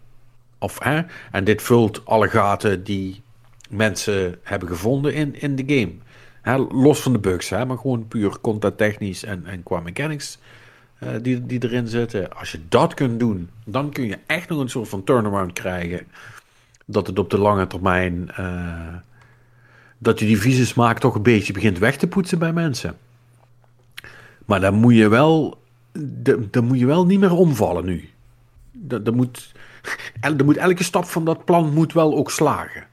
Of, hè? En dit vult alle gaten die mensen hebben gevonden in, in de game. Hè? Los van de bugs, hè? maar gewoon puur content technisch en, en qua mechanics uh, die, die erin zitten. Als je dat kunt doen, dan kun je echt nog een soort van turnaround krijgen. Dat het op de lange termijn... Uh, dat je die vieze smaak toch een beetje begint weg te poetsen bij mensen. Maar dan moet je wel, dan moet je wel niet meer omvallen nu. Dat, dat moet, dan moet elke stap van dat plan moet wel ook slagen.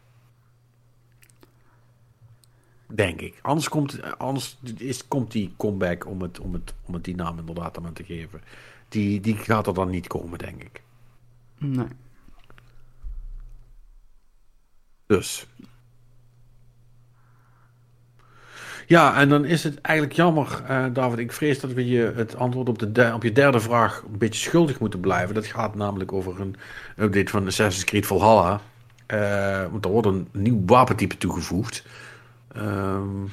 Denk ik. Anders komt, anders is, komt die comeback, om het, om, het, om het die naam inderdaad aan te geven, die, die gaat er dan niet komen, denk ik. Nee. Dus, Ja, en dan is het eigenlijk jammer, uh, David. Ik vrees dat we je het antwoord op, de op je derde vraag een beetje schuldig moeten blijven. Dat gaat namelijk over een update van Assassin's Creed Valhalla. Uh, want er wordt een nieuw wapentype toegevoegd. Ehm,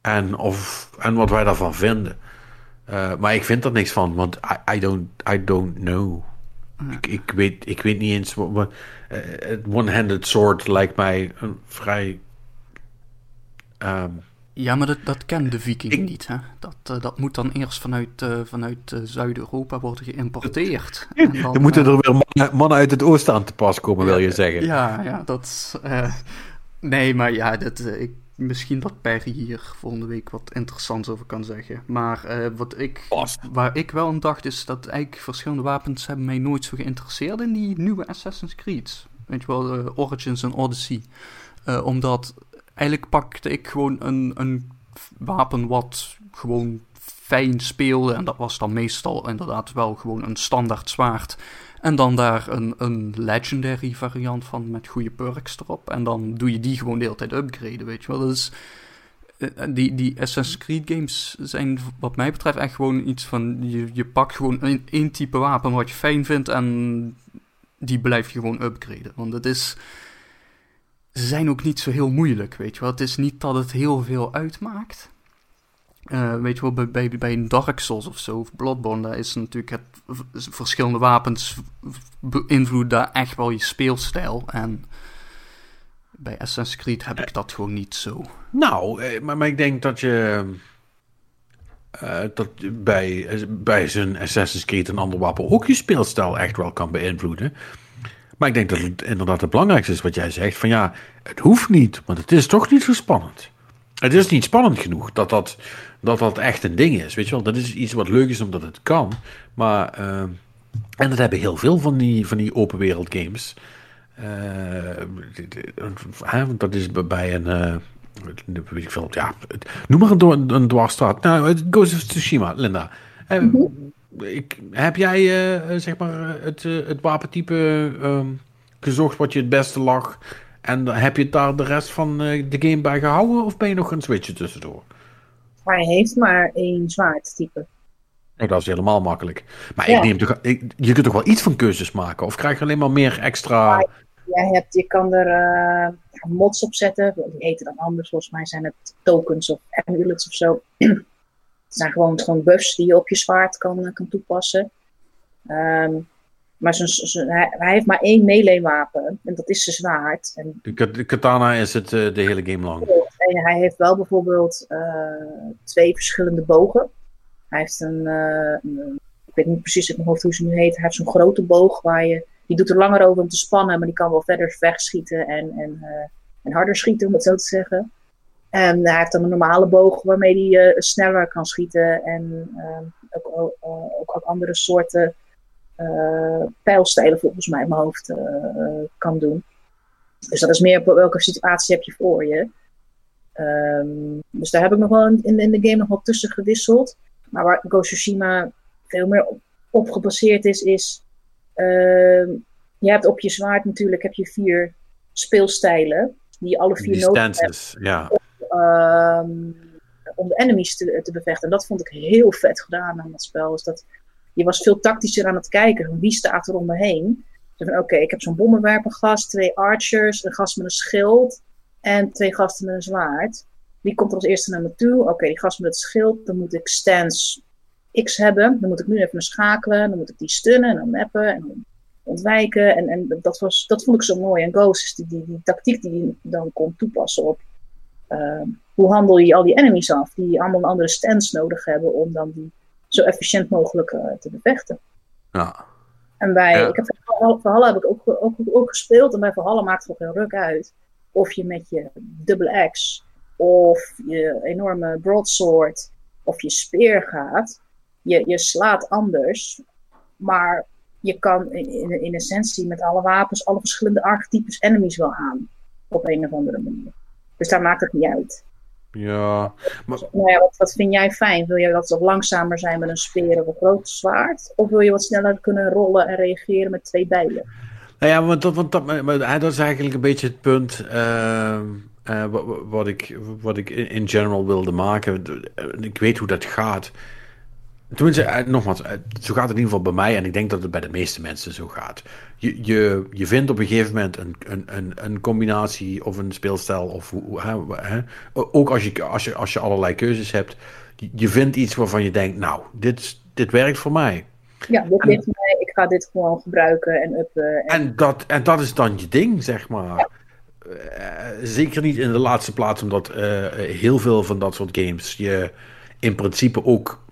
en, of, en wat wij daarvan vinden. Uh, maar ik vind er niks van, want I, I don't, I don't know. Ik, ik, weet, ik weet niet eens. Het one-handed sword lijkt mij een vrij. Um, ja, maar dat, dat kent de viking niet. Hè? Dat, uh, dat moet dan eerst vanuit, uh, vanuit uh, Zuid-Europa worden geïmporteerd. en dan, dan moeten er weer mannen, mannen, uit het oosten aan te pas komen, wil je zeggen. Ja, ja dat... nee, maar ja, dat, ik, misschien dat Perry hier volgende week wat interessants over kan zeggen. Maar wat ik, waar ik wel aan dacht, is dat eigenlijk verschillende wapens hebben mij nooit zo geïnteresseerd in die nieuwe Assassin's Creed. Weet je wel, Origins en Odyssey. omdat eigenlijk pakte ik gewoon een, een wapen wat gewoon fijn speelde. En dat was dan meestal inderdaad wel gewoon een standaard zwaard. En dan daar een, een legendary variant van met goede perks erop. En dan doe je die gewoon de hele tijd upgraden, weet je wel. Dus die, die Assassin's Creed games zijn wat mij betreft echt gewoon iets van... Je, je pakt gewoon één type wapen wat je fijn vindt en die blijf je gewoon upgraden. Want het is ze zijn ook niet zo heel moeilijk, weet je wel. Het is niet dat het heel veel uitmaakt. Uh, weet je wel, bij, bij, bij een Dark Souls of zo, of Bloodborne, daar is natuurlijk het verschillende wapens beïnvloeden daar echt wel je speelstijl. En bij Assassin's Creed heb ik dat gewoon niet zo. Nou, eh, maar, maar ik denk dat je uh, dat bij, bij zijn Assassin's Creed een ander wapen ook je speelstijl echt wel kan beïnvloeden. Maar ik denk dat het inderdaad het belangrijkste is wat jij zegt. Van ja, het hoeft niet, want het is toch niet zo spannend. Het is niet spannend genoeg dat dat, dat, dat echt een ding is. Weet je wel, dat is iets wat leuk is omdat het kan. Maar, uh, en dat hebben heel veel van die, van die open wereld games. Uh, dat is bij een. Uh, weet ik ja, noem maar een, een dwarsstraat. Nou, Ghost of Tsushima, Linda. Uh, ik, heb jij uh, zeg maar het, uh, het wapentype uh, gezocht wat je het beste lag? En heb je daar de rest van de game bij gehouden? Of ben je nog een switchen tussendoor? Hij heeft maar één zwaardtype. Oh, dat is helemaal makkelijk. Maar ik neem toch, ik, je kunt toch wel iets van keuzes maken? Of krijg je alleen maar meer extra... Ja, je, hebt, je kan er mods op zetten. Die eten dan anders. Volgens mij zijn het tokens of amulets of zo. Het zijn gewoon, gewoon buffs die je op je zwaard kan, eh, kan toepassen. Um, maar hij, hij, heeft maar één melee-wapen en dat is zijn zwaard. En, de katana is het uh, de hele game lang. En hij heeft wel bijvoorbeeld uh, twee verschillende bogen. Hij heeft een, uh, een, ik weet niet precies in mijn hoofd hoe ze nu heet. Hij heeft zo'n grote boog waar je, die doet er langer over om te spannen, maar die kan wel verder wegschieten en, en, en harder schieten, om het zo te zeggen. En hij heeft dan een normale boog waarmee hij uh, sneller kan schieten. En uh, ook, uh, ook, andere soorten uh, pijlstijlen volgens mij in mijn hoofd kan doen. Dus dat is meer op welke situatie heb je voor je. Um, dus daar heb ik nog wel in, in, de game nog wel tussen gewisseld. Maar waar Tsushima veel meer op, op gebaseerd is, is... Uh, je hebt op je zwaard natuurlijk heb je vier speelstijlen die alle vier nodig stances, ja. Ehm, om de enemies te, te bevechten. En dat vond ik heel vet gedaan aan dat spel. Dus dat, je was veel tactischer aan het kijken. Wie staat er om me heen? Oké, ik heb zo'n bommenwerpergast, twee archers, een gast met een schild en twee gasten met een zwaard. Wie komt er als eerste naar me toe? Oké, die gast met het schild, dan moet ik stance X hebben. Dan moet ik nu even schakelen. Dan moet ik die stunnen en dan mappen en ontwijken. En, en dat, was, dat vond ik zo mooi. En Ghost is die, die, die tactiek die dan kon toepassen op hoe handel je al die enemies af, die allemaal een andere stance nodig hebben om dan die zo efficiënt mogelijk eh, te bevechten. ja. En bij, Ja. ik heb Valhalla, heb ik ook, ook, ook gespeeld. En bij Valhalla maakt het gewoon geen ruk uit. Of je met je dubbele axe, of je enorme broadsword, of je speer gaat. Je, je slaat anders. Maar je kan in, in, in essentie met alle wapens alle verschillende archetypes enemies wel aan. Op een of andere manier. Dus daar maakt het niet uit. Ja, Nou ja, wat, wat vind jij fijn? Wil jij wat, wat langzamer zijn met een speer of een groot zwaard? Of wil je wat sneller kunnen rollen en reageren met twee bijlen? Nou ja, want dat, want dat, maar, maar dat is eigenlijk een beetje het punt ehm, eh, wat, wat ik, wat ik in, in general wilde maken. Ik weet hoe dat gaat. Tenminste, eh, nogmaals, eh, zo gaat het in ieder geval bij mij en ik denk dat het bij de meeste mensen zo gaat. Je, je, je vindt op een gegeven moment een, een, een, een combinatie of een speelstijl, of hè, hè, ook als je, als, je, als je allerlei keuzes hebt, je, vindt iets waarvan je denkt, nou, dit, dit werkt voor mij. Ja, dit ligt mij. Ik ga dit gewoon gebruiken en uppen. En, En dat, en dat is dan je ding, zeg maar. Eh, zeker niet in de laatste plaats, omdat heel veel van dat soort games je in principe ook,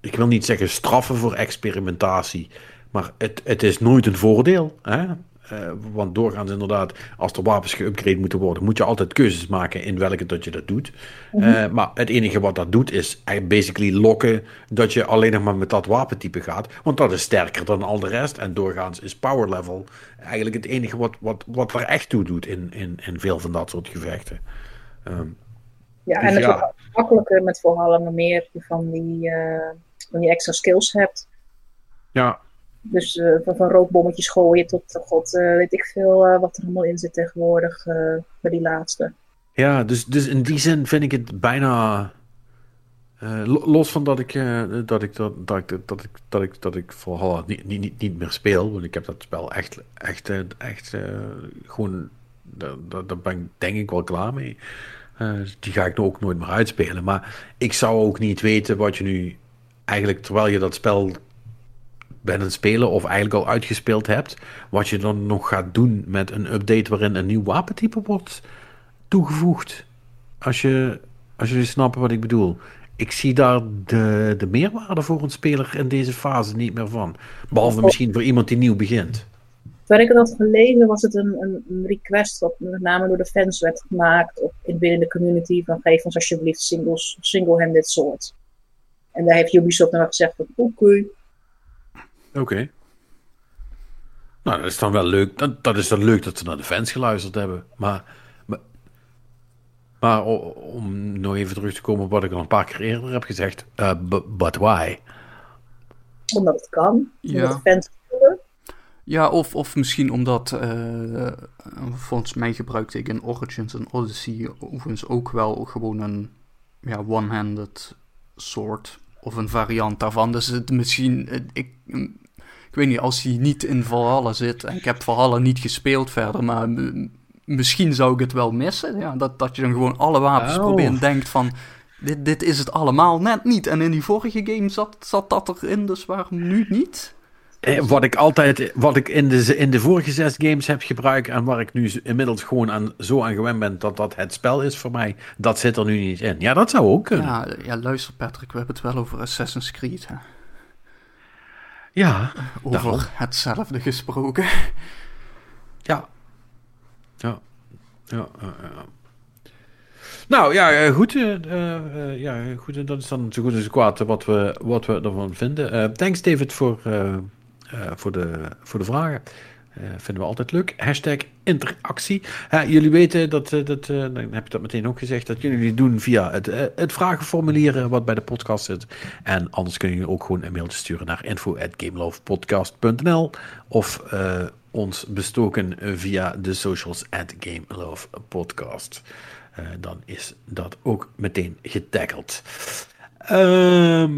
ik wil niet zeggen straffen voor experimentatie, maar het, het is nooit een voordeel. Hè? Eh, want doorgaans inderdaad, als er wapens geüpgrade moeten worden, moet je altijd keuzes maken in welke dat je dat doet. Eh, maar het enige wat dat doet, is eigenlijk basically lokken dat je alleen nog maar met dat wapentype gaat. Want dat is sterker dan al de rest. En doorgaans is power level eigenlijk het enige wat, wat, wat er echt toe doet in, in, in veel van dat soort gevechten. Ehm, ja, dus en het ja. wordt ook makkelijker met hoe meer van die, eh, van die extra skills hebt. ja, Dus eh, van, van rookbommetjes gooien tot, eh, god, eh, weet ik veel wat er allemaal in zit tegenwoordig bij die laatste. Ja, dus, dus in die zin vind ik het bijna. lo- los van dat ik, dat ik dat, dat, ik- dat ik dat ik dat ik Valhalla niet, niet, niet, meer speel, want ik heb dat spel echt echt echt gewoon daar daar- daar ben ik denk ik wel klaar mee. Die ga ik nu ook nooit meer uitspelen, maar ik zou ook niet weten wat je nu eigenlijk terwijl je dat spel bent aan spelen of eigenlijk al uitgespeeld hebt, wat je dan nog gaat doen met een update waarin een nieuw wapentype wordt toegevoegd. Als je, als jullie snappen wat ik bedoel. Ik zie daar de, de meerwaarde voor een speler in deze fase niet meer van. Behalve misschien voor iemand die nieuw begint. Waar ik het had gelezen was het een, een, request wat met name door de fans werd gemaakt op, in, binnen de community van geef ons alsjeblieft singles, single-handed swords. En daar heeft Ubisoft nou gezegd van oké, Oké. Nou, dat is dan wel leuk. Dat, dat is dan leuk dat ze naar de fans geluisterd hebben. Maar, maar, om nog even terug te komen op wat ik al een paar keer eerder heb gezegd. eh, bu- but why? omdat het kan. Ja. Omdat de fans. Ja, of, of misschien omdat, eh, volgens mij gebruikte ik in Origins en Odyssey overigens ook wel gewoon een ja, one-handed sword of een variant daarvan. Dus het misschien, ik, ik weet niet, als hij niet in Valhalla zit, en ik heb Valhalla niet gespeeld verder, maar misschien zou ik het wel missen. Ja, dat, dat je dan gewoon alle wapens Oh. probeert en denkt van, dit, dit is het allemaal net niet. En in die vorige game zat, zat dat erin, dus waarom nu niet? Eh, Wat ik altijd, wat ik in de, in de vorige zes games heb gebruikt en waar ik nu inmiddels gewoon aan, zo aan gewend ben dat dat het spel is voor mij, dat zit er nu niet in. Ja, dat zou ook kunnen. Ja, Ja, ja, luister Patrick, we hebben het wel over Assassin's Creed. Hè? Over Daarom. hetzelfde gesproken. ja. Ja. Ja, ja, ja. Nou ja, eh, goed. eh, ja, goed. Dat is dan zo goed als kwaad wat we, wat we ervan vinden. Thanks David voor, voor, de, voor de vragen. Eh, vinden we altijd leuk. Hashtag interactie. Jullie weten dat, eh, dat eh, dan heb ik dat meteen ook gezegd, dat jullie die doen via het, eh, het vragenformulier eh, wat bij de podcast zit. En anders kunnen jullie ook gewoon een mailtje sturen naar info.gamelovepodcast.nl of eh, ons bestoken via de socials at Game Love Podcast. Uh, dan is dat ook meteen getackled. Ehm,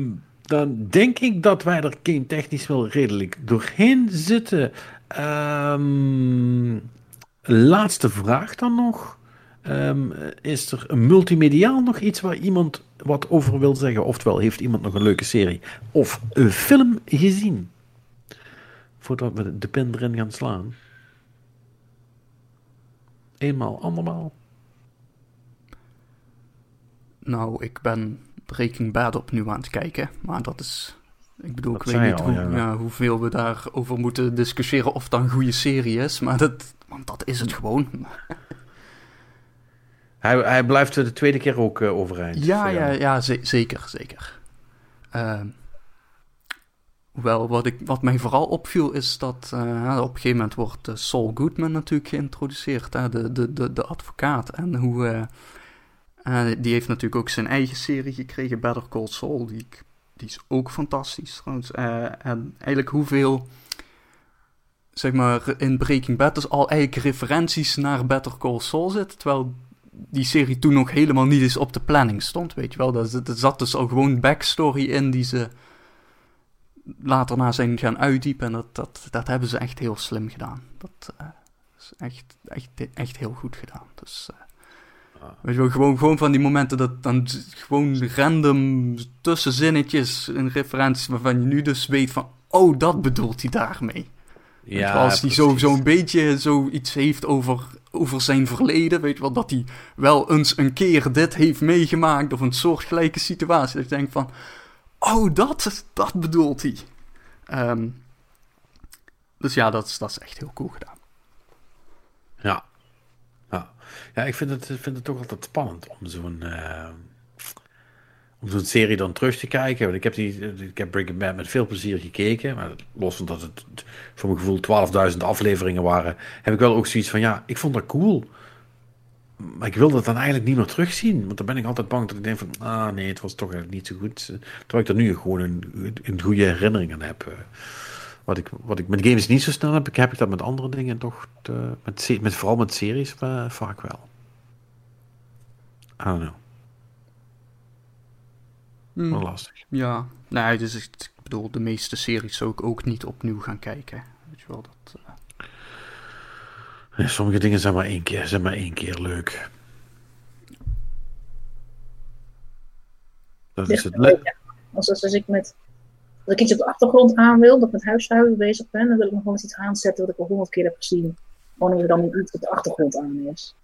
dan denk ik dat wij er technisch wel redelijk doorheen zitten. Um, laatste vraag dan nog. Um, is er multimediaal nog iets waar iemand wat over wil zeggen? Oftewel, heeft iemand nog een leuke serie of een film gezien? Voordat we de pen erin gaan slaan. Eenmaal, andermaal. Nou, ik ben Breaking Bad opnieuw aan het kijken. Maar dat is. Ik bedoel, ik weet niet hoe, ja. hoeveel we daarover moeten discussiëren of dat een goede serie is. Maar dat, want dat is het gewoon. Hij, hij blijft de tweede keer ook uh, overeind. Ja, ja, ja zeker, zeker. Uh, hoewel, wat, ik, wat mij vooral opviel is dat uh, op een gegeven moment wordt uh, Saul Goodman natuurlijk geïntroduceerd, hè, de, de, de, de advocaat. En hoe, die heeft natuurlijk ook zijn eigen serie gekregen, Better Call Saul. Die, die is ook fantastisch trouwens. en eigenlijk hoeveel zeg maar, in Breaking Bad dus al eigenlijk referenties naar Better Call Saul zitten. Terwijl die serie toen nog helemaal niet eens op de planning stond, weet je wel. Er, zat dus al gewoon backstory in die ze later na zijn gaan uitdiepen. En dat, dat, dat hebben ze echt heel slim gedaan. Dat uh, is echt, echt, echt heel goed gedaan. Dus, weet je wel, gewoon, gewoon van die momenten dat dan gewoon random tussenzinnetjes in referenties waarvan je nu dus weet van, oh, dat bedoelt hij daarmee. Ja, als hij zo'n zo beetje zoiets heeft over, over zijn verleden, weet je wel, dat hij wel eens een keer dit heeft meegemaakt of een soortgelijke situatie. Dat ik denk van, oh, dat, dat bedoelt hij. Um, dus ja, dat is, dat is echt heel cool gedaan. Ja. Ja, ik vind het, vind het toch altijd spannend om zo'n... Uh om zo'n serie dan terug te kijken. Want ik heb, die, ik heb Breaking Bad met veel plezier gekeken. Maar los van dat het voor mijn gevoel 12.000 afleveringen waren, heb ik wel ook zoiets van ja, ik vond dat cool. Maar ik wilde het dan eigenlijk niet meer terugzien. Want dan ben ik altijd bang dat ik denk van ah nee, het was toch eigenlijk niet zo goed. Terwijl ik er nu gewoon een, een goede herinnering aan heb. Wat ik, wat ik met games niet zo snel heb, heb ik dat met andere dingen toch. Te, met, met, vooral met series uh, vaak wel. I don't know. Hmm. lastig. Ja, nee, dus ik bedoel, de meeste series zou ik ook niet opnieuw gaan kijken. Weet je wel, dat... Uh... sommige dingen zijn maar één keer, zijn maar één keer leuk. Dat is het leuk. Als, als ik met als ik iets op de achtergrond aan wil, dat ik met huishouden bezig ben, dan wil ik nog wel eens iets aanzetten wat ik al honderd keer heb gezien. Gewoon omdat er dan iets op de achtergrond aan is.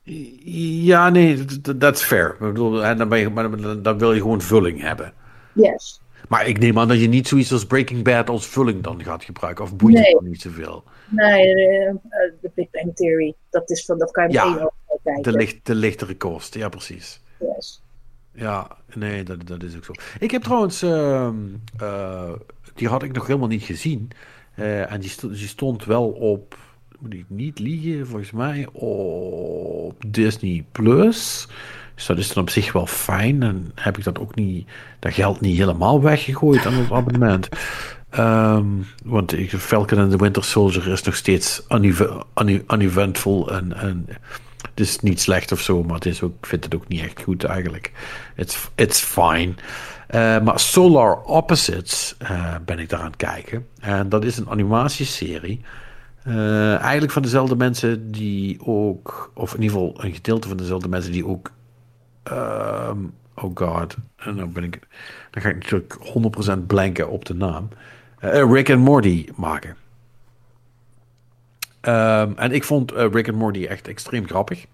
Ja, nee, dat is fair. Ik bedoel, dan, ben je, maar dan wil je gewoon vulling hebben. Yes. Maar ik neem aan dat je niet zoiets als Breaking Bad als vulling dan gaat gebruiken. Of boeit nee. het dan niet zoveel? Nee, de, uh, Big Bang Theory. Dat, is van, dat kan je ja, kijken. De, licht, de lichtere kost, ja precies. Yes. Ja, nee, dat, dat is ook zo. Ik heb trouwens, uh, uh, die had ik nog helemaal niet gezien. Uh, en die, die stond wel op moet ik niet liegen, volgens mij op Disney Plus. Dus dat is dan op zich wel fijn. En heb ik dat ook niet, dat geld niet helemaal weggegooid aan het abonnement. Um, want Falcon and the Winter Soldier is nog steeds uneventful en, en het is niet slecht of zo, maar het is ook, ik vind het ook niet echt goed eigenlijk. It's, it's fine. Uh, maar Solar Opposites uh, ben ik daar aan het kijken. En dat is een animatieserie. Uh, eigenlijk van dezelfde mensen die ook, of in ieder geval een gedeelte van dezelfde mensen die ook, um, oh god, en dan ben ik, dan ga ik natuurlijk 100% blanken op de naam, Rick and Morty maken. Um, en ik vond uh, Rick and Morty echt extreem grappig.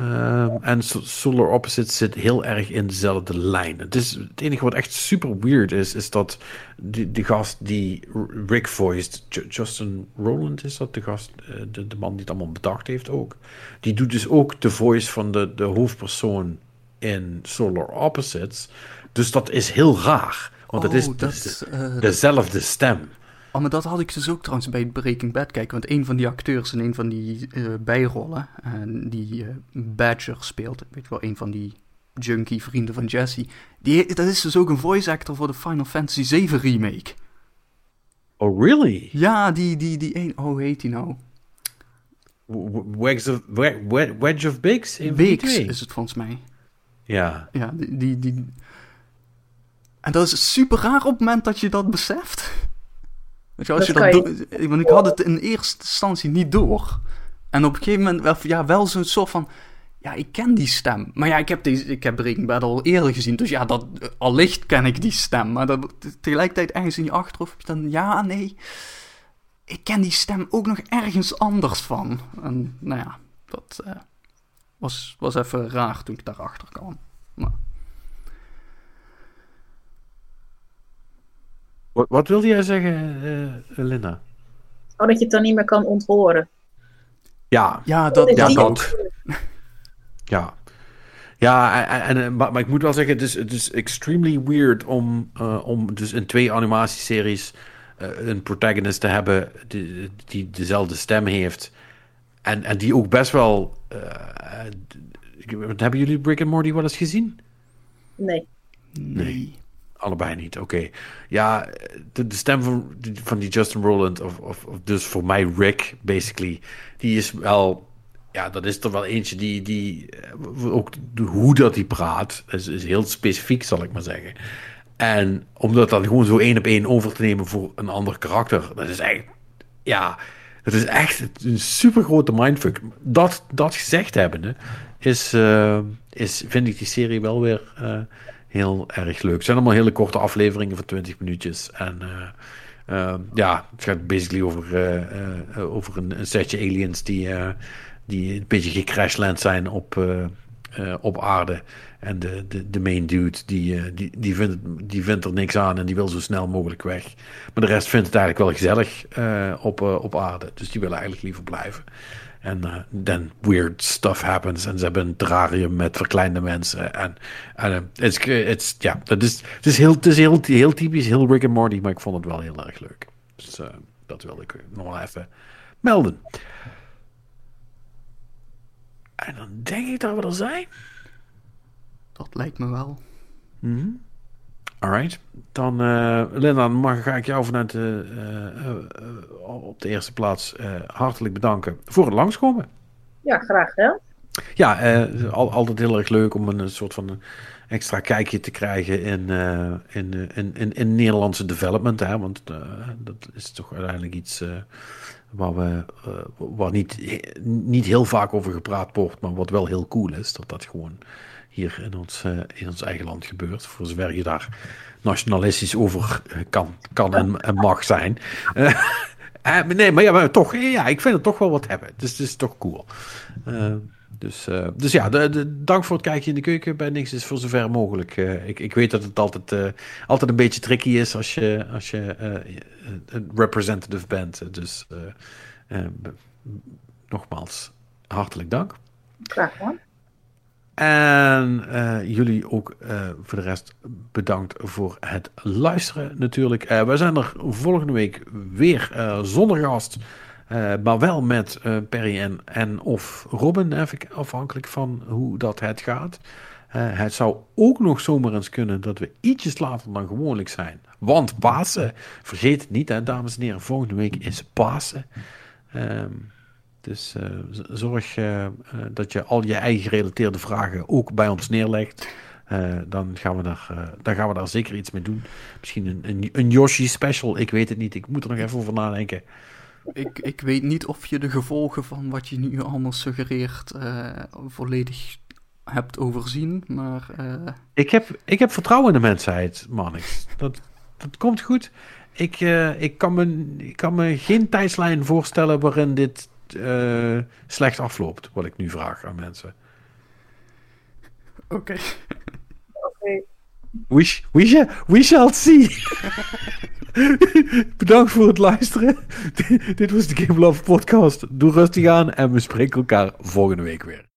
Um, en Solar Opposites zit heel erg in dezelfde lijn. Het, is, het enige wat echt super weird is, is dat die, die gast die Rick voiced, Justin Roland is dat, de gast, eh, de, de man die het allemaal bedacht heeft ook. Die doet dus ook de voice van de, de hoofdpersoon in Solar Opposites. Dus dat is heel raar. Want het is oh, dat, uh, dezelfde stem. Oh, maar dat had ik dus ook trouwens bij Breaking Bad kijken. Want een van die acteurs in een van die uh, bijrollen, uh, die uh, Badger speelt, weet je wel, een van die junkie vrienden van Jesse, die, dat is dus ook een voice actor voor de Final Fantasy VII remake. Oh, really? Ja, die, die, die een, oh, hoe heet die nou? Wedge of, Wedge of Biggs? Biggs is het volgens mij. Ja. Ja, die, die, die... En dat is super raar op het moment dat je dat beseft. Weet je, als je dat doet... Want ik had het in eerste instantie niet door. En op een gegeven moment wel, ja, wel zo'n soort van... Ja, ik ken die stem. Maar ja, ik heb, deze, ik heb Breaking Bad al eerder gezien. Dus ja, dat, allicht ken ik die stem. Maar dat, tegelijkertijd ergens in je achterhoofd heb je dan... Ja, nee. Ik ken die stem ook nog ergens anders van. En nou ja, dat uh, was, was even raar toen ik daarachter kwam. Maar... Wat, wat wilde jij zeggen, uh, Linda? Oh, dat je het dan niet meer kan onthoren. Ja, ja dat, ja, dat. Ja. Ja, en, en, maar, ik moet wel zeggen, het is, het is extremely weird om, uh, om dus in twee animatieseries uh, een protagonist te hebben die, die dezelfde stem heeft. En, en die ook best wel. Uh, hebben jullie Brick and Morty wel eens gezien? Nee. Nee. Allebei niet, oké. Ja, de, de, stem van, van die Justin Roland, of, of, of, dus voor mij Rick, basically, die is wel ja, dat is er wel eentje die, die eh, ook hoe dat hij praat, is, is heel specifiek, zal ik maar zeggen. En om dat dan gewoon zo één op één over te nemen voor een ander karakter, dat is echt, ja, dat is echt een super grote mindfuck. Dat, dat gezegd hebbende, is, uh, is, vind ik die serie wel weer uh, heel erg leuk. Het zijn allemaal hele korte afleveringen van 20 minuutjes. En uh, ja, het gaat basically over, over een, een, setje aliens die die een beetje gecrashland zijn op, op aarde. En de, de, de main dude, die, die, die, vindt, die vindt er niks aan en die wil zo snel mogelijk weg. Maar de rest vindt het eigenlijk wel gezellig op, op aarde. Dus die willen eigenlijk liever blijven. En dan weird stuff happens. En ze hebben een terrarium met verkleinde mensen. En, en it's, it's, ja, dat is, het is, heel, het is heel, heel typisch, heel Rick and Morty. Maar ik vond het wel heel erg leuk. Dus dat wilde ik nog wel even melden. En dan denk ik dat we er zijn. Dat lijkt me wel. Mm -hmm. Alright. Dan, uh, Linda, mag ga ik jou vanuit de, uh, uh, op de eerste plaats hartelijk bedanken voor het langskomen. Ja, graag hè. Ja, al, altijd heel erg leuk om een soort van extra kijkje te krijgen in, in, in, in, in Nederlandse development. Hè? Want dat is toch uiteindelijk iets waar, we, waar niet, niet heel vaak over gepraat wordt, maar wat wel heel cool is, dat dat gewoon hier in ons, uh, in ons eigen land gebeurt. Voor zover je daar nationalistisch over kan, kan en, mag zijn. Uh, nee, maar ja, maar toch, ja, ik vind het toch wel wat hebben. Dus het is toch cool. Dus, dus ja, de, dank voor het kijkje in de keuken. Bij niks is voor zover mogelijk. Ik, ik weet dat het altijd, altijd een beetje tricky is als je, als je een representative bent. Dus nogmaals, hartelijk dank. Graag gedaan. En jullie ook voor de rest bedankt voor het luisteren natuurlijk. wij zijn er volgende week weer zonder gast. Maar wel met Perry en, en of Robin, even afhankelijk van hoe dat het gaat. Het zou ook nog zomaar eens kunnen dat we ietsjes later dan gewoonlijk zijn. Want Pasen, vergeet het niet hè, dames en heren, volgende week is Pasen. Um, dus zorg dat je al je eigen gerelateerde vragen ook bij ons neerlegt. dan, gaan we daar, dan gaan we daar zeker iets mee doen. Misschien een, een, een Yoshi special, ik weet het niet. Ik moet er nog even over nadenken. Ik, ik weet niet of je de gevolgen van wat je nu allemaal suggereert volledig hebt overzien, maar... Ik, heb, ik heb vertrouwen in de mensheid, Mannix. Dat, dat komt goed. Ik, ik, kan me, ik kan me geen tijdslijn voorstellen waarin dit slecht afloopt, wat ik nu vraag aan mensen. Oké. Okay. Okay. We, we, we shall see. Bedankt voor het luisteren. Dit was de Game Love podcast. Doe rustig aan en we spreken elkaar volgende week weer.